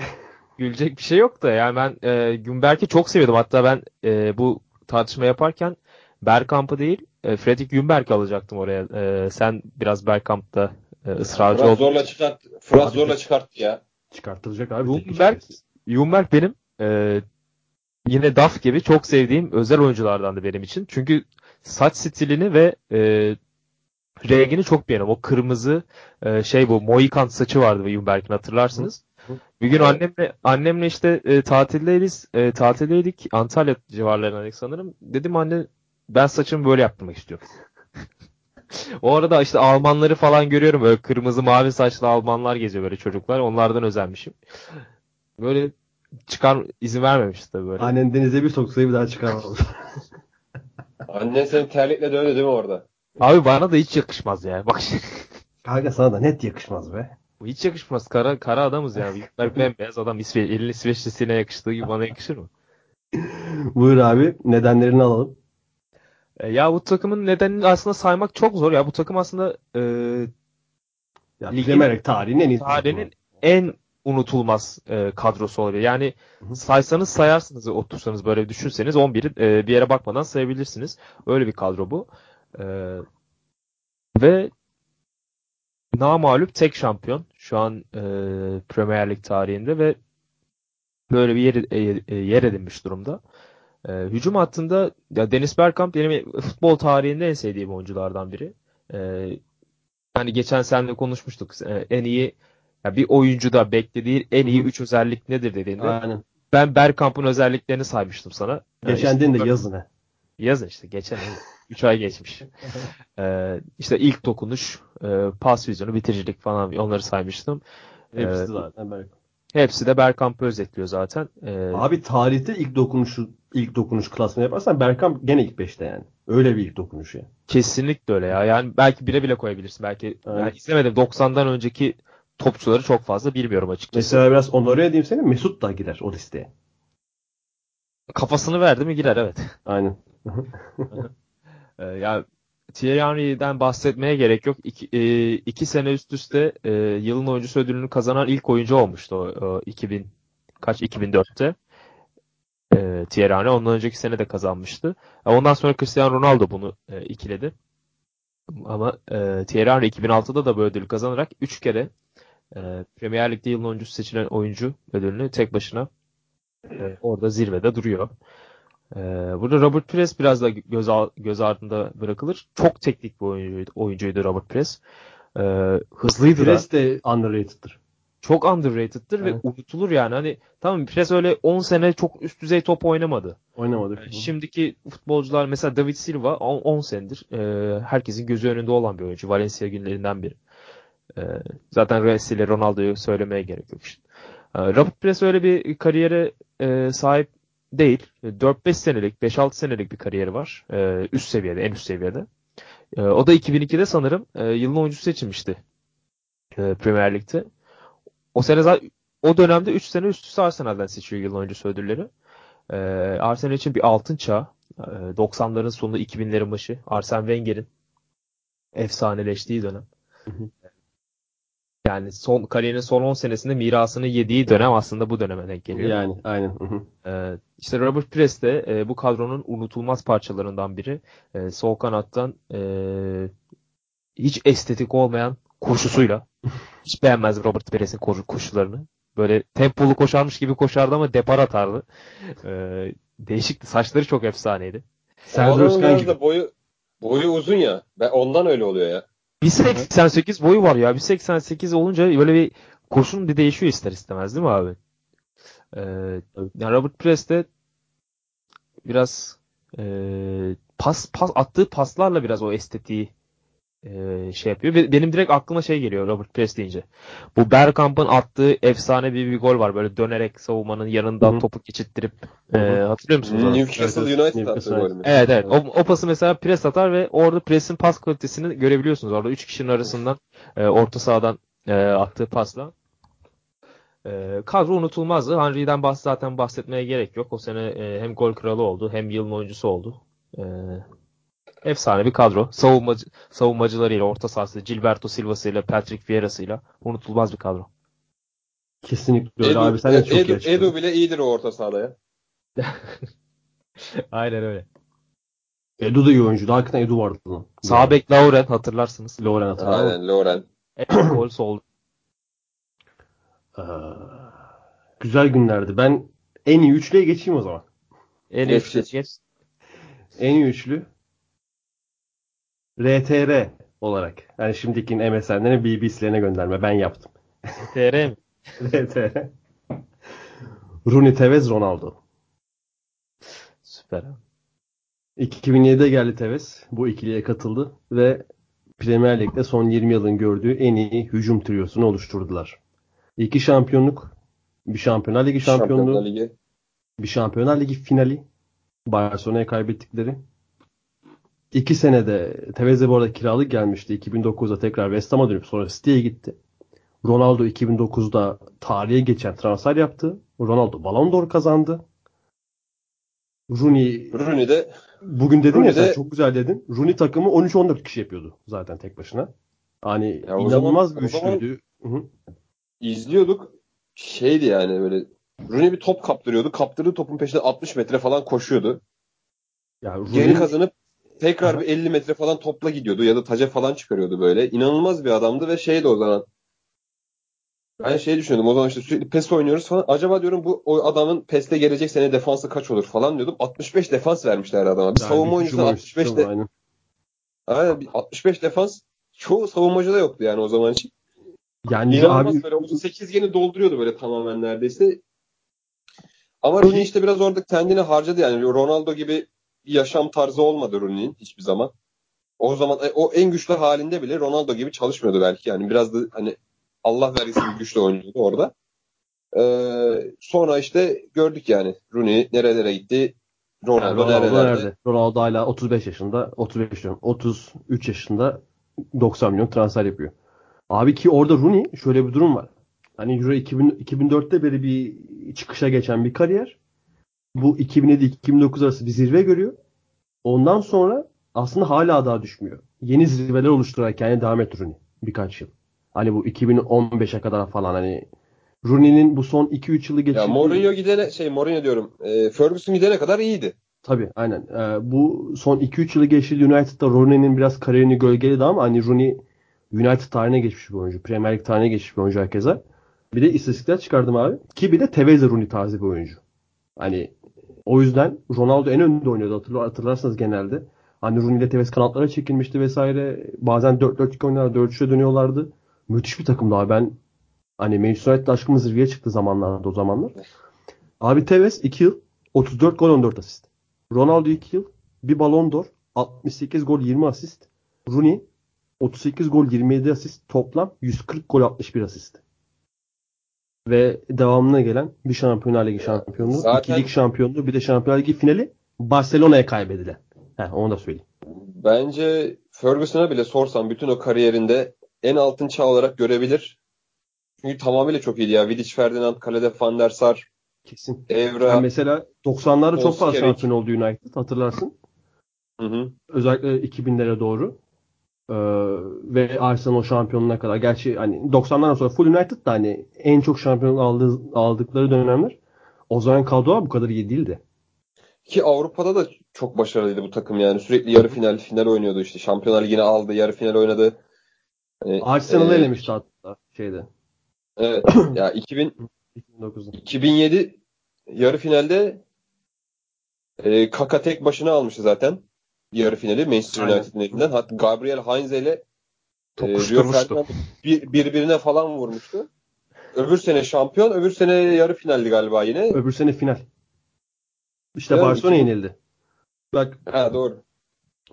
S2: Gülecek bir şey yok da yani ben e, Ljungberg'i çok seviyordum. Hatta ben e, bu tartışma yaparken Bergkamp'ı değil e, Fredrik Ljungberg'i alacaktım oraya. E, sen biraz Bergkamp'ta e, ısrarcı
S3: oldun. zorla çıkart. Fırat zorla çıkarttı ya.
S1: Çıkartılacak abi.
S2: Ljungberg, Ljungberg benim e, yine Duff gibi çok sevdiğim özel oyunculardandı benim için. Çünkü saç stilini ve e, rengini çok beğeniyorum. O kırmızı e, şey bu Mohikan saçı vardı Ljungberg'in hatırlarsınız. Bir gün annemle annemle işte e, tatildeydik, e, tatildeydik. Antalya civarlarındaydık sanırım. Dedim anne ben saçımı böyle yaptırmak istiyorum. o arada işte Almanları falan görüyorum. Böyle kırmızı mavi saçlı Almanlar geziyor böyle çocuklar. Onlardan özenmişim. Böyle çıkar izin vermemiş tabii böyle.
S1: Annen denize bir soksayı bir daha çıkarmadı.
S3: Annen seni terlikle dövdü değil mi orada?
S2: Abi bana da hiç yakışmaz ya. Bak
S1: Kanka sana da net yakışmaz be.
S2: Bu hiç yakışmaz. Kara, kara adamız ya. Büyükler bembeyaz adam İsveç, elini İsveçlisine yakıştığı gibi bana yakışır mı?
S1: Buyur abi. Nedenlerini alalım.
S2: E, ya bu takımın nedenini aslında saymak çok zor. Ya bu takım aslında e,
S1: ya, ligin, tarihin en iyi
S2: tarihinin en unutulmaz e, kadrosu olabilir. Yani Hı-hı. saysanız sayarsınız otursanız böyle düşünseniz 11'i e, bir yere bakmadan sayabilirsiniz. Öyle bir kadro bu. E, ve namalup tek şampiyon şu an e, Premier Lig tarihinde ve böyle bir yer, e, e, yer edinmiş durumda. E, hücum hattında ya Dennis Bergkamp benim futbol tarihinde en sevdiğim oyunculardan biri. E, hani geçen seninle konuşmuştuk. E, en iyi ya bir oyuncu da beklediği en iyi 3 özellik nedir dediğinde. Aynen. Ben Bergkamp'ın özelliklerini saymıştım sana.
S1: Geçen yani işte, de yazın he.
S2: Yazın işte geçen 3 ay geçmiş. ee, işte ilk dokunuş, e, pas vizyonu, bitiricilik falan onları saymıştım.
S1: Hepsi ee, zaten Bergkamp.
S2: Hepsi de Bergkamp'ı özetliyor zaten.
S1: Ee, Abi tarihte ilk dokunuşu ilk dokunuş klasmanı yaparsan Bergkamp gene ilk 5'te yani. Öyle bir ilk dokunuş ya.
S2: Kesinlikle öyle ya. Yani belki bire bile koyabilirsin. Belki evet. yani izlemedim 90'dan önceki topçuları çok fazla bilmiyorum açıkçası.
S1: Mesela biraz onları edeyim seni. Mesut da girer o listeye.
S2: Kafasını verdi mi girer evet.
S1: Aynen.
S2: Ee, ya Thierry Henry'den bahsetmeye gerek yok. İki, e, iki sene üst üste e, yılın oyuncusu ödülünü kazanan ilk oyuncu olmuştu o, o 2000 kaç 2004'te. E, Thierry Henry ondan önceki sene de kazanmıştı. E, ondan sonra Cristiano Ronaldo bunu e, ikiledi. Ama e, Thierry Henry 2006'da da bu ödülü kazanarak 3 kere e, Premier Lig'de yılın oyuncusu seçilen oyuncu ödülünü tek başına e, orada zirvede duruyor. Ee, burada Robert Pires biraz da göz, göz ardında bırakılır. Çok teknik bir oyuncuydu, oyuncuydu Robert Pires. Ee, hızlıydı
S1: Pires de underrated'dır.
S2: Çok underrated'dır evet. ve unutulur yani. Hani tamam Pires öyle 10 sene çok üst düzey top oynamadı.
S1: Oynamadı.
S2: Yani şimdiki futbolcular mesela David Silva 10, 10 senedir e, herkesin gözü önünde olan bir oyuncu. Valencia günlerinden biri. E, zaten Messi ile Ronaldo'yu söylemeye gerek yok işte. E, Robert Pires öyle bir kariyere e, sahip değil. 4-5 senelik, 5-6 senelik bir kariyeri var. Ee, üst seviyede, en üst seviyede. Ee, o da 2002'de sanırım e, yılın oyuncusu seçilmişti. E, Premier Lig'de. O sene zaten o dönemde 3 sene üst üste Arsenal'den seçiyor yılın oyuncusu ödülleri. E, Arsenal için bir altın çağ. E, 90'ların sonu 2000'lerin başı. Arsene Wenger'in efsaneleştiği dönem. Hı hı. Yani son kariyerinin son 10 senesinde mirasını yediği dönem aslında bu döneme denk geliyor.
S1: Yani aynen.
S2: Ee, işte Robert Pires de e, bu kadronun unutulmaz parçalarından biri. E, sol kanattan e, hiç estetik olmayan koşusuyla hiç beğenmez Robert Pires'in koşularını. Böyle tempolu koşarmış gibi koşardı ama depar atardı. E, değişikti. Saçları çok efsaneydi.
S3: Serdar Özkan gibi. Boyu, boyu uzun ya. Ben ondan öyle oluyor ya.
S2: 1.88 boyu var ya. 1.88 olunca böyle bir koşun bir değişiyor ister istemez değil mi abi? Ee, yani Robert Press de biraz e, pas pas attığı paslarla biraz o estetiği e, şey yapıyor. Benim direkt aklıma şey geliyor Robert Press deyince. Bu Bergkamp'ın attığı efsane bir, bir gol var. Böyle dönerek savunmanın yanından Hı-hı. topu geçittirip e, hatırlıyor musunuz?
S3: Newcastle United attı golü.
S2: Evet evet. O, o pası mesela pres atar ve orada presin pas kalitesini görebiliyorsunuz. Orada 3 kişinin arasından e, orta sahadan e, attığı pasla. E, kadro unutulmazdı. Henry'den bahs zaten bahsetmeye gerek yok. O sene e, hem gol kralı oldu hem yılın oyuncusu oldu. E, efsane bir kadro. Savunmacı, savunmacılarıyla, orta sahası, Gilberto Silva'sıyla, Patrick Vieira'sıyla unutulmaz bir kadro.
S1: Kesinlikle öyle Edu, abi. Sen de çok
S3: Edu, Edu bile iyidir o orta sahada ya.
S2: Aynen öyle.
S1: Edu da iyi oyuncu. Hakikaten Edu vardı. Lan.
S2: Sağ bek Lauren hatırlarsınız.
S1: Lauren hatırlar.
S3: Aynen Lauren.
S2: Gol oldu.
S1: Ee, güzel günlerdi. Ben en iyi üçlüye geçeyim o zaman.
S2: En iyi üçlü geç.
S1: En iyi üçlü RTR olarak. Yani şimdiki MSN'lerin BBC'lerine gönderme. Ben yaptım.
S2: RTR mi?
S1: RTR. Rooney Tevez Ronaldo.
S2: Süper.
S1: 2007'de geldi Tevez. Bu ikiliye katıldı ve Premier Lig'de son 20 yılın gördüğü en iyi hücum triyosunu oluşturdular. İki şampiyonluk, bir Şampiyonlar Ligi şampiyonluğu, Şampiyonlar Ligi. bir Şampiyonlar Ligi finali, Barcelona'ya kaybettikleri İki senede Tevez bu arada kiralık gelmişti. 2009'da tekrar West Ham'a dönüp sonra City'ye gitti. Ronaldo 2009'da tarihe geçen transfer yaptı. Ronaldo Ballon d'Or kazandı. Rooney
S3: Rooney de
S1: bugün dedin Rooney ya sen çok güzel dedin. Rooney takımı 13-14 kişi yapıyordu zaten tek başına. Hani ya inanılmaz zaman, bir üçlüydü.
S3: İzliyorduk. Şeydi yani böyle Rooney bir top kaptırıyordu. Kaptırdığı topun peşinde 60 metre falan koşuyordu. Ya Rooney... Geri kazanıp tekrar bir 50 metre falan topla gidiyordu ya da taca falan çıkarıyordu böyle. İnanılmaz bir adamdı ve şeydi o zaman. Ben şey düşünüyordum o zaman işte sürekli PES oynuyoruz falan. Acaba diyorum bu o adamın PES'te gelecek sene defansı kaç olur falan diyordum. 65 defans vermişler adama. Bir yani savunma oyuncusu 65 de... Aynen. Aynen 65 defans çoğu savunmacıda yoktu yani o zaman için. Yani İnanılmaz abi... böyle 38 yeni dolduruyordu böyle tamamen neredeyse. Ama Rooney işte biraz orada kendini harcadı yani. Ronaldo gibi yaşam tarzı olmadı Rooney'nin hiçbir zaman. O zaman e, o en güçlü halinde bile Ronaldo gibi çalışmıyordu belki. Yani biraz da hani Allah vergisi güçlü oynuyordu orada. Ee, sonra işte gördük yani Rooney nerelere gitti. Ronaldo, yani Ronaldo nerelerde. nerede?
S1: Ronaldo hala 35 yaşında, 35 diyorum, 33 yaşında 90 milyon transfer yapıyor. Abi ki orada Rooney şöyle bir durum var. Hani Euro 2000, 2004'te beri bir çıkışa geçen bir kariyer bu 2007-2009 arası bir zirve görüyor. Ondan sonra aslında hala daha düşmüyor. Yeni zirveler oluşturarak kendine devam et Rooney birkaç yıl. Hani bu 2015'e kadar falan hani Rooney'nin bu son 2-3 yılı geçirdiği...
S3: Ya Mourinho gidene şey Mourinho diyorum. E, Ferguson gidene kadar iyiydi.
S1: Tabii aynen. Ee, bu son 2-3 yılı geçirdiği United'da Rooney'nin biraz kariyerini gölgeledi ama hani Rooney United tarihine geçmiş bir oyuncu. Premier League tarihine geçmiş bir oyuncu herkese. Bir de istatistikler çıkardım abi. Ki bir de Tevez Rooney tarzı bir oyuncu. Hani o yüzden Ronaldo en önde oynuyordu hatırlar, hatırlarsanız genelde. Hani Rooney ile Tevez kanatlara çekilmişti vesaire. Bazen 4-4-2 oynuyorlar, 4-3'e dönüyorlardı. Müthiş bir takımdı abi. Ben hani Manchester United aşkımız zirveye çıktı zamanlarda o zamanlar. Abi Tevez 2 yıl 34 gol 14 asist. Ronaldo 2 yıl bir balon d'Or 68 gol 20 asist. Rooney 38 gol 27 asist toplam 140 gol 61 asist. Ve devamına gelen bir Şampiyonlar Ligi şampiyonluğu,
S3: zaten-
S1: iki lig şampiyonluğu, bir de Şampiyonlar Ligi finali Barcelona'ya kaybedilen. Heh, onu da söyleyeyim.
S3: Bence Ferguson'a bile sorsam bütün o kariyerinde en altın çağ olarak görebilir. Çünkü tamamıyla çok iyiydi ya. Vidic, Ferdinand, kalede Van der Sar,
S1: Kesin.
S3: Evra.
S1: Yani mesela 90'larda çok fazla şampiyon oldu United hatırlarsın.
S3: Hı hı.
S1: Özellikle 2000'lere doğru. Ee, ve Arsenal şampiyonluğuna kadar. Gerçi hani 90'lardan sonra full United da hani en çok şampiyon aldığı, aldıkları dönemler o zaman kadro bu kadar iyi değildi.
S3: Ki Avrupa'da da çok başarılıydı bu takım yani. Sürekli yarı final, final oynuyordu işte. Şampiyonlar Ligi'ni aldı, yarı final oynadı. Hani,
S1: Arsenal'ı
S3: e,
S1: elemişti hatta şeyde.
S3: Evet. ya 2000,
S1: 2009'da.
S3: 2007 yarı finalde e, Kaka tek başına almıştı zaten. Yarı finali Manchester. United'ın elinden. Hatta Gabriel Heinze ile e, Rio. Ferdinand bir, birbirine falan vurmuştu. Öbür sene şampiyon, öbür sene yarı finaldi galiba yine.
S1: Öbür sene final. İşte
S3: Evet,
S1: Barcelona
S3: 2000
S1: yenildi. Bak
S3: Ha doğru.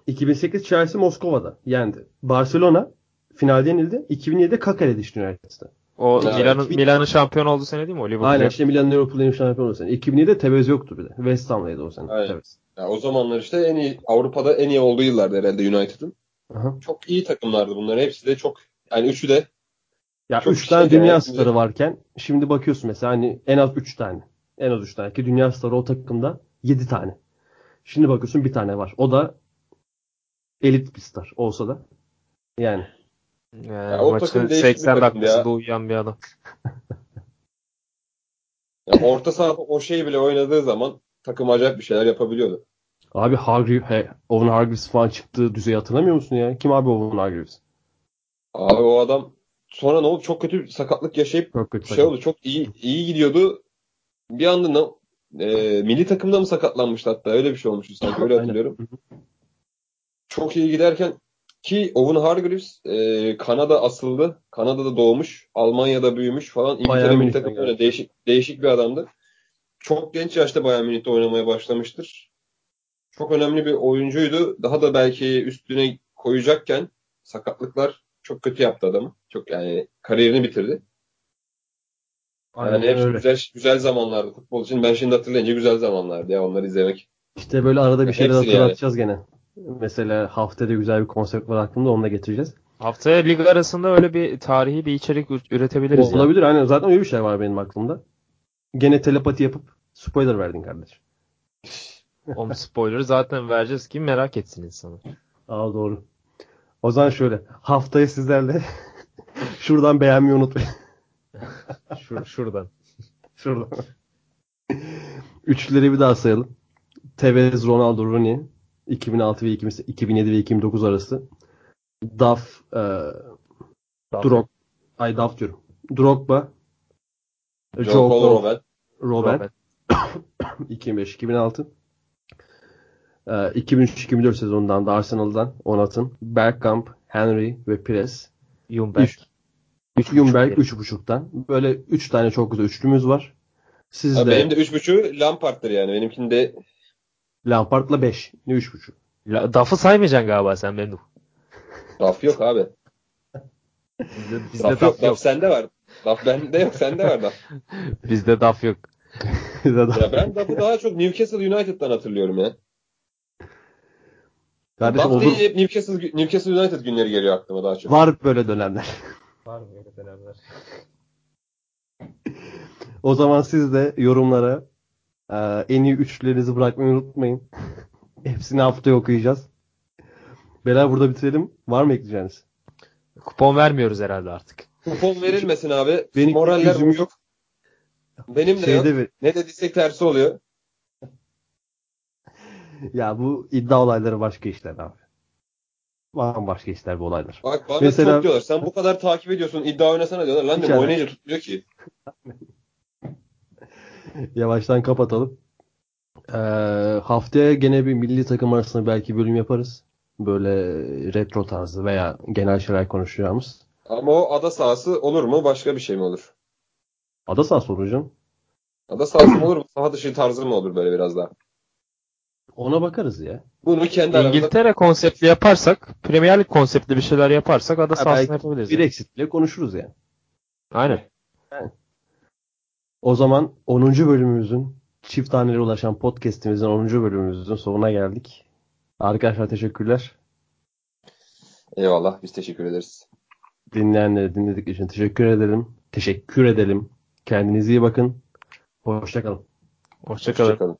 S1: 2008 Chelsea Moskova'da yendi. Barcelona finalde yenildi. 2007'de Kaka eledi işte United'da.
S2: O
S3: Evet.
S2: Milan'ın Milan'ın şampiyon olduğu sene değil mi o Liverpool?
S1: Aynen işte Milan Liverpool'un şampiyonu o sene. 2007'de Tevez yoktu bir de. West Ham'daydı o sene.
S3: Aynen.
S1: Tevez.
S3: Ya o zamanlar işte en iyi Avrupa'da en iyi olduğu yıllardı herhalde United'ın.
S1: Aha.
S3: Çok iyi takımlardı bunlar. Hepsi de çok yani üçü de
S1: Ya
S3: Çok
S1: 3
S3: şey
S1: tane dünya
S3: yani.
S1: starı varken şimdi bakıyorsun mesela hani en az 3 tane. En az 3 tane ki dünya starı o takımda 7 tane. Şimdi bakıyorsun bir tane var. O da elit bir star olsa da. Yani
S2: Yani
S3: Ya o bir
S2: 80
S3: takım ya.
S2: dakikasında uyuyan bir adam.
S3: ya orta sahada o şey bile oynadığı zaman takım acayip bir şeyler yapabiliyordu.
S1: abi Hargreaves, he, Owen Hargreaves falan çıktığı düzeyi hatırlamıyor musun ya? Kim abi Owen Hargreaves?
S3: Abi o adam sonra ne oldu? Çok kötü bir sakatlık yaşayıp
S1: Çok kötü.
S3: şey oldu. Çok iyi iyi gidiyordu. Bir anda ne, e, milli takımda mı sakatlanmıştı hatta? Öyle bir şey olmuştu sanki. Öyle hatırlıyorum. Çok iyi giderken ki Owen Hargreaves e, Kanada asıldı. Kanada'da doğmuş. Almanya'da büyümüş falan. İngiltere milli takımı öyle değişik, değişik bir adamdı. Çok genç yaşta Bayern Münih'te oynamaya başlamıştır. Çok önemli bir oyuncuydu. Daha da belki üstüne koyacakken sakatlıklar çok kötü yaptı adamı. Çok yani kariyerini bitirdi.
S1: Aynen
S3: Yani
S1: öyle.
S3: güzel güzel zamanlardı futbol için. Ben şimdi hatırlayınca güzel zamanlardı ya onları izlemek.
S1: İşte böyle arada bir şeyler
S3: Hepsini yani.
S1: hatırlatacağız gene. Mesela haftada güzel bir konsept var aklımda onu da getireceğiz.
S2: Haftaya lig arasında öyle bir tarihi bir içerik üretebiliriz.
S1: Olabilir aynen. Zaten öyle bir şey var benim aklımda. Gene telepati yapıp spoiler verdin kardeşim.
S2: O spoiler'ı zaten vereceğiz ki merak etsin insanı.
S1: Aa doğru. O zaman şöyle. Haftaya sizlerle şuradan beğenmeyi unutmayın.
S2: Şur şuradan.
S1: Şuradan. Üçlüleri bir daha sayalım. Tevez, Ronaldo, Rooney 2006 ve 2007 ve 2009 arası. Duff, e, Drog, ay Duff diyorum. Drogba,
S3: Joe
S1: Joe
S3: Cole, Robben.
S1: Robert, 2005-2006. Ee, 2003-2004 sezonundan da Arsenal'dan Onat'ın, Bergkamp, Henry ve Pires.
S2: Jumberg.
S1: Üç- Ljungberg 3.5'tan. Böyle 3 tane çok güzel üçlümüz var. Siz
S3: Ha,
S1: de
S3: benim de 3.5'ü Lampard'tır yani. Benimkinde
S1: Lampard'la 5. Ne 3.5?
S2: La- Duff'ı saymayacaksın galiba sen benim.
S3: Daf yok abi.
S2: Bizde, bizde
S3: Daf yok.
S2: Duff yok.
S3: Daf sende var. Daf bende yok. Sende var Daf.
S2: Bizde Duff yok.
S3: Ya ben Daf'ı daha çok Newcastle United'dan hatırlıyorum ya.
S1: Kardeşim olur.
S3: değil hep Newcastle, Newcastle United günleri geliyor aklıma daha çok.
S1: Var böyle dönemler.
S2: Var mı öyle dönemler?
S1: O zaman siz de yorumlara e, en iyi üçlülerinizi bırakmayı unutmayın. Hepsini haftaya okuyacağız. Beyler burada bitirelim. Var mı ekleyeceğiniz?
S2: Kupon vermiyoruz herhalde artık.
S3: Kupon verilmesin abi.
S1: Benim
S3: Moraller
S1: yüzüm
S3: bozuk. Benim de
S1: Şeyde
S3: yok.
S1: ver-
S3: Ne dediysek tersi oluyor.
S1: Ya bu iddia olayları başka işler abi. Bambaşka işler bu olaylar.
S3: Bak bana
S1: Mesela-
S3: çok diyorlar. Sen bu kadar takip ediyorsun. iddia oynasana diyorlar. Lan diyorum oynayınca tutmuyor ki.
S1: Yavaştan kapatalım. Ee, haftaya gene bir milli takım arasında belki bölüm yaparız. Böyle retro tarzı veya genel şeyler konuşacağımız.
S3: Ama o ada sahası olur mu? Başka bir şey mi olur?
S1: Ada sağ soracağım.
S3: Ada sahası mı olur mu? Saha dışı tarzı mı olur böyle biraz daha?
S1: Ona bakarız ya.
S3: Bunu kendi aramızda
S2: İngiltere konseptli yaparsak, Premier Lig konseptli bir şeyler yaparsak ada
S1: Ha,
S2: sahasını yapabiliriz.
S1: Bir
S2: yani.
S1: eksitle konuşuruz yani.
S2: Aynen.
S1: O zaman 10. bölümümüzün çift tanelere ulaşan podcast'imizin 10. bölümümüzün sonuna geldik. Arkadaşlar teşekkürler.
S3: Eyvallah. Biz teşekkür ederiz.
S1: Dinleyenleri dinledik için teşekkür ederim. Teşekkür edelim. Kendinize iyi bakın. Hoşçakalın.
S2: Hoşçakalın.
S3: Hoşçakalın.